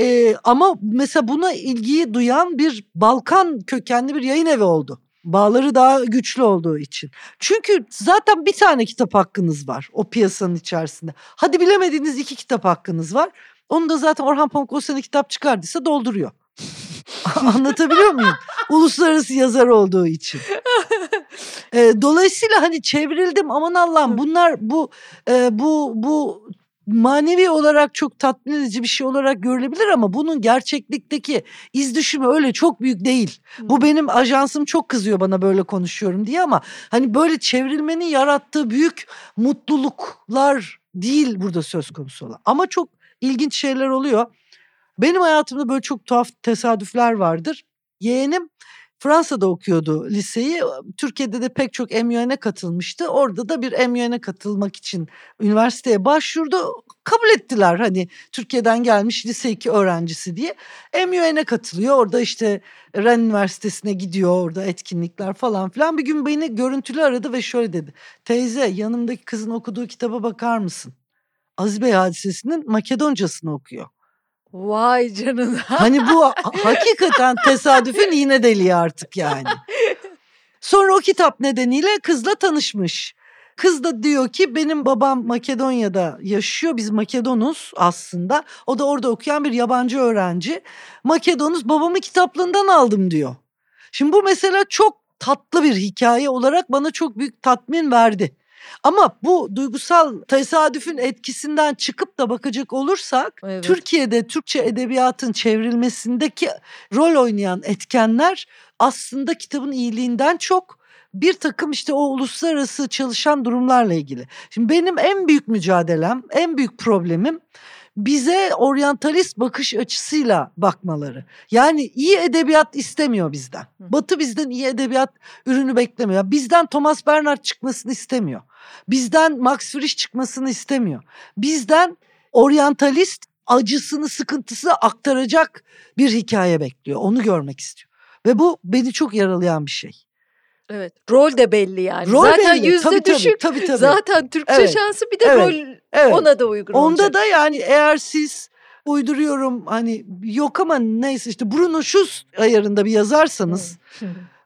Ee, ama mesela buna ilgiyi duyan bir Balkan kökenli bir yayın evi oldu. Bağları daha güçlü olduğu için. Çünkü zaten bir tane kitap hakkınız var o piyasanın içerisinde. Hadi bilemediğiniz iki kitap hakkınız var. Onu da zaten Orhan Pamuk o sene kitap çıkardıysa dolduruyor. (laughs) Anlatabiliyor muyum? Uluslararası yazar olduğu için. (laughs) E, dolayısıyla hani çevrildim aman Allah'ım bunlar bu e, bu bu manevi olarak çok tatmin edici bir şey olarak görülebilir ama bunun gerçeklikteki iz düşümü öyle çok büyük değil. Bu benim ajansım çok kızıyor bana böyle konuşuyorum diye ama hani böyle çevrilmenin yarattığı büyük mutluluklar değil burada söz konusu olan. Ama çok ilginç şeyler oluyor. Benim hayatımda böyle çok tuhaf tesadüfler vardır. Yeğenim Fransa'da okuyordu liseyi. Türkiye'de de pek çok MUN'e katılmıştı. Orada da bir MUN'e katılmak için üniversiteye başvurdu. Kabul ettiler hani Türkiye'den gelmiş lise 2 öğrencisi diye. MUN'e katılıyor. Orada işte Ren Üniversitesi'ne gidiyor. Orada etkinlikler falan filan. Bir gün beni görüntülü aradı ve şöyle dedi. Teyze yanımdaki kızın okuduğu kitaba bakar mısın? Aziz Bey hadisesinin Makedoncasını okuyor. Vay canına. Hani bu hakikaten tesadüfün iğne deliği artık yani. Sonra o kitap nedeniyle kızla tanışmış. Kız da diyor ki benim babam Makedonya'da yaşıyor. Biz Makedonuz aslında. O da orada okuyan bir yabancı öğrenci. Makedonuz babamı kitaplığından aldım diyor. Şimdi bu mesela çok tatlı bir hikaye olarak bana çok büyük tatmin verdi. Ama bu duygusal tesadüfün etkisinden çıkıp da bakacak olursak evet. Türkiye'de Türkçe edebiyatın çevrilmesindeki rol oynayan etkenler aslında kitabın iyiliğinden çok bir takım işte o uluslararası çalışan durumlarla ilgili. Şimdi benim en büyük mücadelem, en büyük problemim bize oryantalist bakış açısıyla bakmaları. Yani iyi edebiyat istemiyor bizden. Batı bizden iyi edebiyat ürünü beklemiyor. Bizden Thomas Bernhard çıkmasını istemiyor. Bizden Max Frisch çıkmasını istemiyor. Bizden oryantalist acısını, sıkıntısını aktaracak bir hikaye bekliyor. Onu görmek istiyor. Ve bu beni çok yaralayan bir şey. Evet. Rol de belli yani. Rol Zaten belli. yüzde tabii, düşük. Tabii, tabii, Zaten Türkçe evet. şansı bir de evet. rol evet. ona da uygun Onda olacak. da yani eğer siz uyduruyorum hani yok ama neyse işte Bruno Schulz ayarında bir yazarsanız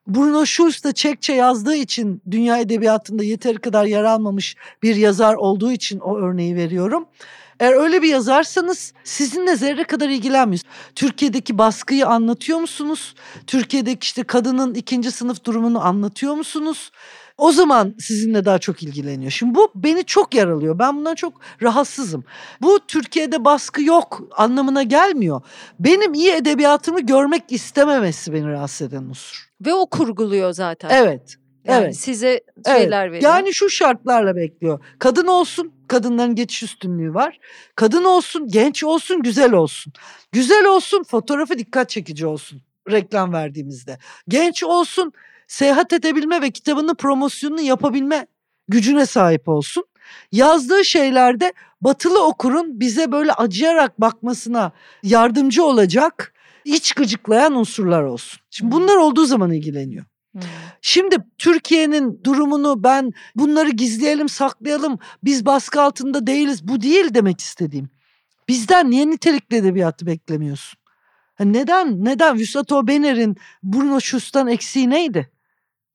Bruno Schulz da Çekçe yazdığı için dünya edebiyatında yeteri kadar yer almamış bir yazar olduğu için o örneği veriyorum. Eğer öyle bir yazarsanız sizinle zerre kadar ilgilenmiyor. Türkiye'deki baskıyı anlatıyor musunuz? Türkiye'deki işte kadının ikinci sınıf durumunu anlatıyor musunuz? O zaman sizinle daha çok ilgileniyor. Şimdi bu beni çok yaralıyor. Ben bundan çok rahatsızım. Bu Türkiye'de baskı yok anlamına gelmiyor. Benim iyi edebiyatımı görmek istememesi beni rahatsız eden unsur. Ve o kurguluyor zaten. Evet. Yani evet. size şeyler evet. veriyor. Yani şu şartlarla bekliyor. Kadın olsun, kadınların geçiş üstünlüğü var. Kadın olsun, genç olsun, güzel olsun. Güzel olsun, fotoğrafı dikkat çekici olsun reklam verdiğimizde. Genç olsun, seyahat edebilme ve kitabının promosyonunu yapabilme gücüne sahip olsun. Yazdığı şeylerde batılı okurun bize böyle acıyarak bakmasına yardımcı olacak iç gıcıklayan unsurlar olsun. Şimdi bunlar olduğu zaman ilgileniyor. Şimdi Türkiye'nin durumunu ben bunları gizleyelim saklayalım biz baskı altında değiliz bu değil demek istediğim. Bizden niye nitelikli edebiyatı beklemiyorsun? neden neden Vüsat Obener'in Bruno Schuss'tan eksiği neydi?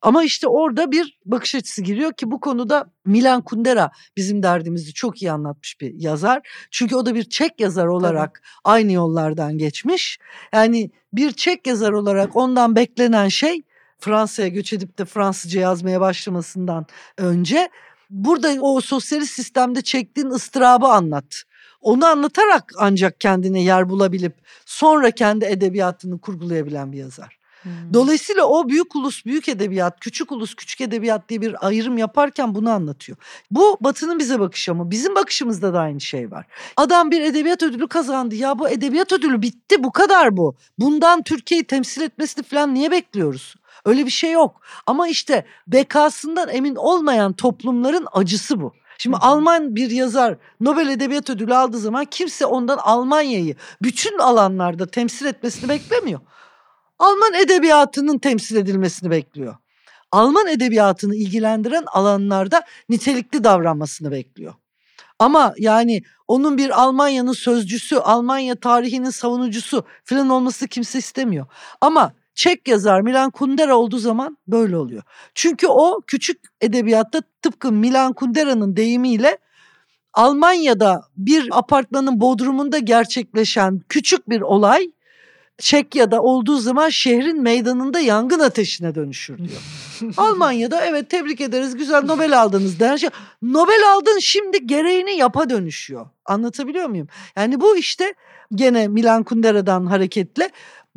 Ama işte orada bir bakış açısı giriyor ki bu konuda Milan Kundera bizim derdimizi çok iyi anlatmış bir yazar. Çünkü o da bir Çek yazar olarak Tabii. aynı yollardan geçmiş. Yani bir Çek yazar olarak ondan beklenen şey Fransa'ya göç edip de Fransızca yazmaya başlamasından önce burada o sosyalist sistemde çektiğin ıstırabı anlat. Onu anlatarak ancak kendine yer bulabilip sonra kendi edebiyatını kurgulayabilen bir yazar. Hmm. Dolayısıyla o büyük ulus büyük edebiyat, küçük ulus küçük edebiyat diye bir ayrım yaparken bunu anlatıyor. Bu Batı'nın bize bakışı ama bizim bakışımızda da aynı şey var. Adam bir edebiyat ödülü kazandı. Ya bu edebiyat ödülü bitti bu kadar bu. Bundan Türkiye'yi temsil etmesini falan niye bekliyoruz? Öyle bir şey yok. Ama işte bekasından emin olmayan toplumların acısı bu. Şimdi Hı. Alman bir yazar Nobel Edebiyat Ödülü aldığı zaman kimse ondan Almanya'yı bütün alanlarda temsil etmesini beklemiyor. Alman edebiyatının temsil edilmesini bekliyor. Alman edebiyatını ilgilendiren alanlarda nitelikli davranmasını bekliyor. Ama yani onun bir Almanya'nın sözcüsü, Almanya tarihinin savunucusu falan olması kimse istemiyor. Ama Çek yazar Milan Kundera olduğu zaman böyle oluyor. Çünkü o küçük edebiyatta tıpkı Milan Kundera'nın deyimiyle Almanya'da bir apartmanın bodrumunda gerçekleşen küçük bir olay Çekya'da olduğu zaman şehrin meydanında yangın ateşine dönüşür diyor. (laughs) Almanya'da evet tebrik ederiz güzel Nobel aldınız der. Şey, Nobel aldın şimdi gereğini yapa dönüşüyor. Anlatabiliyor muyum? Yani bu işte gene Milan Kundera'dan hareketle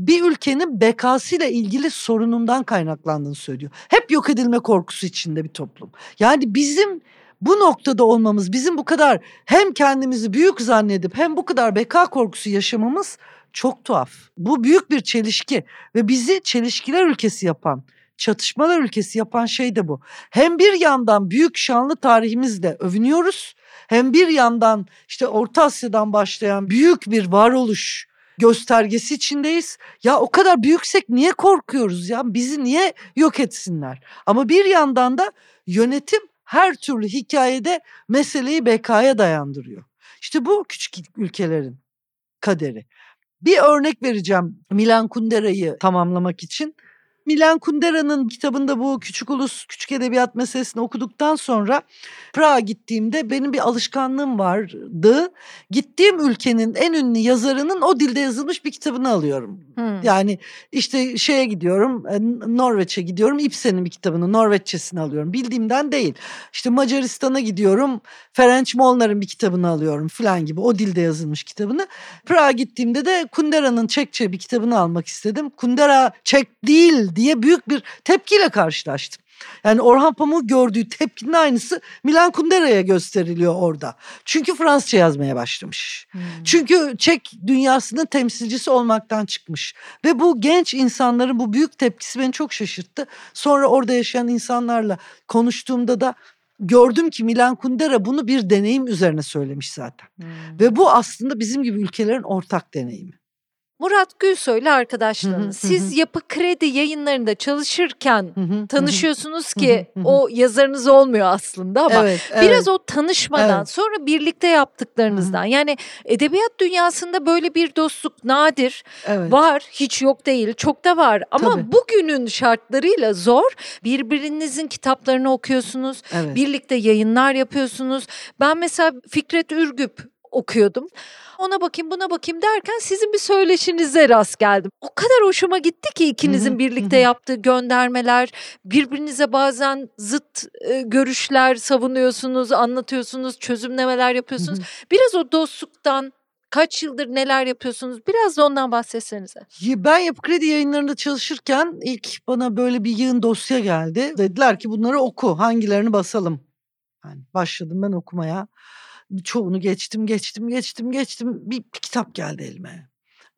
bir ülkenin bekasıyla ilgili sorunundan kaynaklandığını söylüyor. Hep yok edilme korkusu içinde bir toplum. Yani bizim bu noktada olmamız, bizim bu kadar hem kendimizi büyük zannedip hem bu kadar beka korkusu yaşamamız çok tuhaf. Bu büyük bir çelişki ve bizi çelişkiler ülkesi yapan, çatışmalar ülkesi yapan şey de bu. Hem bir yandan büyük şanlı tarihimizle övünüyoruz, hem bir yandan işte Orta Asya'dan başlayan büyük bir varoluş göstergesi içindeyiz. Ya o kadar büyüksek niye korkuyoruz ya? Bizi niye yok etsinler? Ama bir yandan da yönetim her türlü hikayede meseleyi bekaya dayandırıyor. İşte bu küçük ülkelerin kaderi. Bir örnek vereceğim Milan Kundera'yı tamamlamak için. Milan Kundera'nın kitabında bu Küçük Ulus Küçük Edebiyat meselesini okuduktan sonra Prag'a gittiğimde benim bir alışkanlığım vardı. Gittiğim ülkenin en ünlü yazarının o dilde yazılmış bir kitabını alıyorum. Hmm. Yani işte şeye gidiyorum e, Norveç'e gidiyorum Ibsen'in bir kitabını Norveççesini alıyorum. Bildiğimden değil. İşte Macaristan'a gidiyorum Ferenc Molnar'ın bir kitabını alıyorum falan gibi o dilde yazılmış kitabını. Prag'a gittiğimde de Kundera'nın Çekçe bir kitabını almak istedim. Kundera Çek değil diye büyük bir tepkiyle karşılaştım. Yani Orhan Pamuk gördüğü tepkinin aynısı Milan Kundera'ya gösteriliyor orada. Çünkü Fransızca yazmaya başlamış. Hmm. Çünkü Çek dünyasının temsilcisi olmaktan çıkmış. Ve bu genç insanların bu büyük tepkisi beni çok şaşırttı. Sonra orada yaşayan insanlarla konuştuğumda da gördüm ki Milan Kundera bunu bir deneyim üzerine söylemiş zaten. Hmm. Ve bu aslında bizim gibi ülkelerin ortak deneyimi. Murat Gülsoy ile arkadaşlarınız. Siz Yapı Kredi yayınlarında çalışırken tanışıyorsunuz ki o yazarınız olmuyor aslında ama evet, evet. biraz o tanışmadan evet. sonra birlikte yaptıklarınızdan yani edebiyat dünyasında böyle bir dostluk nadir evet. var hiç yok değil çok da var ama Tabii. bugünün şartlarıyla zor birbirinizin kitaplarını okuyorsunuz evet. birlikte yayınlar yapıyorsunuz ben mesela Fikret Ürgüp okuyordum ona bakayım buna bakayım derken sizin bir söyleşinize rast geldim. O kadar hoşuma gitti ki ikinizin birlikte yaptığı göndermeler, birbirinize bazen zıt e, görüşler savunuyorsunuz, anlatıyorsunuz, çözümlemeler yapıyorsunuz. Biraz o dostluktan Kaç yıldır neler yapıyorsunuz? Biraz da ondan bahsetsenize. Ben Yapı Kredi yayınlarında çalışırken ilk bana böyle bir yığın dosya geldi. Dediler ki bunları oku, hangilerini basalım. Yani başladım ben okumaya çoğunu geçtim geçtim geçtim geçtim bir, bir kitap geldi elime.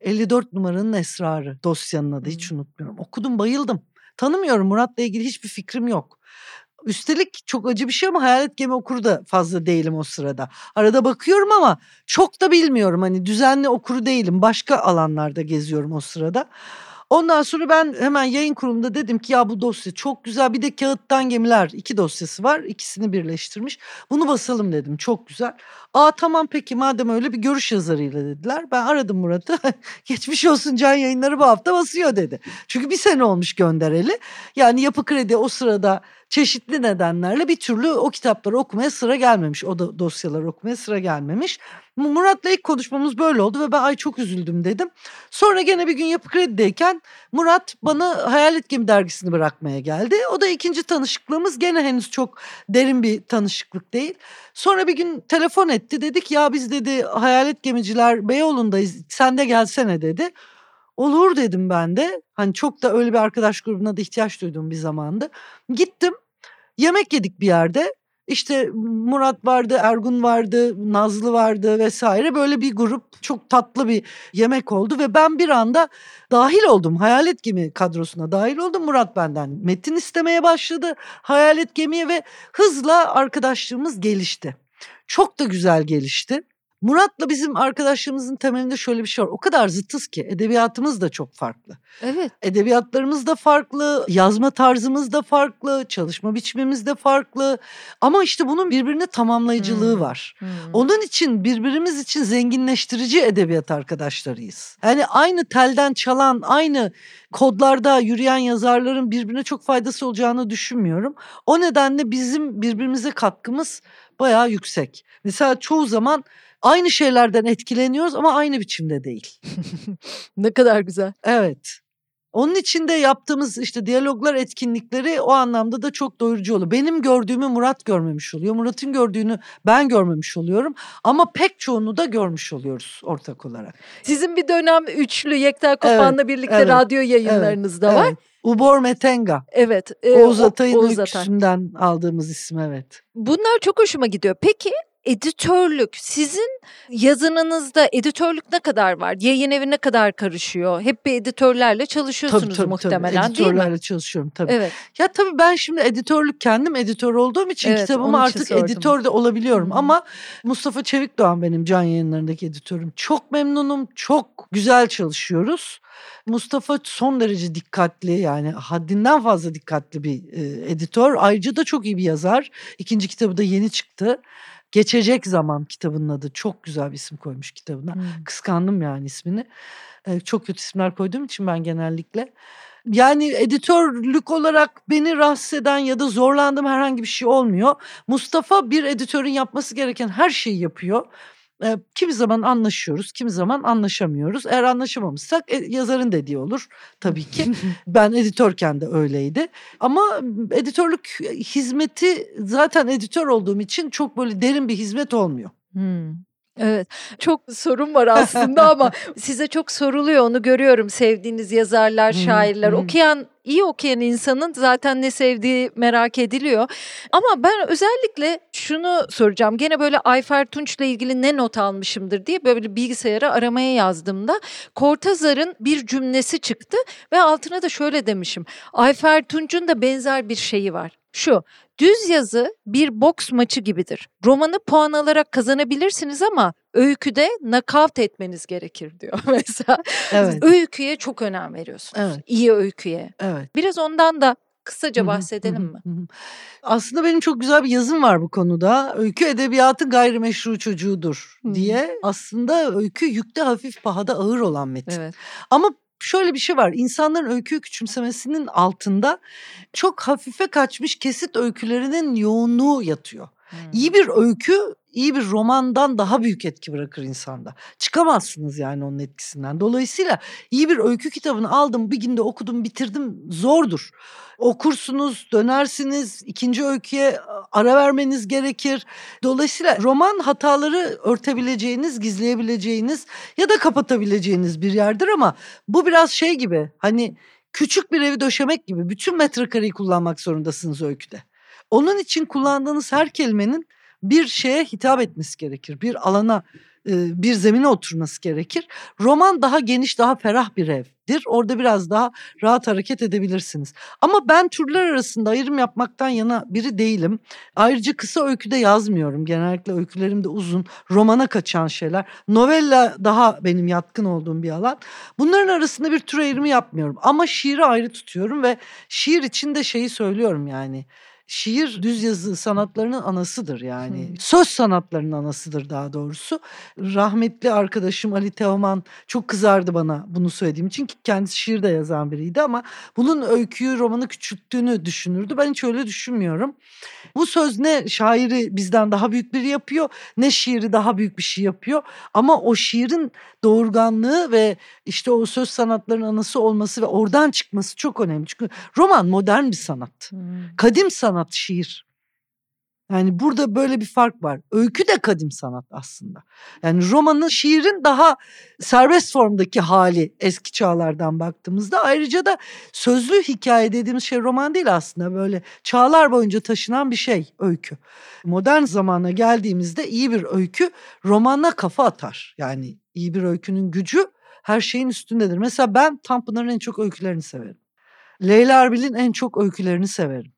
54 numaranın esrarı dosyanın adı hiç unutmuyorum. Okudum bayıldım. Tanımıyorum Murat'la ilgili hiçbir fikrim yok. Üstelik çok acı bir şey ama hayalet gemi okuru da fazla değilim o sırada. Arada bakıyorum ama çok da bilmiyorum. Hani düzenli okuru değilim. Başka alanlarda geziyorum o sırada. Ondan sonra ben hemen yayın kurulunda dedim ki ya bu dosya çok güzel. Bir de Kağıttan Gemiler iki dosyası var. İkisini birleştirmiş. Bunu basalım dedim. Çok güzel. Aa tamam peki madem öyle bir görüş yazarıyla dediler. Ben aradım Murat'ı. (laughs) Geçmiş olsun Can Yayınları bu hafta basıyor dedi. Çünkü bir sene olmuş göndereli. Yani Yapı Kredi o sırada çeşitli nedenlerle bir türlü o kitapları okumaya sıra gelmemiş. O da dosyaları okumaya sıra gelmemiş. Murat'la ilk konuşmamız böyle oldu ve ben ay çok üzüldüm dedim. Sonra gene bir gün Yapı Kredi'deyken Murat bana Hayalet Gemi dergisini bırakmaya geldi. O da ikinci tanışıklığımız gene henüz çok derin bir tanışıklık değil. Sonra bir gün telefon etti dedik ya biz dedi Hayalet Gemiciler Beyoğlu'ndayız sen de gelsene dedi. Olur dedim ben de. Hani çok da öyle bir arkadaş grubuna da ihtiyaç duyduğum bir zamandı. Gittim. Yemek yedik bir yerde. İşte Murat vardı, Ergun vardı, Nazlı vardı vesaire böyle bir grup çok tatlı bir yemek oldu ve ben bir anda dahil oldum. Hayalet Gemi kadrosuna dahil oldum. Murat benden metin istemeye başladı. Hayalet Gemi'ye ve hızla arkadaşlığımız gelişti. Çok da güzel gelişti. Murat'la bizim arkadaşlığımızın temelinde şöyle bir şey var. O kadar zıtız ki edebiyatımız da çok farklı. Evet. Edebiyatlarımız da farklı, yazma tarzımız da farklı, çalışma biçimimiz de farklı. Ama işte bunun birbirini tamamlayıcılığı Hmm. var. Hmm. Onun için birbirimiz için zenginleştirici edebiyat arkadaşlarıyız. Yani aynı telden çalan, aynı kodlarda yürüyen yazarların birbirine çok faydası olacağını düşünmüyorum. O nedenle bizim birbirimize katkımız bayağı yüksek. Mesela çoğu zaman aynı şeylerden etkileniyoruz ama aynı biçimde değil. (laughs) ne kadar güzel. Evet. Onun için de yaptığımız işte diyaloglar etkinlikleri o anlamda da çok doyurucu oluyor. Benim gördüğümü Murat görmemiş oluyor. Murat'ın gördüğünü ben görmemiş oluyorum. Ama pek çoğunu da görmüş oluyoruz ortak olarak. Sizin bir dönem üçlü Yekta Kopan'la birlikte evet, radyo yayınlarınız da var. Evet. Ubor Metenga. Evet. e, Oğuz Atay'ın Oğuz Atay. aldığımız isim evet. Bunlar çok hoşuma gidiyor. Peki editörlük sizin yazınınızda editörlük ne kadar var? Yayın evi ne kadar karışıyor? Hep bir editörlerle çalışıyorsunuz muhtemelen değil mi? Editörlerle çalışıyorum tabii. Evet. Ya tabii ben şimdi editörlük kendim editör olduğum için Evet, kitabımı artık sordum. editör de olabiliyorum. Hı. Ama Mustafa Çevikdoğan benim can yayınlarındaki editörüm. Çok memnunum, çok güzel çalışıyoruz. Mustafa son derece dikkatli yani haddinden fazla dikkatli bir e, editör. Ayrıca da çok iyi bir yazar. İkinci kitabı da yeni çıktı. Geçecek Zaman kitabının adı. Çok güzel bir isim koymuş kitabına. Hmm. Kıskandım yani ismini. Ee, çok kötü isimler koyduğum için ben genellikle. Yani editörlük olarak beni rahatsız eden ya da zorlandığım herhangi bir şey olmuyor. Mustafa bir editörün yapması gereken her şeyi yapıyor. Ee, kimi zaman anlaşıyoruz, kimi zaman anlaşamıyoruz. Eğer anlaşamamışsak e, yazarın dediği olur tabii ki. (laughs) ben editörken de öyleydi. Ama editörlük hizmeti zaten editör olduğum için çok böyle derin bir hizmet olmuyor. Hmm. Evet çok sorun var aslında (laughs) ama size çok soruluyor onu görüyorum sevdiğiniz yazarlar şairler. okuyan iyi okuyan insanın zaten ne sevdiği merak ediliyor. Ama ben özellikle şunu soracağım gene böyle Ayfer Tunç'la ilgili ne not almışımdır diye böyle bilgisayara aramaya yazdığımda Kortazar'ın bir cümlesi çıktı ve altına da şöyle demişim Ayfer Tunç'un da benzer bir şeyi var şu Düz yazı bir boks maçı gibidir. Romanı puan alarak kazanabilirsiniz ama öyküde nakavt etmeniz gerekir diyor (laughs) mesela. Evet, Öyküye çok önem veriyorsunuz. Evet. İyi öyküye. evet. Biraz ondan da kısaca bahsedelim mi? Aslında benim çok güzel bir yazım var bu konuda. Öykü edebiyatın gayrimeşru çocuğudur diye. Aslında öykü yükte hafif pahada ağır olan metin. Evet. Ama şöyle bir şey var. İnsanların öyküyü küçümsemesinin altında çok hafife kaçmış kesit öykülerinin yoğunluğu yatıyor. Hmm. İyi bir öykü iyi bir romandan daha büyük etki bırakır insanda. Çıkamazsınız yani onun etkisinden. Dolayısıyla iyi bir öykü kitabını aldım bir günde okudum bitirdim zordur. Okursunuz, dönersiniz, ikinci öyküye ara vermeniz gerekir. Dolayısıyla roman hataları örtebileceğiniz, gizleyebileceğiniz ya da kapatabileceğiniz bir yerdir ama bu biraz şey gibi hani küçük bir evi döşemek gibi bütün metrekareyi kullanmak zorundasınız öyküde. Onun için kullandığınız her kelimenin bir şeye hitap etmesi gerekir. Bir alana e, bir zemine oturması gerekir. Roman daha geniş, daha ferah bir evdir. Orada biraz daha rahat hareket edebilirsiniz. Ama ben türler arasında ayrım yapmaktan yana biri değilim. Ayrıca kısa öyküde yazmıyorum. Genellikle öykülerim de uzun, romana kaçan şeyler. Novella daha benim yatkın olduğum bir alan. Bunların arasında bir tür ayrımı yapmıyorum. Ama şiiri ayrı tutuyorum ve şiir içinde şeyi söylüyorum yani şiir düz yazı sanatlarının anasıdır yani. Hmm. Söz sanatlarının anasıdır daha doğrusu. Rahmetli arkadaşım Ali Teoman çok kızardı bana bunu söylediğim için ki kendisi şiir de yazan biriydi ama bunun öyküyü, romanı küçülttüğünü düşünürdü. Ben hiç öyle düşünmüyorum. Bu söz ne şairi bizden daha büyük biri yapıyor ne şiiri daha büyük bir şey yapıyor. Ama o şiirin doğurganlığı ve işte o söz sanatlarının anası olması ve oradan çıkması çok önemli. Çünkü roman modern bir sanat. Hmm. Kadim sanat şiir. Yani burada böyle bir fark var. Öykü de kadim sanat aslında. Yani romanın, şiirin daha serbest formdaki hali eski çağlardan baktığımızda. Ayrıca da sözlü hikaye dediğimiz şey roman değil aslında. Böyle çağlar boyunca taşınan bir şey öykü. Modern zamana geldiğimizde iyi bir öykü romana kafa atar. Yani iyi bir öykünün gücü her şeyin üstündedir. Mesela ben Tanpınar'ın en çok öykülerini severim. Leyla Erbil'in en çok öykülerini severim.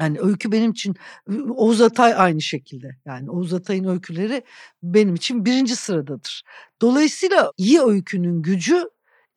Yani öykü benim için Oğuz Atay aynı şekilde. Yani Oğuz Atay'ın öyküleri benim için birinci sıradadır. Dolayısıyla iyi öykünün gücü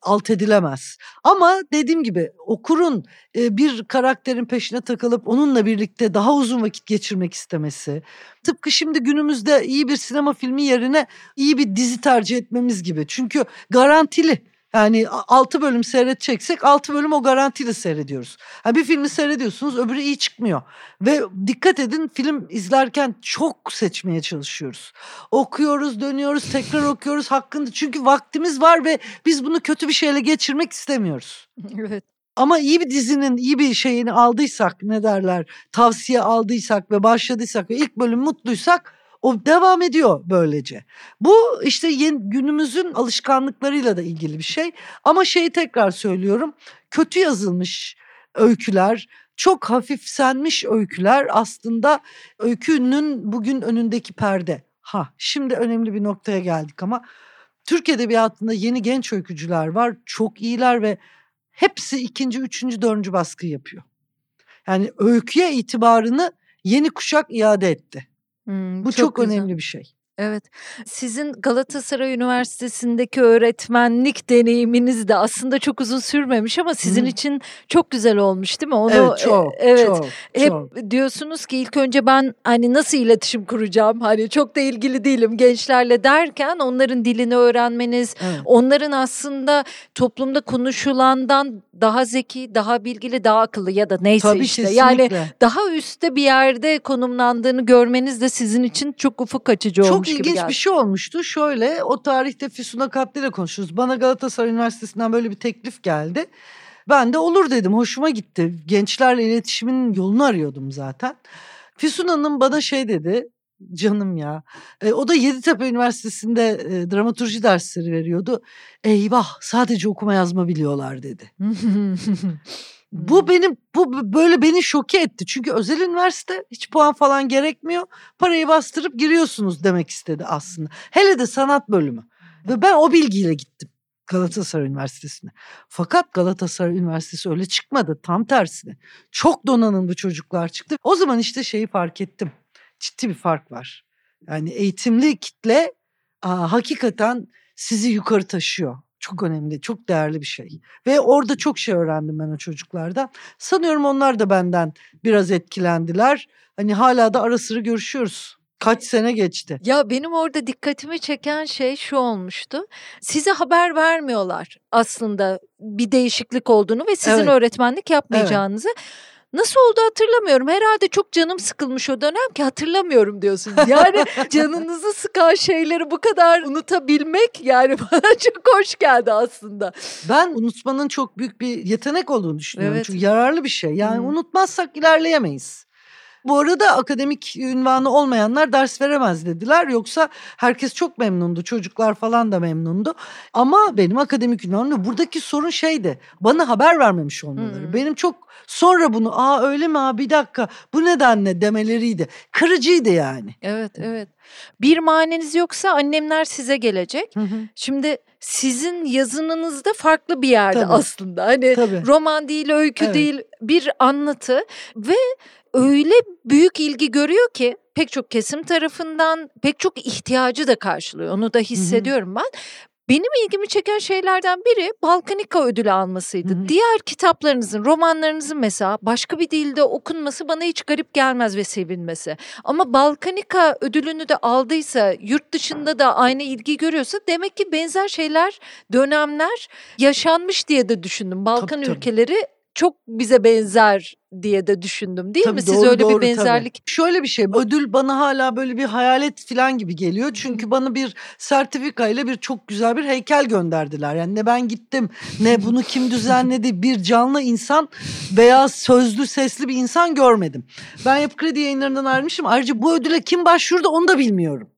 alt edilemez. Ama dediğim gibi okurun bir karakterin peşine takılıp onunla birlikte daha uzun vakit geçirmek istemesi. Tıpkı şimdi günümüzde iyi bir sinema filmi yerine iyi bir dizi tercih etmemiz gibi. Çünkü garantili yani 6 bölüm seyredeceksek 6 bölüm o garantiyle seyrediyoruz. Yani bir filmi seyrediyorsunuz öbürü iyi çıkmıyor. Ve dikkat edin film izlerken çok seçmeye çalışıyoruz. Okuyoruz, dönüyoruz, tekrar okuyoruz hakkında. Çünkü vaktimiz var ve biz bunu kötü bir şeyle geçirmek istemiyoruz. (laughs) Evet. Ama iyi bir dizinin iyi bir şeyini aldıysak ne derler tavsiye aldıysak ve başladıysak ve ilk bölüm mutluysak o devam ediyor böylece. Bu işte yeni, günümüzün alışkanlıklarıyla da ilgili bir şey. Ama şeyi tekrar söylüyorum. Kötü yazılmış öyküler, çok hafifsenmiş öyküler aslında öykünün bugün önündeki perde. Ha şimdi önemli bir noktaya geldik ama Türk Edebiyatı'nda yeni genç öykücüler var. Çok iyiler ve hepsi ikinci, üçüncü, dördüncü baskı yapıyor. Yani öyküye itibarını yeni kuşak iade etti. Hımm, Bu çok çok güzel. önemli bir şey. Evet. Sizin Galatasaray Üniversitesi'ndeki öğretmenlik deneyiminiz de aslında çok uzun sürmemiş ama sizin Hı. için çok güzel olmuş değil mi? Onu Evet e çok, evet. çok, Hep çok. diyorsunuz ki ilk önce ben hani nasıl iletişim kuracağım? Hani çok da ilgili değilim gençlerle derken onların dilini öğrenmeniz, Evet. onların aslında toplumda konuşulandan daha zeki, daha bilgili, daha akıllı ya da neyse Tabii işte. kesinlikle. Yani daha üstte bir yerde konumlandığını görmeniz de sizin için çok ufuk açıcı Çok olmuş gibi ilginç geldi. bir şey olmuştu. Şöyle o tarihte Füsun Akatlı ile konuşuyoruz. Bana Galatasaray Üniversitesi'nden böyle bir teklif geldi. Ben de olur dedim. Hoşuma gitti. Gençlerle iletişimin yolunu arıyordum zaten. Füsun Hanım bana şey dedi. Canım ya. E, o da Yeditepe Üniversitesi'nde e, dramaturji dersleri veriyordu. Eyvah sadece okuma yazma biliyorlar dedi. (laughs) Bu benim bu böyle beni şoke etti. Çünkü özel üniversite hiç puan falan gerekmiyor. Parayı bastırıp giriyorsunuz demek istedi aslında. Hele de sanat bölümü. Ve ben o bilgiyle gittim Galatasaray Üniversitesi'ne. Fakat Galatasaray Üniversitesi öyle çıkmadı. Tam tersine. Çok donanımlı çocuklar çıktı. O zaman işte şeyi fark ettim. Ciddi bir fark var. Yani eğitimli kitle aa, hakikaten sizi yukarı taşıyor. Çok önemli, çok değerli bir şey. Ve orada çok şey öğrendim ben o çocuklardan. Sanıyorum onlar da benden biraz etkilendiler. Hani hala da ara sıra görüşüyoruz. Kaç sene geçti. Ya benim orada dikkatimi çeken şey şu olmuştu. Size haber vermiyorlar aslında bir değişiklik olduğunu ve sizin Evet. öğretmenlik yapmayacağınızı. Nasıl oldu hatırlamıyorum. Herhalde çok canım sıkılmış o dönem ki hatırlamıyorum diyorsunuz. Yani (laughs) canınızı sıkan şeyleri bu kadar unutabilmek yani (laughs) bana çok hoş geldi aslında. Ben unutmanın çok büyük bir yetenek olduğunu düşünüyorum. Evet. Çünkü yararlı bir şey. Yani Hmm. unutmazsak ilerleyemeyiz. Bu arada akademik ünvanı olmayanlar ders veremez dediler. Yoksa herkes çok memnundu. Çocuklar falan da memnundu. Ama benim akademik ünvanım buradaki sorun şeydi. Bana haber vermemiş olmaları. Hmm. Benim çok sonra bunu aa öyle mi abi bir dakika bu nedenle demeleriydi. Kırıcıydı yani. Evet evet. Bir maneniz yoksa annemler size gelecek. Hı hı. Şimdi sizin yazınınız da farklı bir yerde Tabii. aslında. Hani Tabii. roman değil, öykü Evet. değil, bir anlatı ve öyle büyük ilgi görüyor ki pek çok kesim tarafından pek çok ihtiyacı da karşılıyor. Onu da hissediyorum ben. Benim ilgimi çeken şeylerden biri Balkanika ödülü almasıydı. Hı hı. Diğer kitaplarınızın, romanlarınızın mesela başka bir dilde okunması bana hiç garip gelmez ve sevilmesi. Ama Balkanika ödülünü de aldıysa, yurt dışında da aynı ilgi görüyorsa demek ki benzer şeyler, dönemler yaşanmış diye de düşündüm. Balkan Tabii, tabii. ülkeleri çok bize benzer diye de düşündüm değil mi? Tabii, Siz doğru, öyle doğru, bir tabii. benzerlik Şöyle bir şey ödül bana hala böyle bir hayalet falan gibi geliyor. Çünkü bana bir sertifika ile bir çok güzel bir heykel gönderdiler. Yani ne ben gittim ne (laughs) bunu kim düzenledi bir canlı insan veya sözlü sesli bir insan görmedim. Ben Yapı Kredi yayınlarından ayrılmışım. Ayrıca bu ödüle kim başvurdu onu da bilmiyorum.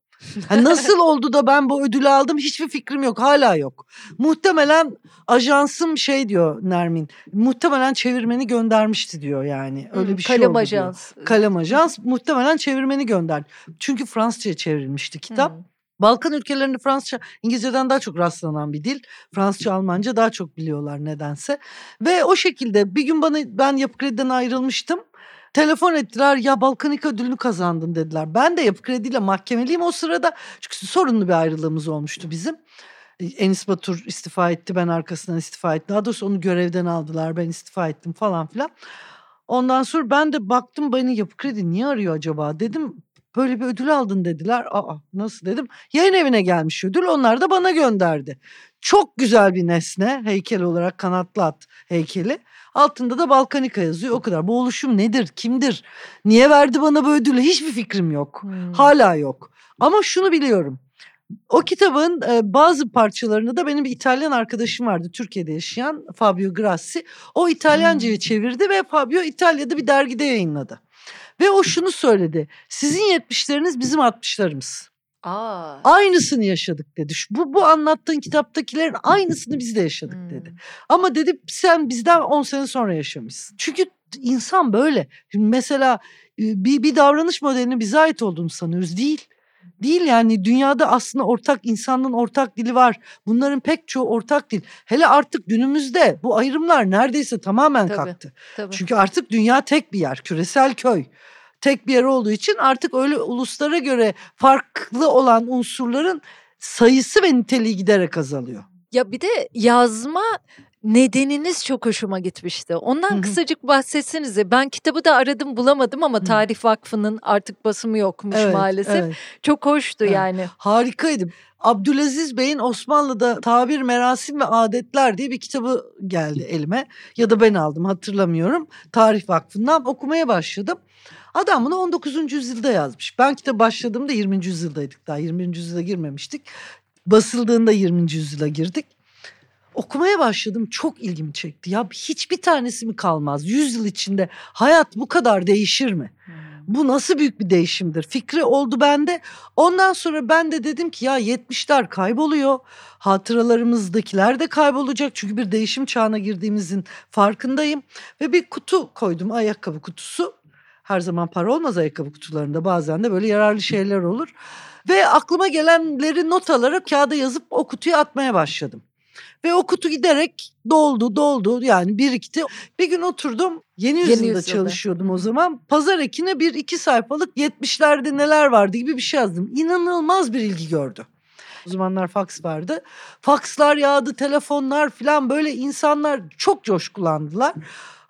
Ha, nasıl oldu da ben bu ödülü aldım hiçbir fikrim yok hala yok. Muhtemelen ajansım şey diyor Nermin muhtemelen çevirmeni göndermişti diyor yani öyle Hmm, bir şey kalem oldu diyor. ajans. Kalem Ajans muhtemelen çevirmeni gönderdi. Çünkü Fransızca'ya çevrilmişti kitap. Hmm. Balkan ülkelerinde Fransızca İngilizceden daha çok rastlanan bir dil. Fransızca, Almanca daha çok biliyorlar nedense. Ve o şekilde bir gün bana ben Yapı Kredi'den ayrılmıştım. Telefon ettiler ya Balkanika ödülünü kazandın dediler. Ben de Yapı Kredi ile mahkemeliyim o sırada. Çünkü sorunlu bir ayrılığımız olmuştu bizim. Enis Batur istifa etti ben arkasından istifa ettim. Daha doğrusu onu görevden aldılar ben istifa ettim falan filan. Ondan sonra ben de baktım beni Yapı Kredi niye arıyor acaba dedim. Böyle bir ödül aldın dediler. Aa nasıl dedim. Yayın evine gelmiş ödül onlar da bana gönderdi. Çok güzel bir nesne heykel olarak kanatlı at heykeli. Altında da Balkanika yazıyor o kadar. Bu oluşum nedir kimdir niye verdi bana bu ödülü hiçbir fikrim yok. Hmm. Hala yok. Ama şunu biliyorum. O kitabın bazı parçalarını da benim bir İtalyan arkadaşım vardı Türkiye'de yaşayan Fabio Grassi. O İtalyanca'ya Hmm. çevirdi ve Fabio İtalya'da bir dergide yayınladı. Ve o şunu söyledi. Sizin 70'leriniz bizim 60'larımız. Aa. Aynısını yaşadık dedi. Bu, bu anlattığın kitaptakilerin aynısını biz de yaşadık Hmm. dedi. Ama dedi sen bizden 10 sene sonra yaşamışsın. Çünkü insan böyle. Şimdi mesela e, bir, bir davranış modelinin bize ait olduğunu sanıyoruz. Değil. Değil yani dünyada aslında ortak insanlığın ortak dili var. Bunların pek çoğu ortak dil. Hele artık günümüzde bu ayrımlar neredeyse tamamen Tabii. kalktı. Tabii. Çünkü artık dünya tek bir yer, küresel köy. Tek bir yer olduğu için artık öyle uluslara göre farklı olan unsurların sayısı ve niteliği giderek azalıyor. Ya bir de yazma nedeniniz çok hoşuma gitmişti. Ondan Hı hı. kısacık bahsetsenize. Ben kitabı da aradım bulamadım ama Hı. Tarih Vakfı'nın artık basımı yokmuş maalesef. evet. Çok hoştu Evet. yani. Harikaydı. Abdülaziz Bey'in Osmanlı'da Tabir, Merasim ve Adetler diye bir kitabı geldi elime. Ya da ben aldım hatırlamıyorum. Tarih Vakfı'ndan okumaya başladım. Adam bunu 19. yüzyılda yazmış. Ben kitap başladığımda 20. yüzyıldaydık daha 20. yüzyıla girmemiştik. Basıldığında 20. yüzyıla girdik. Okumaya başladım çok ilgimi çekti. Ya hiçbir tanesi mi kalmaz? 100 yıl içinde hayat bu kadar değişir mi? Bu nasıl büyük bir değişimdir? Fikri oldu bende. Ondan sonra ben de dedim ki ya 70'ler kayboluyor. Hatıralarımızdakiler de kaybolacak. Çünkü bir değişim çağına girdiğimizin farkındayım. Ve bir kutu koydum ayakkabı kutusu. Her zaman para olmaz ayakkabı kutularında bazen de böyle yararlı şeyler olur. Ve aklıma gelenleri not alarak kağıda yazıp o kutuya atmaya başladım. Ve o kutu giderek doldu doldu yani birikti. Bir gün oturdum yeni Yeni yüzyılda çalışıyordum o zaman. Pazar ekine bir iki sayfalık 70'lerde neler vardı gibi bir şey yazdım. İnanılmaz bir ilgi gördü. O zamanlar faks vardı. Fakslar yağdı, telefonlar falan böyle insanlar çok coşkulandılar.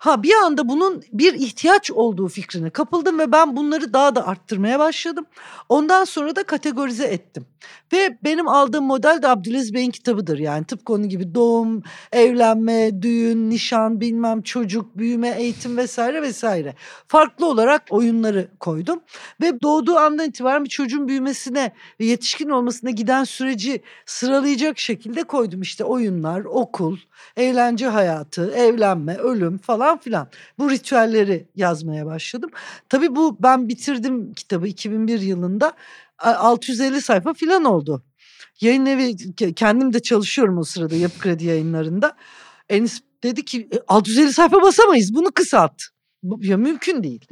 Ha bir anda bunun bir ihtiyaç olduğu fikrine kapıldım ve ben bunları daha da arttırmaya başladım. Ondan sonra da kategorize ettim. Ve benim aldığım model de Abdülaziz Bey'in kitabıdır. Yani tıpkı onun gibi doğum, evlenme, düğün, nişan, bilmem çocuk, büyüme, eğitim vesaire vesaire. Farklı olarak oyunları koydum. Ve doğduğu andan itibaren bir çocuğun büyümesine ve yetişkin olmasına giden süreci sıralayacak şekilde koydum. İşte oyunlar, okul, eğlence hayatı, evlenme, ölüm falan filan. Bu ritüelleri yazmaya başladım. Tabii bu ben bitirdim kitabı 2001 yılında. 650 sayfa filan oldu. Yayın evi kendim de çalışıyorum o sırada Yapı Kredi yayınlarında. Enis dedi ki 650 sayfa basamayız bunu kısalt. Ya mümkün değil.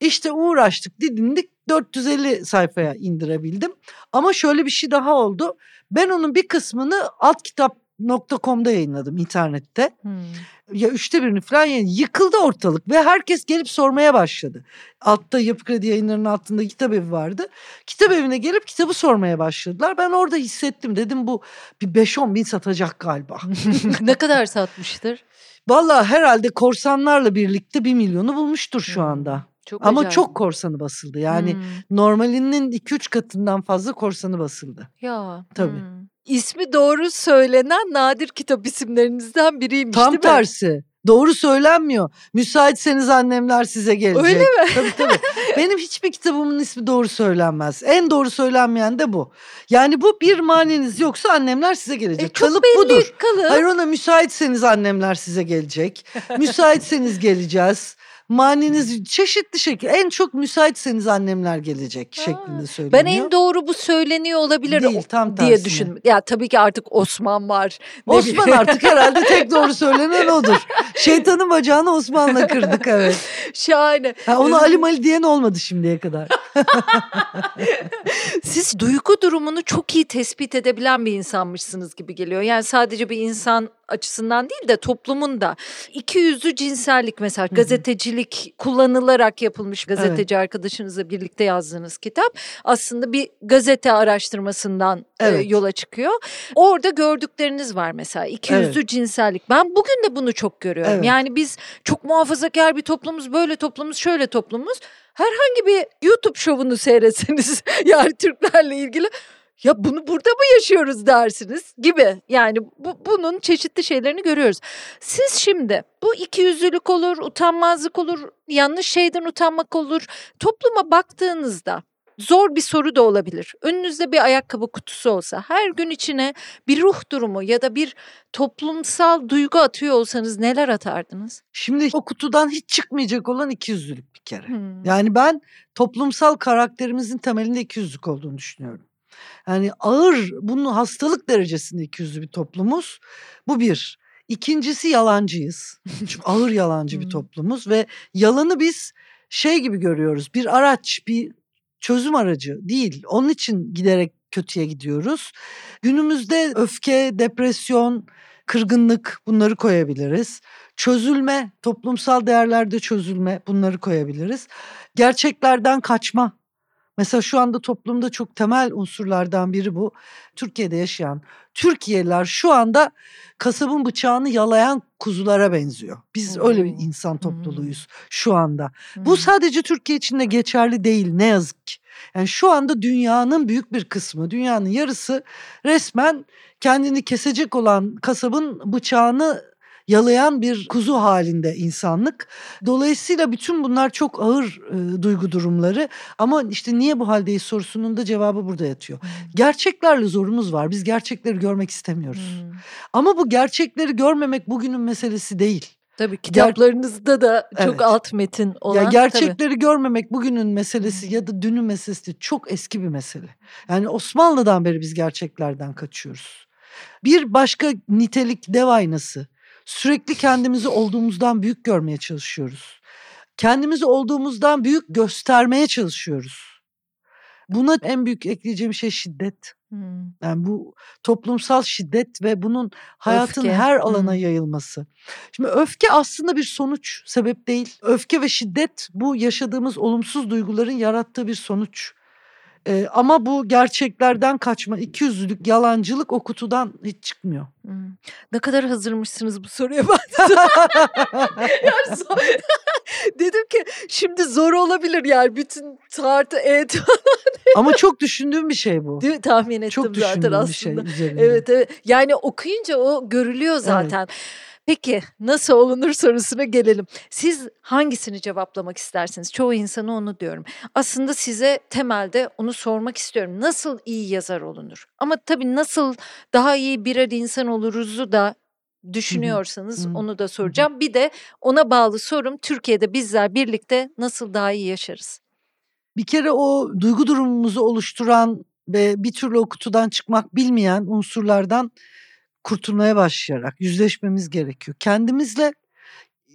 İşte uğraştık didindik 450 sayfaya indirebildim. Ama şöyle bir şey daha oldu. Ben onun bir kısmını alt kitap.com'da yayınladım internette. Hmm. Ya üçte birini falan yani yıkıldı ortalık ve herkes gelip sormaya başladı. Altta Yapı Kredi yayınlarının altında kitap evi vardı. Kitap evine gelip kitabı sormaya başladılar. Ben orada hissettim dedim bu bir 5-10 bin satacak galiba. (laughs) ne kadar satmıştır? Valla herhalde korsanlarla birlikte bir milyonu bulmuştur şu anda. Çok Ama acayip. çok korsanı basıldı. Yani hmm. normalinin 2-3 katından fazla korsanı basıldı. Ya. Tabii. Hmm. İsmi doğru söylenen nadir kitap isimlerinizden biriymiş Tam değil tersi. Mi? Doğru söylenmiyor. Müsaitseniz annemler size gelecek. Öyle mi? Tabii tabii. (laughs) Benim hiçbir kitabımın ismi doğru söylenmez. En doğru söylenmeyen de bu. Yani bu bir maneniz yoksa annemler size gelecek. E, kalıp belli, budur. Kalıp. Hayır ona müsaitseniz annemler size gelecek. (laughs) müsaitseniz geleceğiz maniniz çeşitli şekil. En çok müsaitseniz annemler gelecek ha. şeklinde söyleniyor. Ben en doğru bu söyleniyor olabilir Değil, tam diye düşündüm. Ya tabii ki artık Osman var. Osman artık herhalde tek doğru söylenen odur. Şeytanın bacağını Osman'la kırdık evet. (laughs) Şahane. Ha, onu Ali Mali diyen olmadı şimdiye kadar. (laughs) Siz duygu durumunu çok iyi tespit edebilen bir insanmışsınız gibi geliyor. Yani sadece bir insan açısından değil de toplumun da iki yüzlü cinsellik mesela gazetecilik kullanılarak yapılmış gazeteci evet. arkadaşınızla birlikte yazdığınız kitap aslında bir gazete araştırmasından e, evet. e, yola çıkıyor. Orada gördükleriniz var mesela iki yüzlü evet. cinsellik. Ben bugün de bunu çok görüyorum. Evet. Yani biz çok muhafazakar bir toplumuz, böyle toplumuz, şöyle toplumuz. Herhangi bir YouTube şovunu seyretseniz (laughs) yani Türklerle ilgili ya bunu burada mı yaşıyoruz dersiniz gibi. Yani bu, bunun çeşitli şeylerini görüyoruz. Siz şimdi bu ikiyüzlülük olur, utanmazlık olur, yanlış şeyden utanmak olur. Topluma baktığınızda zor bir soru da olabilir. Önünüzde bir ayakkabı kutusu olsa her gün içine bir ruh durumu ya da bir toplumsal duygu atıyor olsanız neler atardınız? Şimdi o kutudan hiç çıkmayacak olan ikiyüzlülük bir kere. Hmm. Yani ben toplumsal karakterimizin temelinde ikiyüzlülük olduğunu düşünüyorum. Yani ağır bunun hastalık derecesinde ikiyüzlü bir toplumuz. Bu bir. İkincisi yalancıyız. Çünkü ağır (laughs) yalancı bir toplumuz ve yalanı biz şey gibi görüyoruz. Bir araç, bir çözüm aracı değil. Onun için giderek kötüye gidiyoruz. Günümüzde öfke, depresyon, kırgınlık bunları koyabiliriz. Çözülme, toplumsal değerlerde çözülme bunları koyabiliriz. Gerçeklerden kaçma Mesela şu anda toplumda çok temel unsurlardan biri bu. Türkiye'de yaşayan Türkiye'liler şu anda kasabın bıçağını yalayan kuzulara benziyor. Biz Oo. öyle bir insan topluluğuyuz hmm. şu anda. Hmm. Bu sadece Türkiye için de geçerli değil ne yazık ki. Yani şu anda dünyanın büyük bir kısmı, dünyanın yarısı resmen kendini kesecek olan kasabın bıçağını yalayan bir kuzu halinde insanlık. Dolayısıyla bütün bunlar çok ağır e, duygu durumları ama işte niye bu haldeyiz sorusunun da cevabı burada yatıyor. Gerçeklerle zorumuz var. Biz gerçekleri görmek istemiyoruz. Hmm. Ama bu gerçekleri görmemek bugünün meselesi değil. Tabii kitaplarınızda da çok evet. alt metin olan. Ya gerçekleri tabii. görmemek bugünün meselesi ya da dünün meselesi çok eski bir mesele. Yani Osmanlı'dan beri biz gerçeklerden kaçıyoruz. Bir başka nitelik dev aynası. Sürekli kendimizi olduğumuzdan büyük görmeye çalışıyoruz. Kendimizi olduğumuzdan büyük göstermeye çalışıyoruz. Buna en büyük ekleyeceğim şey şiddet. Hmm. Yani bu toplumsal şiddet ve bunun hayatın öfke. her alana hmm. yayılması. Şimdi öfke aslında bir sonuç, sebep değil. Öfke ve şiddet bu yaşadığımız olumsuz duyguların yarattığı bir sonuç. Ee, ama bu gerçeklerden kaçma, ikiyüzlülük, yalancılık o kutudan hiç çıkmıyor. Hmm. Ne kadar hazırmışsınız bu soruya ben. (laughs) yani (laughs) dedim ki şimdi zor olabilir yani bütün tartı (laughs) et Ama çok düşündüğüm bir şey bu. Değil mi? Tahmin ettim çok zaten aslında. Bir şey evet evet. Yani okuyunca o görülüyor zaten. Evet. Peki nasıl olunur sorusuna gelelim. Siz hangisini cevaplamak istersiniz? Çoğu insana onu diyorum. Aslında size temelde onu sormak istiyorum. Nasıl iyi yazar olunur? Ama tabii nasıl daha iyi birer insan oluruzu da düşünüyorsanız Hı hı. onu da soracağım. Bir de ona bağlı sorum Türkiye'de bizler birlikte nasıl daha iyi yaşarız? Bir kere o duygu durumumuzu oluşturan ve bir türlü o kutudan çıkmak bilmeyen unsurlardan kurtulmaya başlayarak yüzleşmemiz gerekiyor. Kendimizle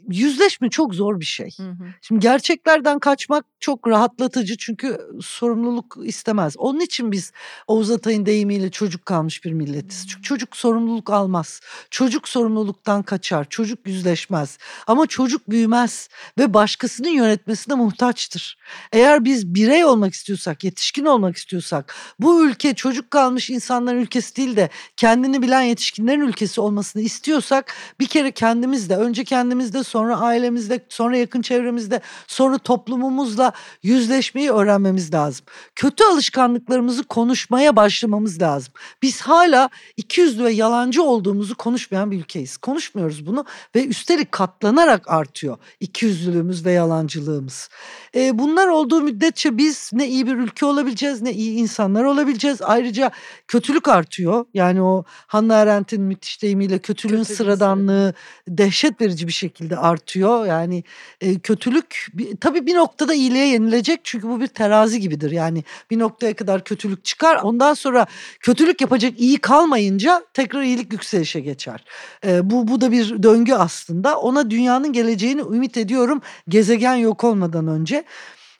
yüzleşme çok zor bir şey. Hı hı. Şimdi gerçeklerden kaçmak çok rahatlatıcı çünkü sorumluluk istemez. Onun için biz Oğuz Atay'ın deyimiyle çocuk kalmış bir milletiz. Çünkü çocuk sorumluluk almaz. Çocuk sorumluluktan kaçar. Çocuk yüzleşmez. Ama çocuk büyümez ve başkasının yönetmesine muhtaçtır. Eğer biz birey olmak istiyorsak, yetişkin olmak istiyorsak, bu ülke çocuk kalmış insanların ülkesi değil de kendini bilen yetişkinlerin ülkesi olmasını istiyorsak bir kere kendimizde, önce kendimizde, sonra ailemizde, sonra yakın çevremizde, sonra toplumumuzla yüzleşmeyi öğrenmemiz lazım. Kötü alışkanlıklarımızı konuşmaya başlamamız lazım. Biz hala ikiyüzlü ve yalancı olduğumuzu konuşmayan bir ülkeyiz. Konuşmuyoruz bunu ve üstelik katlanarak artıyor ikiyüzlülüğümüz ve yalancılığımız. E, bunlar olduğu müddetçe biz ne iyi bir ülke olabileceğiz ne iyi insanlar olabileceğiz. Ayrıca kötülük artıyor. Yani o Hannah Arendt'in müthiş deyimiyle kötülüğün Kötülüğün sıradanlığı dehşet verici bir şekilde artıyor. Yani e, kötülük tabii bir noktada iyiliğe yenilecek çünkü bu bir terazi gibidir. Yani bir noktaya kadar kötülük çıkar ondan sonra kötülük yapacak iyi kalmayınca tekrar iyilik yükselişe geçer. E, bu bu da bir döngü aslında. Ona dünyanın geleceğini ümit ediyorum gezegen yok olmadan önce.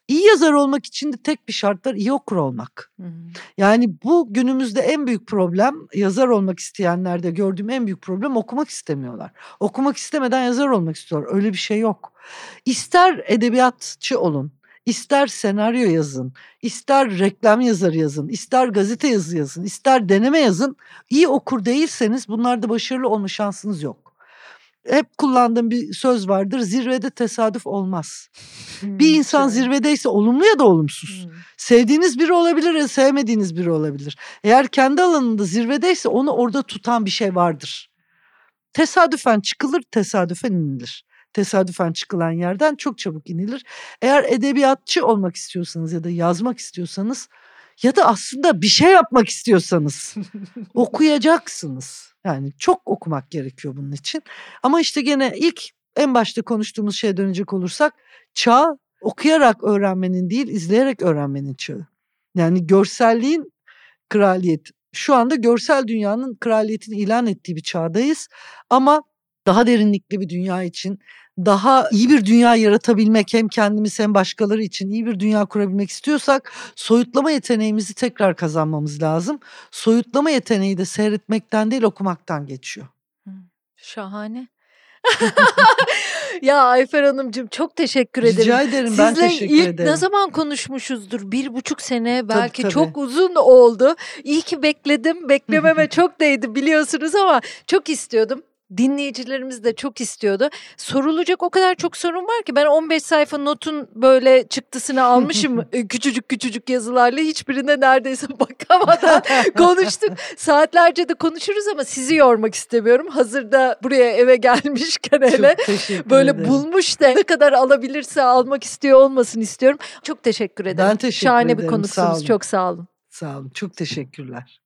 İyi yazar olmak için de tek bir şart var iyi okur olmak. Hı hı. Yani bu günümüzde en büyük problem yazar olmak isteyenlerde gördüğüm en büyük problem okumak istemiyorlar. Okumak istemeden yazar olmak istiyorlar. Öyle bir şey yok. İster edebiyatçı olun, ister senaryo yazın, ister reklam yazarı yazın, ister gazete yazı yazın, ister deneme yazın. İyi okur değilseniz bunlarda başarılı olma şansınız yok. Hep kullandığım bir söz vardır. Zirvede tesadüf olmaz. Bir Hmm, insan şöyle. zirvedeyse olumlu ya da olumsuz. Hmm. Sevdiğiniz biri olabilir ya sevmediğiniz biri olabilir. Eğer kendi alanında zirvedeyse onu orada tutan bir şey vardır. Tesadüfen çıkılır, tesadüfen inilir. Tesadüfen çıkılan yerden çok çabuk inilir. Eğer edebiyatçı olmak istiyorsanız ya da yazmak istiyorsanız ya da aslında bir şey yapmak istiyorsanız (laughs) okuyacaksınız. Yani çok okumak gerekiyor bunun için. Ama işte gene ilk en başta konuştuğumuz şeye dönecek olursak çağ okuyarak öğrenmenin değil izleyerek öğrenmenin çağı. Yani görselliğin kraliyet. Şu anda görsel dünyanın kraliyetini ilan ettiği bir çağdayız. Ama daha derinlikli bir dünya için daha iyi bir dünya yaratabilmek hem kendimiz hem başkaları için iyi bir dünya kurabilmek istiyorsak soyutlama yeteneğimizi tekrar kazanmamız lazım. Soyutlama yeteneği de seyretmekten değil okumaktan geçiyor. Şahane. (laughs) ya Ayfer Hanımcığım çok teşekkür ederim. Rica ederim ben Sizle teşekkür ilk ederim. ne zaman konuşmuşuzdur? Bir buçuk sene belki tabii. çok uzun oldu. İyi ki bekledim. (laughs) Beklememe çok değdi biliyorsunuz ama çok istiyordum. Dinleyicilerimiz de çok istiyordu. Sorulacak o kadar çok sorun var ki ben 15 sayfa notun böyle çıktısını (laughs) almışım e, küçücük küçücük yazılarla hiçbirine neredeyse (laughs) bakamadan (laughs) konuştuk. Saatlerce de konuşuruz ama sizi yormak istemiyorum. Hazırda buraya eve gelmişken hele böyle ederim. bulmuş da ne kadar alabilirse almak istiyor olmasın istiyorum. Çok teşekkür ederim. Ben teşekkür Şahane bir ederim, sağ konuksunuz. olun. Çok sağ olun. Sağ olun. Çok teşekkürler.